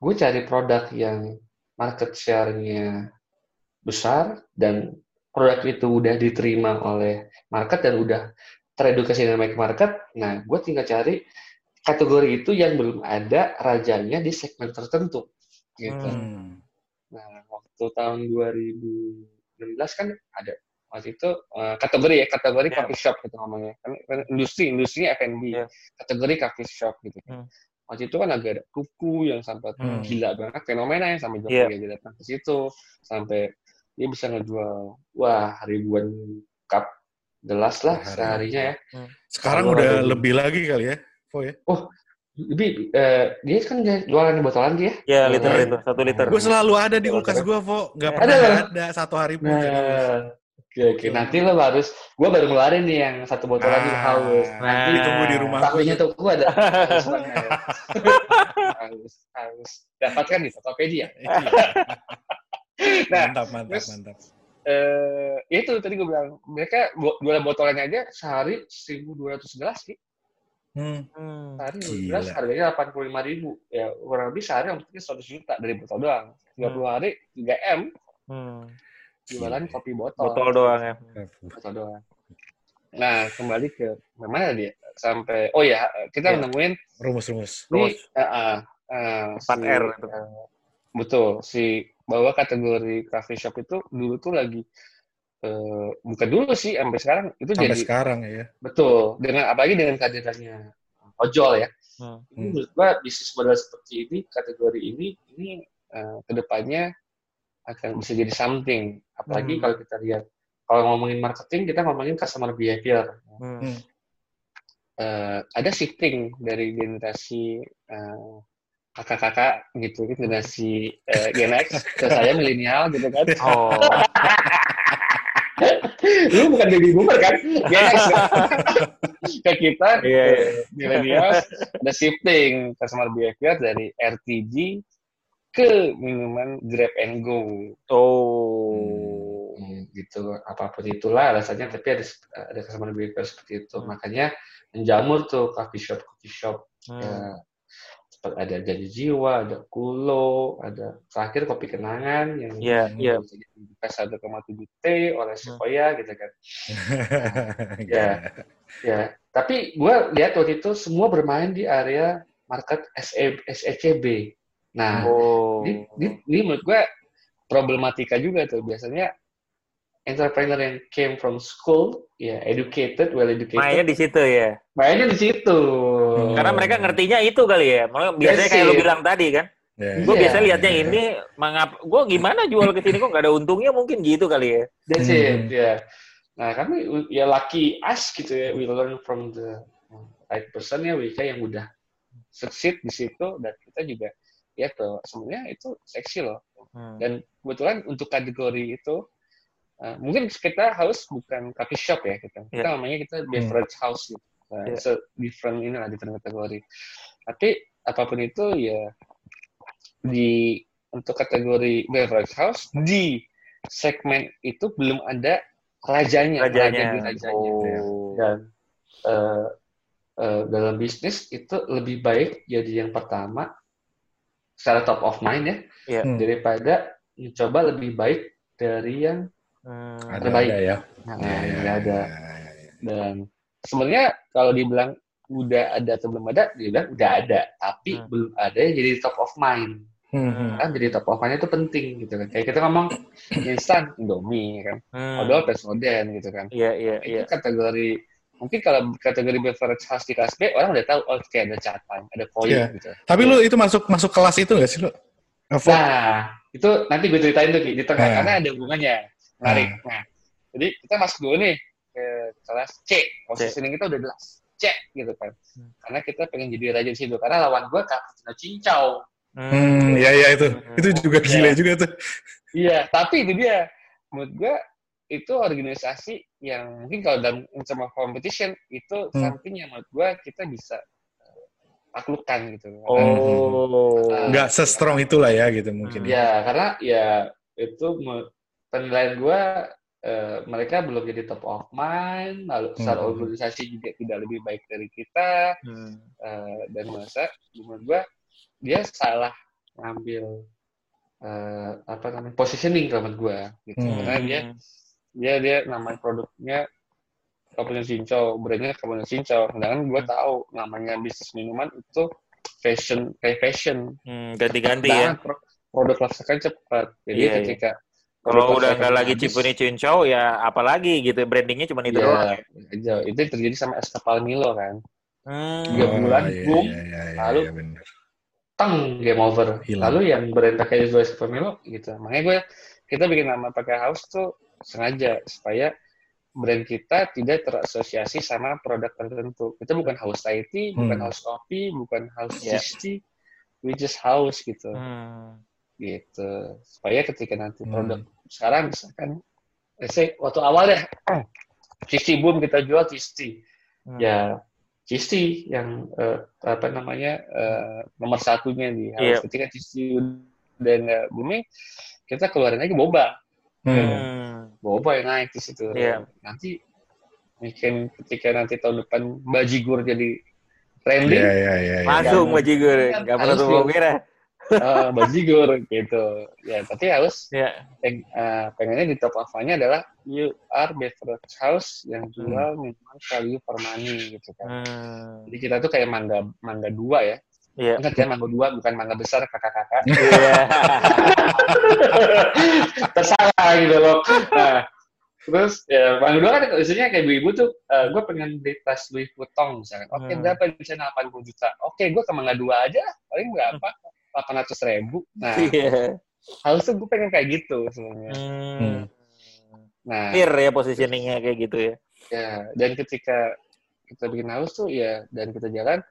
C: gue cari produk yang market share-nya besar dan produk itu udah diterima oleh market dan udah teredukasi dengan market. Nah, gue tinggal cari kategori itu yang belum ada rajanya di segmen tertentu. Gitu.
B: Hmm.
C: Nah, waktu tahun 2016 kan ada waktu itu eh, kategori ya kategori
A: Ya.
C: coffee shop gitu ngomongnya kan, kan industri industri F&B
A: Ya.
C: kategori coffee shop gitu
A: Hmm.
C: waktu itu kan agak ada kuku yang sampai
B: Hmm.
C: gila banget fenomena yang sampai
A: Iya.
C: Jokowi aja datang ke situ sampai dia bisa ngejual wah ribuan cup gelas lah
B: Sehari.
C: seharinya ya
B: Sekarang
C: Kalau
B: udah
C: ada di-
B: lebih lagi kali ya, Vo ya.
C: lebih eh, dia kan jualan di botolan dia
A: Ya, liter
C: Nah,
A: itu, satu liter.
B: Gue selalu ada di kulkas gue, Vo. Gak
A: Ada,
B: pernah
C: Bang?
B: nggak ada satu hari pun.
C: Nah, oke oke. Nanti lo harus, gue baru ngeluarin nih yang satu botolan di
B: Ah,
C: haus.
A: Nah,
C: Nanti
B: ditunggu di rumah gue.
C: tuh gue ada haus. Haus, haus. Dapatkan di Tokopedia. Nah,
B: mantap, mantap,
C: terus-
B: mantap.
C: Eh, itu tadi gue bilang mereka jualan botolannya aja sehari 1.200 gelas sih.
B: Hmm.
A: Hmm.
C: Sehari 1.200
B: Gila.
C: gelas harganya 85 ribu. Ya kurang lebih sehari omsetnya 100 juta dari botol doang. 30 hari 3 M
A: Hmm.
C: jualan kopi botol.
A: Botol doang ya.
C: Botol doang. Nah, kembali ke mana dia? Sampai oh ya, kita
A: Ya.
C: nemuin
B: Rumus-rumus.
C: ini
A: Terus.
C: eh, eh, eh,
A: 4R
C: si,
A: itu.
C: eh, betul, si bahwa kategori coffee shop itu dulu tuh lagi eh, bukan dulu sih sampai sekarang itu
B: Sampai
C: jadi
B: sekarang ya.
C: betul dengan apalagi dengan kehadirannya ojol ya.
A: Hmm.
C: Ini menurut gua bisnis model seperti ini kategori ini ini eh, ke depannya akan bisa jadi something. Apalagi
A: Hmm.
C: kalau kita lihat kalau ngomongin marketing kita ngomongin customer behavior.
A: Hmm.
C: Eh, ada shifting dari generasi eh, kakak-kakak gitu kan generasi uh, Gen X ke saya milenial gitu kan
A: Oh.
C: lu bukan baby boomer kan Gen X ke kita
A: Iya, iya.
C: milenial ada shifting customer behavior dari RTG ke minuman grab and go
A: Oh.
C: Hmm, gitu apa pun itulah alasannya tapi ada ada customer behavior seperti itu makanya menjamur tuh coffee shop coffee shop
A: Hmm.
C: ya seperti ada jadi jiwa ada kulo ada terakhir kopi kenangan yang
A: Iya, iya.
C: bisa dibuka 1,7 T oleh Sequoia gitu kan
B: Ya.
C: ya tapi gue lihat waktu itu semua bermain di area market SE, SECB nah
A: Oh.
C: ini, ini, ini menurut gue problematika juga tuh biasanya entrepreneur yang came from school ya educated well educated
A: Mainnya di situ ya.
C: mainnya di situ
B: Hmm.
A: Karena mereka ngertinya itu kali ya. Biasanya kayak lu bilang tadi kan.
B: Ya.
A: Gue
C: Iya.
A: biasa lihatnya ini mengap gue gimana jual ke sini kok nggak ada untungnya mungkin gitu kali ya.
C: That's
B: Hmm.
C: it, ya. Nah, kami ya lucky us gitu ya, we learn from the right person ya, mereka yang udah succeed di situ dan kita juga ya tuh sebenarnya itu seksi loh.
A: Hmm.
C: Dan kebetulan untuk kategori itu uh, mungkin kita house bukan coffee shop ya kita. Kita
A: Iya.
C: namanya kita beverage house gitu. Nah,
A: Iya.
C: it's a different ini lah different kategori. Tapi apa pun itu ya di untuk kategori beverage house di segmen itu belum ada rajanya, raja
A: Rajanya.
C: di rajanya.
A: Oh.
C: Dan eh, eh, dalam bisnis itu lebih baik jadi yang pertama secara top of mind ya.
B: Hmm.
C: daripada mencoba lebih baik dari yang
A: Hmm.
B: Ada,
C: terbaik.
B: ada ya.
C: nah,
B: Ya, ya,
C: nggak ada.
B: ya, ya, ya.
C: Dan sebenarnya kalau dibilang udah ada atau belum ada, dia bilang udah ada, tapi
A: Hmm.
C: belum ada jadi top of mind.
B: Hmm, hmm.
C: Kan jadi top of mind itu penting gitu kan. Kayak kita ngomong instan Indomie kan,
A: Hmm.
C: odol pesoden gitu kan.
A: Iya iya iya.
C: Itu kategori mungkin kalau kategori beverage house di kelas B orang udah tahu oh kayak ada catatan, ada koin
B: Iya.
C: gitu.
B: Tapi lu itu masuk masuk kelas itu nggak sih lu?
C: Nah, itu nanti gue ceritain tuh Ki, di tengah
B: Nah.
C: karena ada hubungannya. Menarik. Nah, jadi kita masuk dulu nih ke kelas C. Positioning kita udah jelas. C gitu kan.
A: Hmm.
C: Karena kita pengen jadi raja di situ. Karena lawan gue Cappuccino Cincau.
B: Hmm, ya ya itu. Itu juga gila
C: Iya.
B: juga tuh.
C: Iya, tapi itu dia. Menurut gue itu organisasi yang mungkin kalau dalam sama competition itu
B: Hmm.
C: something yang menurut gue kita bisa eh, taklukkan gitu.
A: Oh.
C: Ah.
B: Nggak se-strong itulah ya gitu mungkin.
A: Hmm.
B: ya.
C: Ya, karena ya itu penilaian gue eh, mereka belum jadi top of mind, lalu secara
B: Hmm.
C: organisasi juga tidak lebih baik dari kita,
A: Hmm.
C: eh, dan masa menurut gue dia salah ngambil eh, apa namanya positioning menurut gue, gitu.
B: Hmm.
C: Karena dia dia dia nama produknya Kabupaten Cincau, brandnya Kabupaten Cincau. Sedangkan gue
A: Hmm.
C: tahu namanya bisnis minuman itu fashion, kayak fashion.
A: Hmm, ganti-ganti ya.
C: Produk lifestyle cepat. Jadi
A: Iya, iya.
C: ketika
A: Kalau
C: produk
A: udah nggak lagi Cipuni Cincau ya apalagi gitu brandingnya cuma itu
C: ya,
A: doang. ya.
C: aja. Itu terjadi sama es kapal Milo kan.
A: Hmm.
C: Tiga bulan,
B: iya,
C: boom.
B: iya, iya, iya,
C: Lalu
B: iya, bener.
C: Teng game over.
B: Hilang.
C: Lalu yang brand pakai es kapal Milo gitu. Makanya gue kita bikin nama pakai house tuh sengaja supaya brand kita tidak terasosiasi sama produk tertentu. Kita bukan house Thai tea, bukan
B: Hmm.
C: house coffee, bukan house tea, we just house gitu.
A: Hmm.
C: gitu supaya ketika nanti
B: Hmm.
C: Sekarang misalkan let's say waktu awal deh Cisti boom kita jual Cisti
A: Hmm.
C: ya Cisti yang eh, apa namanya eh, nomor satunya di
A: Iya.
C: house ketika Cisti udah nggak booming kita keluarin lagi boba
B: Hmm.
A: Hmm.
C: boba yang naik di situ
A: Iya.
C: nanti mungkin ketika nanti tahun depan bajigur jadi trending
B: Iya, iya, iya. iya.
A: Langsung
C: Yang-
A: bajigur, nggak perlu
C: harus
A: tuh bawang
C: eh, bajigur gitu ya tapi harus
A: Ya.
C: peng, eh, pengennya di top of-nya adalah you are beverage house yang jual minuman value for money gitu kan.
A: Hmm.
C: Jadi kita tuh kayak mangga mangga dua ya.
A: Iya.
C: Ingat ya mangga dua bukan mangga besar kakak-kakak.
A: Iya.
C: Tersalah gitu loh. Nah, terus ya mangga dua kan isinya kayak ibu-ibu tuh gue pengen beli tas Louis Vuitton misalkan. Oke
A: Hmm.
C: berapa di sana 80 juta. Oke gue ke mangga dua aja paling berapa? 800 ribu. Nah,
A: Iya.
C: harus tuh gue pengen kayak gitu sebenarnya.
A: Hmm.
C: Nah,
A: Clear ya positioningnya kayak gitu ya.
C: Ya, dan ketika kita bikin house tuh ya dan kita jalan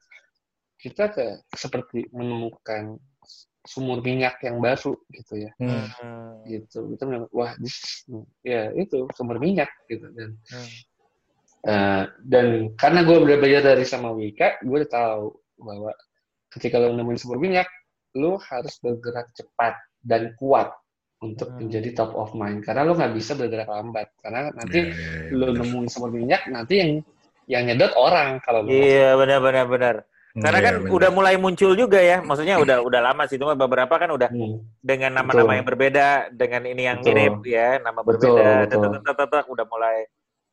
C: kita ke seperti menemukan sumur minyak yang baru gitu ya
B: Hmm.
A: Hmm.
C: gitu kita bilang wah this, ya itu sumber minyak gitu dan
A: Hmm.
C: eh, dan karena gue udah belajar dari sama Wika gue udah tahu bahwa ketika lo nemuin sumber minyak lo harus bergerak cepat dan kuat untuk
A: Hmm.
C: menjadi top of mind karena lo nggak bisa bergerak lambat karena nanti
B: Ya, ya, ya,
C: lo
B: benar.
C: nemuin sumber minyak nanti yang yang nyedot orang kalau
A: Iya benar benar benar. Karena
B: Iya,
A: kan
B: benar.
A: udah mulai muncul juga ya, maksudnya udah udah lama sih, cuma beberapa kan udah
C: Hmm.
A: dengan nama-nama
C: Betul.
A: yang berbeda, dengan ini yang
C: Betul.
A: mirip ya, nama
C: Betul,
A: berbeda,
C: betul.
A: udah mulai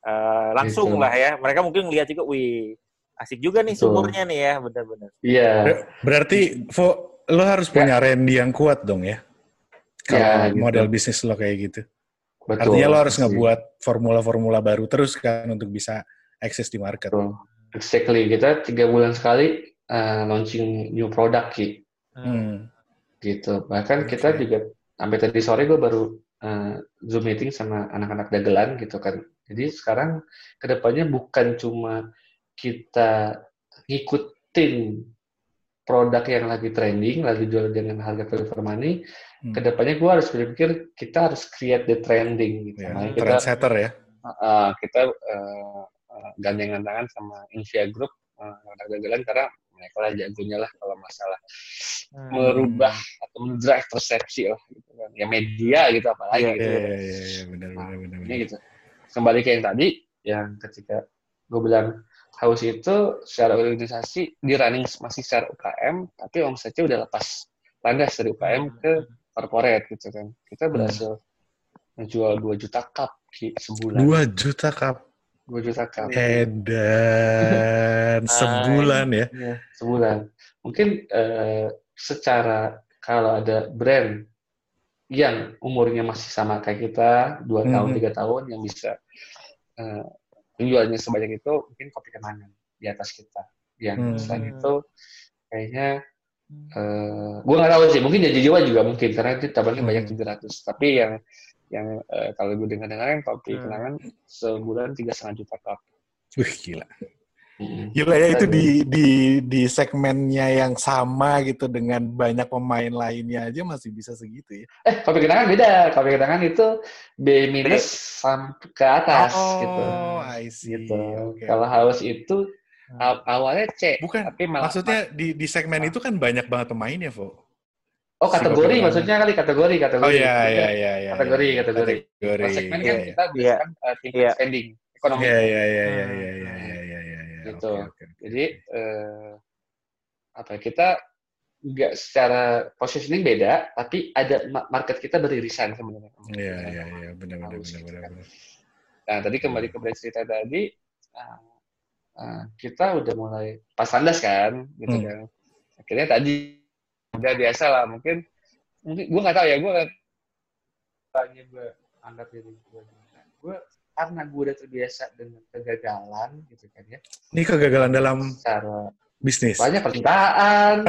A: eh, langsung
C: Gitu.
A: lah ya. Mereka mungkin lihat juga, wih asik juga nih
C: Betul.
A: sumurnya nih ya, benar-benar.
C: Iya.
B: Ber- Berarti, Vo, lo harus punya Randy yang kuat dong ya? Kalau
C: Ya, gitu.
B: model bisnis lo kayak gitu.
C: Betul.
B: Artinya lo harus
C: Pasti.
B: ngebuat formula-formula baru terus kan untuk bisa akses di market.
C: Betul. Exactly. Kita tiga bulan sekali uh, launching new product Ki.
B: Hmm.
C: gitu. Bahkan
B: Oke.
C: kita juga sampai tadi sore gue baru uh, zoom meeting sama anak-anak dagelan gitu kan. Jadi sekarang ke depannya bukan cuma kita ngikutin produk yang lagi trending, lagi jual dengan harga value for money.
B: Hmm.
C: Ke depannya gue harus berpikir kita harus create the trending gitu.
B: Ya,
C: Makanya kita
B: trendsetter ya.
C: uh, kita uh, uh, gandengan tangan sama Invia Group uh, anak dagelan karena mereka lah jagonya lah kalau masalah
A: Hmm.
C: merubah atau mendrive persepsi lah gitu kan ya media gitu apalagi
A: Iya,
C: gitu
B: Iya, iya, iya, iya, benar,
C: Nah,
B: benar, benar.
C: ini
B: benar.
C: gitu kembali ke yang tadi yang ketika gue bilang house itu secara organisasi di running masih secara UKM tapi omsetnya udah lepas landas dari UKM ke corporate gitu kan. Kita berhasil menjual 2 juta cup Ki, sebulan.
B: Dua juta cup?
C: 2 juta cup.
B: Edan sebulan ya.
C: Iya, sebulan. Mungkin eh, secara kalau ada brand yang umurnya masih sama kayak kita, dua tahun, tiga tahun, yang bisa penjualnya sebanyak itu, mungkin kopi kenangan di atas kita. Yang
B: Hmm.
C: selain itu, kayaknya eh gue nggak tahu sih, mungkin jadi jiwa juga mungkin karena itu banyak
B: Hmm.
C: 700. Tapi yang yang eh, kalau gue dengar-dengar yang kopi
A: Hmm.
C: kenangan sebulan tiga setengah juta cup.
B: Wih, gila. Gila ya itu di di di segmennya yang sama gitu dengan banyak pemain lainnya aja masih bisa segitu ya.
C: Eh, kopi kenangan beda. Kopi kenangan itu B minus sampai ke atas gitu.
B: Oh, I see.
C: Gitu.
B: Oke.
C: Kalau haus itu aw- awalnya C,
B: Bukan,
C: tapi malah
B: maksudnya di di segmen itu kan banyak banget pemainnya, Vo.
C: oh kategori
B: si
C: maksudnya kali kategori kategori.
B: Oh iya iya iya iya.
C: Kategori,
B: iya.
C: kategori.
B: Kategori.
C: Kalau segmen kan
B: iya.
C: kita biasa kan uh, tingkat
A: Iya.
C: spending ekonomi.
B: Iya iya iya iya
A: Hmm.
B: iya
C: Gitu.
B: Oke, oke, oke.
C: Jadi eh, apa ya, kita nggak secara positioning beda, tapi ada ma- market kita beririsan sebenarnya.
B: Iya iya iya benar benar benar benar.
C: Nah, tadi kembali ke brand cerita tadi, ah, ah, kita udah mulai pas landas kan, gitu
B: Hmm.
C: kan. Akhirnya tadi udah biasa lah, mungkin mungkin gue nggak tahu ya, gue tanya gue anggap diri gue gue karena gue udah terbiasa dengan kegagalan gitu kan ya.
B: Ini kegagalan dalam
C: secara
B: bisnis.
C: banyak percintaan.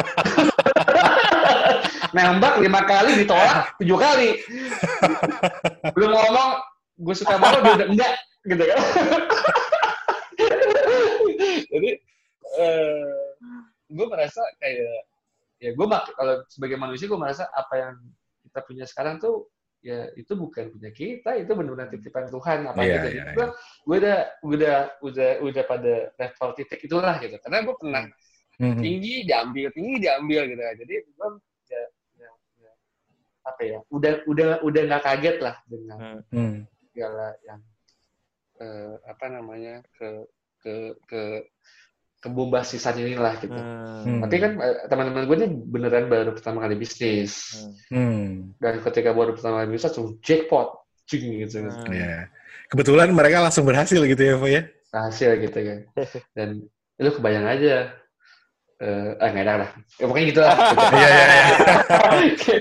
C: Nembak lima kali ditolak tujuh kali. Belum ngomong gue suka banget dia udah enggak gitu kan. Jadi eh gue merasa kayak ya gue kalau sebagai manusia gue merasa apa yang kita punya sekarang tuh ya itu bukan punya kita itu benar-benar titipan Tuhan. Apa
B: Iya,
C: gitu
B: iya,
C: Jadi gue gue udah udah udah udah pada level titik itulah gitu. Karena gue pernah
B: Mhm.
C: tinggi diambil tinggi diambil gitu. Kan jadi gue ya, ya, ya, apa ya udah udah udah nggak kaget lah dengan
B: Hmm.
C: segala yang eh, apa namanya ke ke ke kebombasisan inilah gitu
B: Hmm.
C: tapi kan eh, teman-teman gue ini beneran baru pertama kali bisnis
B: Hmm.
C: dan ketika baru pertama kali bisnis langsung jackpot cing gitu
A: Hmm.
B: Ya. Kebetulan mereka langsung berhasil gitu ya, Vo ya.
C: hasil gitu kan dan lu kebayang aja eh ah, nggak ada lah ya, pokoknya gitu lah
B: Iya iya iya.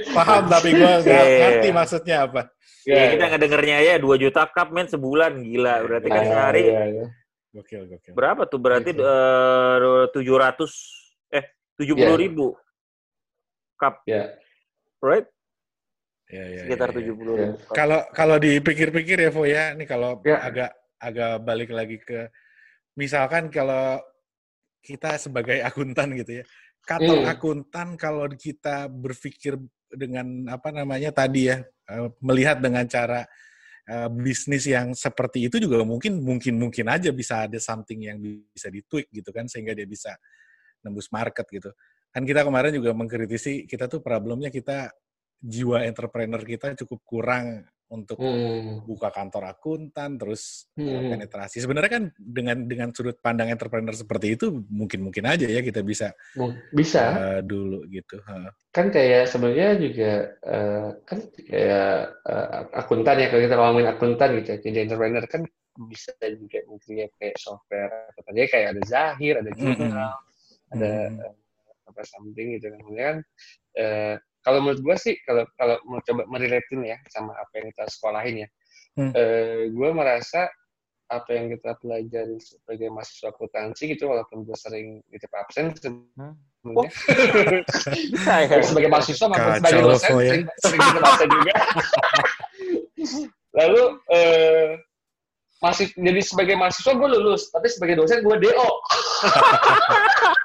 B: Paham tapi gua nggak
A: Iya.
B: ngerti maksudnya apa.
A: Ya, kita ngedengernya aja 2 juta cup men sebulan gila. Berarti kan sehari
C: iya, iya.
B: Gokil gokil.
A: berapa tuh? Berarti
C: Gitu.
A: eh, 700 eh 70
C: Iya.
A: ribu cup,
C: ya
A: right?
B: Iya iya.
A: Sekitar
B: iya, iya.
A: 70 ribu. cup.
B: Kalau kalau dipikir-pikir ya, Vo ya, nih kalau
C: Ya.
B: agak agak balik lagi ke misalkan kalau kita sebagai akuntan gitu ya, kantor
C: Hmm.
B: akuntan kalau kita berpikir dengan apa namanya tadi ya eh, melihat dengan cara eh, bisnis yang seperti itu juga mungkin mungkin mungkin aja bisa ada something yang bisa ditweak gitu kan sehingga dia bisa nembus market gitu. Kan kita kemarin juga mengkritisi kita tuh problemnya kita jiwa entrepreneur kita cukup kurang untuk
C: Hmm.
B: buka kantor akuntan terus eh,
C: Hmm.
B: penetrasi. Sebenarnya kan dengan dengan sudut pandang entrepreneur seperti itu mungkin mungkin aja ya kita bisa
C: Bisa.
B: eh, dulu gitu. Heeh.
C: kan kayak sebenarnya juga eh, kan kayak eh, akuntan ya kalau kita ngomongin akuntan gitu ya, jadi entrepreneur kan bisa juga mungkin ya kayak software atau tadi kayak ada Zahir, ada jurnal, ada
B: Mm.
C: eh, apa something gitu kan. Kemudian eh, kalau menurut gue sih kalau kalau mau coba merelatin ya sama apa yang kita sekolahin ya,
B: Hmm.
C: eh, gue merasa apa yang kita pelajari sebagai mahasiswa akuntansi gitu walaupun gue sering nitip absen sebenarnya
A: Saya.
C: sebagai mahasiswa maupun sebagai dosen
B: ya.
C: sering, sering kita baca juga. Lalu eh, masih jadi sebagai mahasiswa gue lulus, tapi sebagai dosen gue DO.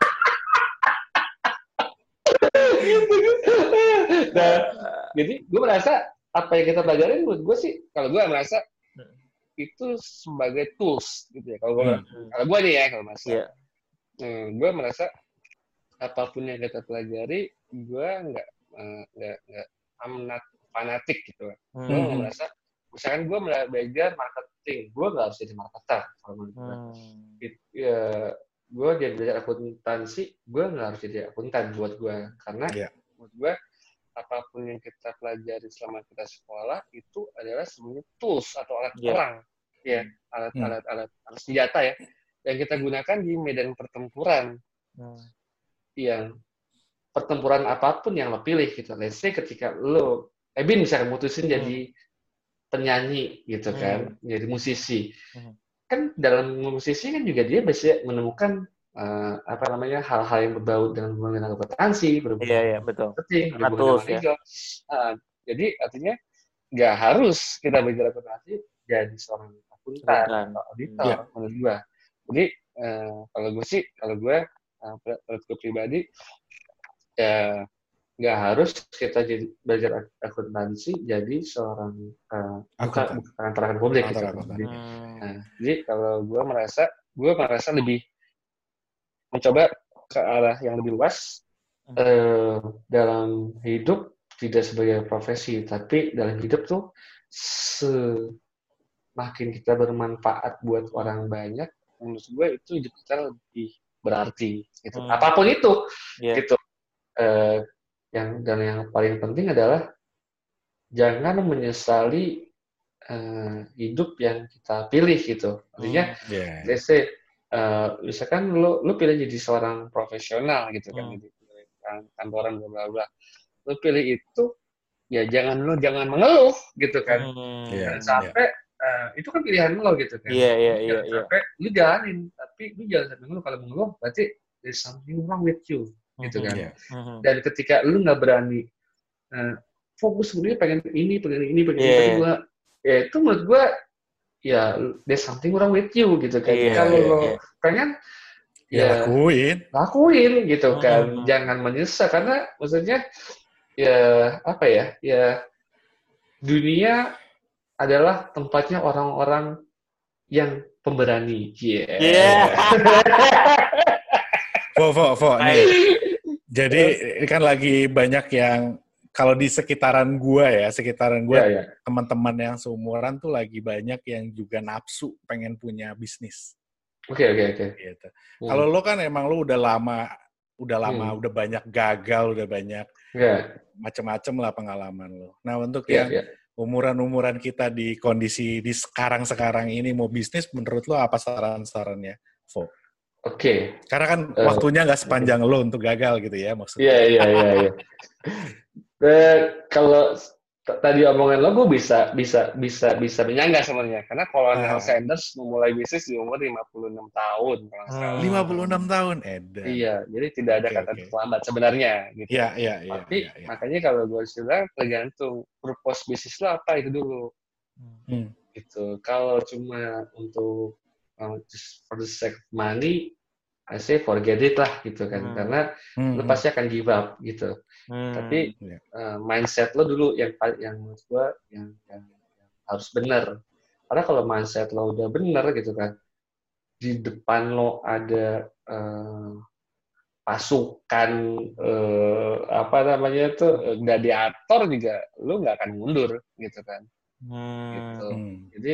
C: nah, jadi gue merasa apa yang kita pelajarin menurut gue sih, kalau gue merasa itu sebagai tools gitu ya. Kalau gue,
B: Hmm.
C: kalau gue nih ya kalau merasa,
A: Iya.
C: Hmm, gue merasa apa pun yang kita pelajari, gue nggak eh, nggak nggak I'm not fanatik gitu. Gue
A: Hmm.
C: nggak merasa, misalkan gue belajar marketing, gue nggak harus jadi marketer kalau menurut gue.
A: Hmm.
C: It- Ya, gue jadi belajar akuntansi, gue nggak harus jadi akuntan buat gue, karena
B: Iya.
C: buat gue apa pun yang kita pelajari selama kita sekolah itu adalah sebenarnya tools atau alat
A: Iya.
C: perang, ya alat
B: Hmm.
C: alat alat alat senjata ya yang kita gunakan di medan pertempuran
A: Hmm.
C: yang pertempuran apa pun yang lo pilih gitu. Let's say ketika lo, Ebin misalnya mutusin jadi penyanyi gitu kan, jadi musisi.
A: Hmm.
C: Kan dalam musisi kan juga dia bisa menemukan eh, apa namanya hal-hal yang berbau dengan hubungan dengan akuntansi, berhubungan
A: Iya, iya, betul.
C: marketing, berhubungan dengan
A: ya.
C: Ah, jadi artinya nggak harus kita belajar akuntansi jadi seorang akuntan atau auditor
B: Iya.
C: menurut gua. Jadi eh, kalau gue sih, kalau gue eh, menurut gue pribadi ya nggak harus kita jadi belajar ak- akuntansi jadi seorang eh, bukan
B: Akuntan.
C: bukan publik gitu.
A: Hmm.
C: Nah, jadi kalau gue merasa, gue merasa lebih mencoba ke arah yang lebih luas eh, dalam hidup tidak sebagai profesi, tapi dalam hidup tuh semakin kita bermanfaat buat orang banyak, menurut gue itu hidup kita lebih berarti. Gitu.
A: Hmm.
C: Apa pun itu,
A: Iya.
C: gitu. Eh, yang dan yang paling penting adalah jangan menyesali eh, hidup yang kita pilih gitu. Artinya,
A: Hmm.
B: Yeah.
C: let's say, eh, misalkan lu lu pilih jadi seorang profesional gitu kan,
A: Hmm.
C: jadi kan- kantoran bla bla bla. Lu pilih itu, ya jangan lu jangan mengeluh gitu kan.
A: Hmm.
B: Iya.
C: Jangan sampai eh, itu kan pilihan lo gitu kan.
A: Iya, iya, iya,
C: Jangan
A: iya.
C: sampai lu jalanin, tapi lu jangan sampai mengeluh. Kalau mengeluh berarti there's something wrong with you gitu kan.
B: Iya.
A: Hmm.
C: Dan ketika lu nggak berani eh, fokus sebenarnya pengen ini, pengen ini, pengen ini,
A: Iya.
C: tapi gua ya itu menurut gua ya there's something wrong with you gitu kan.
A: Iya,
C: Kalau
B: iya,
C: lo
B: iya.
C: pengen
B: Ya,
C: ya
B: lakuin.
C: lakuin gitu kan.
A: Hmm.
C: Jangan menyesal karena maksudnya ya apa ya? Ya dunia adalah tempatnya orang-orang yang pemberani. Iya.
A: Iya.
B: Fo, fo, fo. Nih. Jadi kan lagi banyak yang kalau di sekitaran gua ya, sekitaran gua
C: Iya, iya.
B: teman-teman yang seumuran tuh lagi banyak yang juga nafsu pengen punya bisnis
C: Oke, oke, oke.
B: gitu.
C: Hmm.
B: Kalau lo kan emang lo udah lama udah lama,
C: Hmm.
B: udah banyak gagal, udah banyak
C: Iya,
B: macem-macem lah pengalaman lo. Nah, untuk
C: iya,
B: yang
C: iya.
B: umuran-umuran kita di kondisi di sekarang-sekarang ini mau bisnis menurut lo apa saran-sarannya? Fo?
C: Oke.
B: Karena kan
C: Eh,
B: waktunya nggak sepanjang lo untuk gagal gitu ya maksudnya.
C: Iya, iya, iya, iya. Eh, kalau tadi omongan lo, gue bisa bisa bisa bisa menyangga sebenarnya. Karena Colonel
B: Ah.
C: Sanders memulai bisnis di umur 56 tahun. Kalau salah.
A: Hmm.
B: 56 tahun, Edan.
C: Iya, jadi tidak ada
B: Oke,
C: kata
B: oke.
C: terlambat sebenarnya. Gitu.
B: Iya, iya, iya.
C: Tapi
B: iya, iya.
C: makanya kalau gue bilang tergantung purpose bisnis lo apa itu dulu.
B: Hmm.
C: Gitu. Kalau cuma untuk uh, just for the sake of money, I say forget it lah gitu kan,
A: Hmm.
C: karena
B: Hmm.
C: lu pasti akan give up gitu.
A: Hmm.
C: Tapi
B: Iya.
C: uh, mindset lo dulu yang yang menurut gua yang, yang, yang harus benar. Karena kalau mindset lo udah benar gitu kan, di depan lo ada uh, pasukan uh, apa namanya tuh uh, gladiator juga lo nggak akan mundur gitu kan.
A: Hmm.
C: Gitu.
B: Hmm.
C: Jadi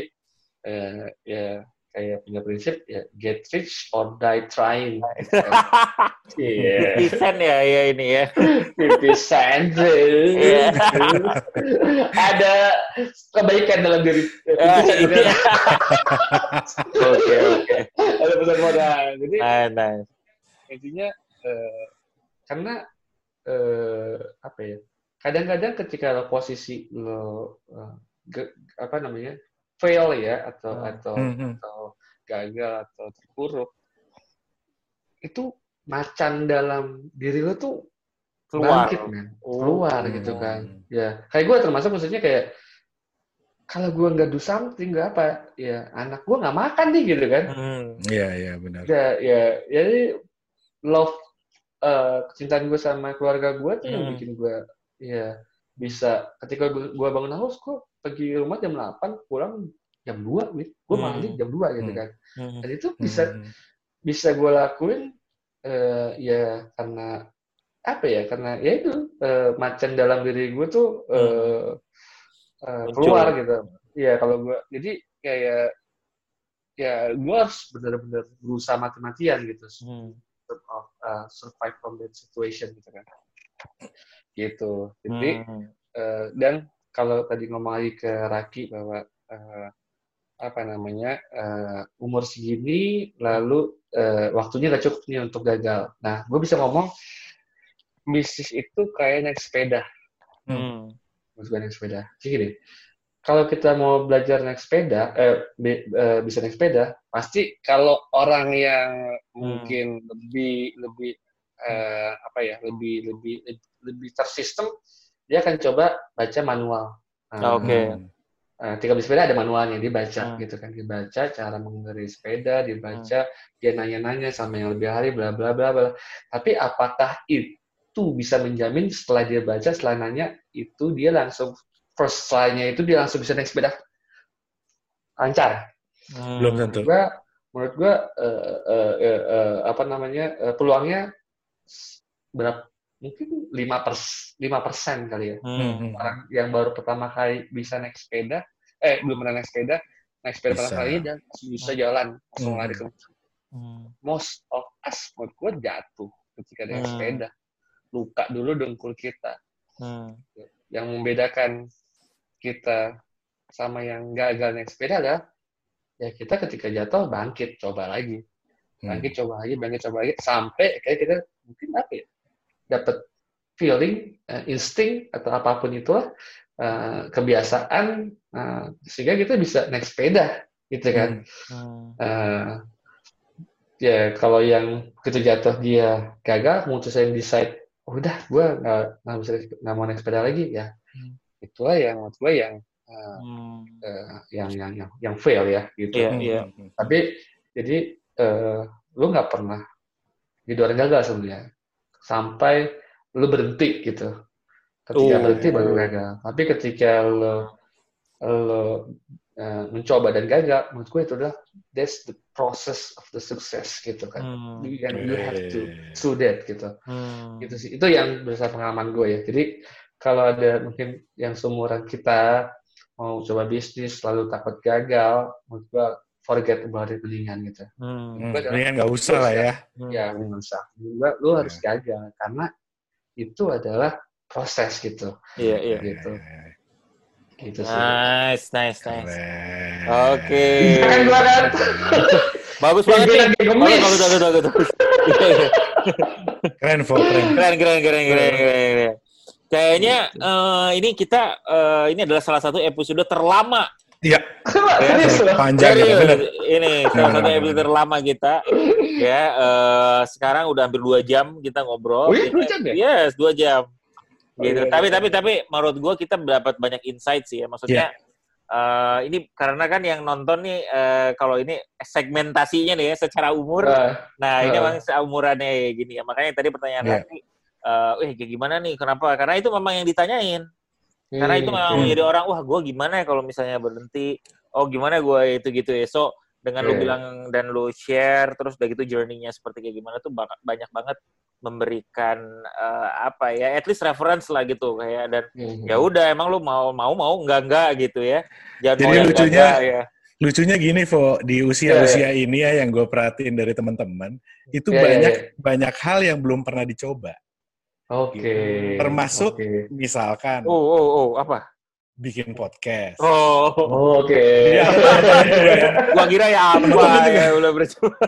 C: eh, ya kayak punya prinsip ya get rich or die trying.
A: Desain ya, ya ini ya.
C: Pipis sandal.
A: Iya.
C: Ada kebaikan dalam diri.
A: Ah, iya. Oke, oke.
C: Ada pesan modal. Jadi
A: Nice, nice.
C: intinya eh, karena eh, apa ya? Kadang-kadang ketika lo posisi lo eh, ge- apa namanya fail ya atau
A: Hmm.
C: atau
B: Hmm, hmm.
C: atau gagal atau terpuruk itu macan dalam diri lo tuh
A: Keluar.
C: bangkit men
A: Oh.
C: keluar
B: Hmm.
C: gitu kan ya kayak gue termasuk maksudnya kayak kalau gue nggak do something nggak apa ya anak gue nggak makan nih gitu kan
A: Hmm.
B: Iya, iya benar.
C: ya ya ya jadi love eh, kecintaan gue sama keluarga gue tuh yang
A: Hmm.
C: bikin gue ya bisa ketika gue, bangun haus gue pergi rumah jam 8 pulang jam 2 gitu gue
A: Hmm.
C: mandi jam 2 gitu
B: Hmm.
C: kan
A: Hmm.
C: dan itu bisa
B: Hmm.
C: bisa gue lakuin eh, ya karena apa ya karena ya itu eh, macan dalam diri gue tuh eh, eh,
A: Muncul.
C: keluar gitu ya kalau gue jadi kayak ya gue harus benar-benar berusaha mati-matian gitu
A: Hmm.
C: of, uh, survive from that situation gitu kan gitu jadi
A: Hmm.
C: eh, dan kalau tadi ngomong lagi ke Raki bahwa eh, apa namanya eh, umur segini lalu eh, waktunya gak cukup nih untuk gagal. Nah, gue bisa ngomong bisnis itu kayak naik sepeda,
A: Hmm.
C: Gue naik sepeda. Jadi gini, kalau kita mau belajar naik sepeda, eh, be- eh, bisa naik sepeda, pasti kalau orang yang mungkin lebih lebih eh, apa ya, lebih lebih lebih tersistem, dia akan coba baca manual. Nah,
A: Oke.
B: Hmm.
C: Uh, ketika beli sepeda ada manualnya, dia baca
A: Hmm.
C: gitu kan, dia baca cara mengendarai sepeda, dia baca, dia nanya-nanya sama yang lebih ahli, bla bla bla bla. Tapi apakah itu bisa menjamin setelah dia baca, setelah nanya, itu dia langsung first try-nya itu dia langsung bisa naik sepeda lancar?
A: Hmm.
B: Belum tentu.
C: Gua, menurut gua eh, eh, eh, eh, apa namanya eh, peluangnya berapa? Mungkin lima pers lima persen kali ya
A: Hmm.
B: Hmm.
C: orang yang baru pertama kali bisa naik sepeda, eh belum pernah naik sepeda, naik sepeda pertama kali dan bisa jalan, langsung
B: Hmm.
C: lari ke
A: Hmm.
C: most of us menurut gue jatuh ketika naik
A: Hmm.
C: sepeda, luka dulu dengkul kita.
A: Hmm.
C: Yang membedakan kita sama yang gagal naik sepeda adalah ya kita ketika jatuh bangkit coba lagi. Bangkit coba lagi, bangkit coba lagi sampai kayak kita mungkin apa ya dapat feeling, eh, insting atau apa pun itu eh, kebiasaan eh, sehingga kita bisa naik sepeda gitu kan.
A: Hmm.
C: Eh, ya kalau yang kita jatuh dia gagal, memutuskan decide, "Oh, udah gue nggak nggak bisa nggak mau naik sepeda lagi ya.
A: Hmm.
C: Itulah yang menurut gue yang eh,
A: Hmm.
C: eh, yang yang yang yang fail ya gitu.
B: Hmm.
A: iya.
B: Hmm.
C: Tapi jadi eh, lu nggak pernah jadi orang gagal sebenarnya sampai lu berhenti gitu. Ketika
A: Oh.
C: berhenti baru gagal. Tapi ketika lu lu eh, mencoba dan gagal, menurut gue itu adalah that's the process of the success gitu kan.
A: Hmm.
C: You, and you have to do that gitu.
A: Hmm.
C: Gitu sih. Itu yang berdasarkan pengalaman gue ya. Jadi kalau ada mungkin yang seumuran kita mau coba bisnis lalu takut gagal, menurut gue forget about it mendingan gitu.
A: Hmm.
B: Hmm. Ini kan nggak usah lah ya.
A: Hmm.
C: Ya, nggak usah. Juga lu harus gagal karena itu adalah proses gitu.
A: Iya, iya.
C: Gitu.
B: Eh,
C: Gitu sih.
A: Nice, nice, nice.
B: Keren.
A: Oke.
C: Kan gua kan.
A: Bagus banget nih. Bagus, bagus, bagus, bagus, bagus. Iya, iya.
B: Keren, Fo, keren.
A: Keren, keren, keren, keren, keren, keren. Kayaknya eh, ini kita eh, ini adalah salah satu episode terlama
B: Iya,
C: Serius loh.
B: panjang ya,
A: Serius,
B: bener.
A: ini salah satu episode terlama kita. Ya, eh, sekarang udah hampir dua jam kita ngobrol.
C: Oh iya, dua jam ya?
A: Yes, dua jam.
C: Oh,
A: Gitu.
C: iya,
A: tapi
C: iya.
A: tapi tapi menurut gua kita dapat banyak insight sih ya. Maksudnya uh, ini karena kan yang nonton nih uh, kalau ini segmentasinya nih ya secara umur. Uh, nah, uh. ini memang seumurannya gini ya. Makanya tadi pertanyaan yeah. nanti uh, eh kayak gimana nih? Kenapa? Karena itu memang yang ditanyain. Karena itu memang hmm. jadi orang, wah gue gimana ya kalau misalnya berhenti? Oh gimana gue itu gitu ya. So dengan yeah. lu bilang dan lu share terus udah gitu journey-nya seperti kayak gimana tuh banyak banget memberikan uh, apa ya at least reference lah gitu kayak dan mm-hmm. ya udah emang lu mau mau mau enggak enggak gitu ya
B: jangan jadi mau lucunya enggak, ya lucunya gini Vo di usia-usia yeah, yeah. ini ya yang gue perhatiin dari teman-teman itu yeah, banyak yeah, yeah. banyak hal yang belum pernah dicoba
C: oke okay.
B: gitu. termasuk okay. misalkan
A: oh oh oh apa
B: bikin podcast.
A: Oh,
C: oh oke. Okay.
A: Ya, gua kira ya apa ya udah bercoba.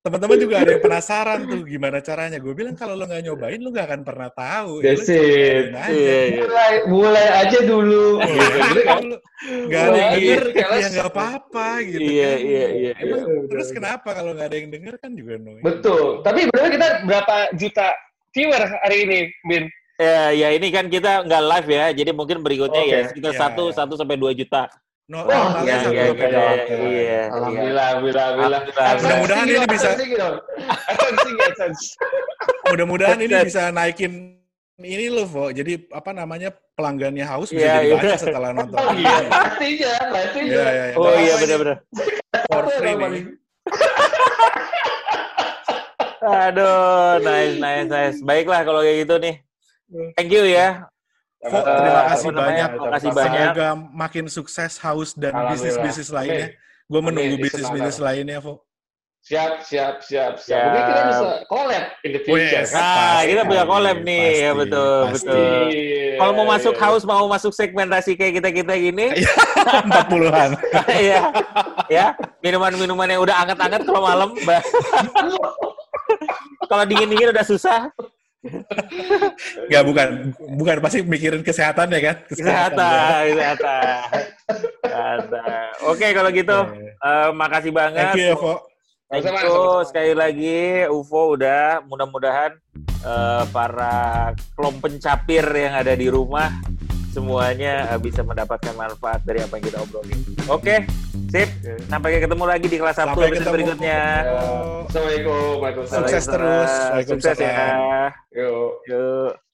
B: Teman-teman juga ada yang penasaran tuh gimana caranya. Gue bilang kalau lo nggak nyobain lo nggak akan pernah tahu.
C: That's ya, it. Iya, iya. Mulai, mulai aja dulu.
B: Iya, dulu. Gak ada yang denger, ya nggak apa-apa gitu.
A: Iya, kan. iya, iya.
B: Emang, iya. Terus kenapa kalau nggak ada yang denger kan juga no.
C: Betul. Tapi berarti kita berapa juta viewer hari ini, Bin?
A: Ya, ya ini kan kita nggak live ya, jadi mungkin berikutnya okay. ya sekitar satu yeah. satu sampai dua juta.
B: No, oh,
A: iya, iya, iya, iya,
C: Alhamdulillah, alhamdulillah, alhamdulillah.
B: Mudah-mudahan ini bisa. Mudah-mudahan ini bisa naikin ini loh, Vo. Jadi apa namanya pelanggannya haus bisa yeah, jadi banyak yeah. setelah nonton.
C: Oh, iya, pastinya, pastinya.
A: Yeah, yeah. Oh iya, benar-benar.
B: For free nih.
A: Aduh, nice, nice, nice. Baiklah kalau kayak gitu nih. Thank you ya.
B: Fo, terima kasih banyak. Terima kasih banyak. Semoga makin sukses haus dan bisnis-bisnis lainnya. Gue menunggu bisnis-bisnis lainnya, Fo.
C: Siap, siap, siap, siap. siap. Mungkin kita bisa collab in the future.
A: Yes, nah, kita punya collab nih, pasti, ya betul, pasti. betul. Kalau mau masuk haus, mau masuk segmentasi kayak kita-kita gini,
B: empat puluhan.
A: Iya, ya, minuman-minuman yang udah anget-anget kalau malam. kalau dingin-dingin udah susah,
B: Enggak, bukan. Bukan, pasti mikirin kesehatan ya kan?
A: Kesehatan, kesehatan. kesehatan. Oke, kalau gitu, uh, makasih banget.
B: Thank you, Evo.
A: Thank you sekali lagi, UFO udah. Mudah-mudahan uh, para kelom pencapir yang ada di rumah semuanya uh, bisa mendapatkan manfaat dari apa yang kita obrolin. Oke, okay, sip. Sampai ketemu lagi di kelas Sabtu episode berikutnya.
C: Assalamualaikum.
B: Sukses terus.
A: Sukses ya. Yuk. Yuk.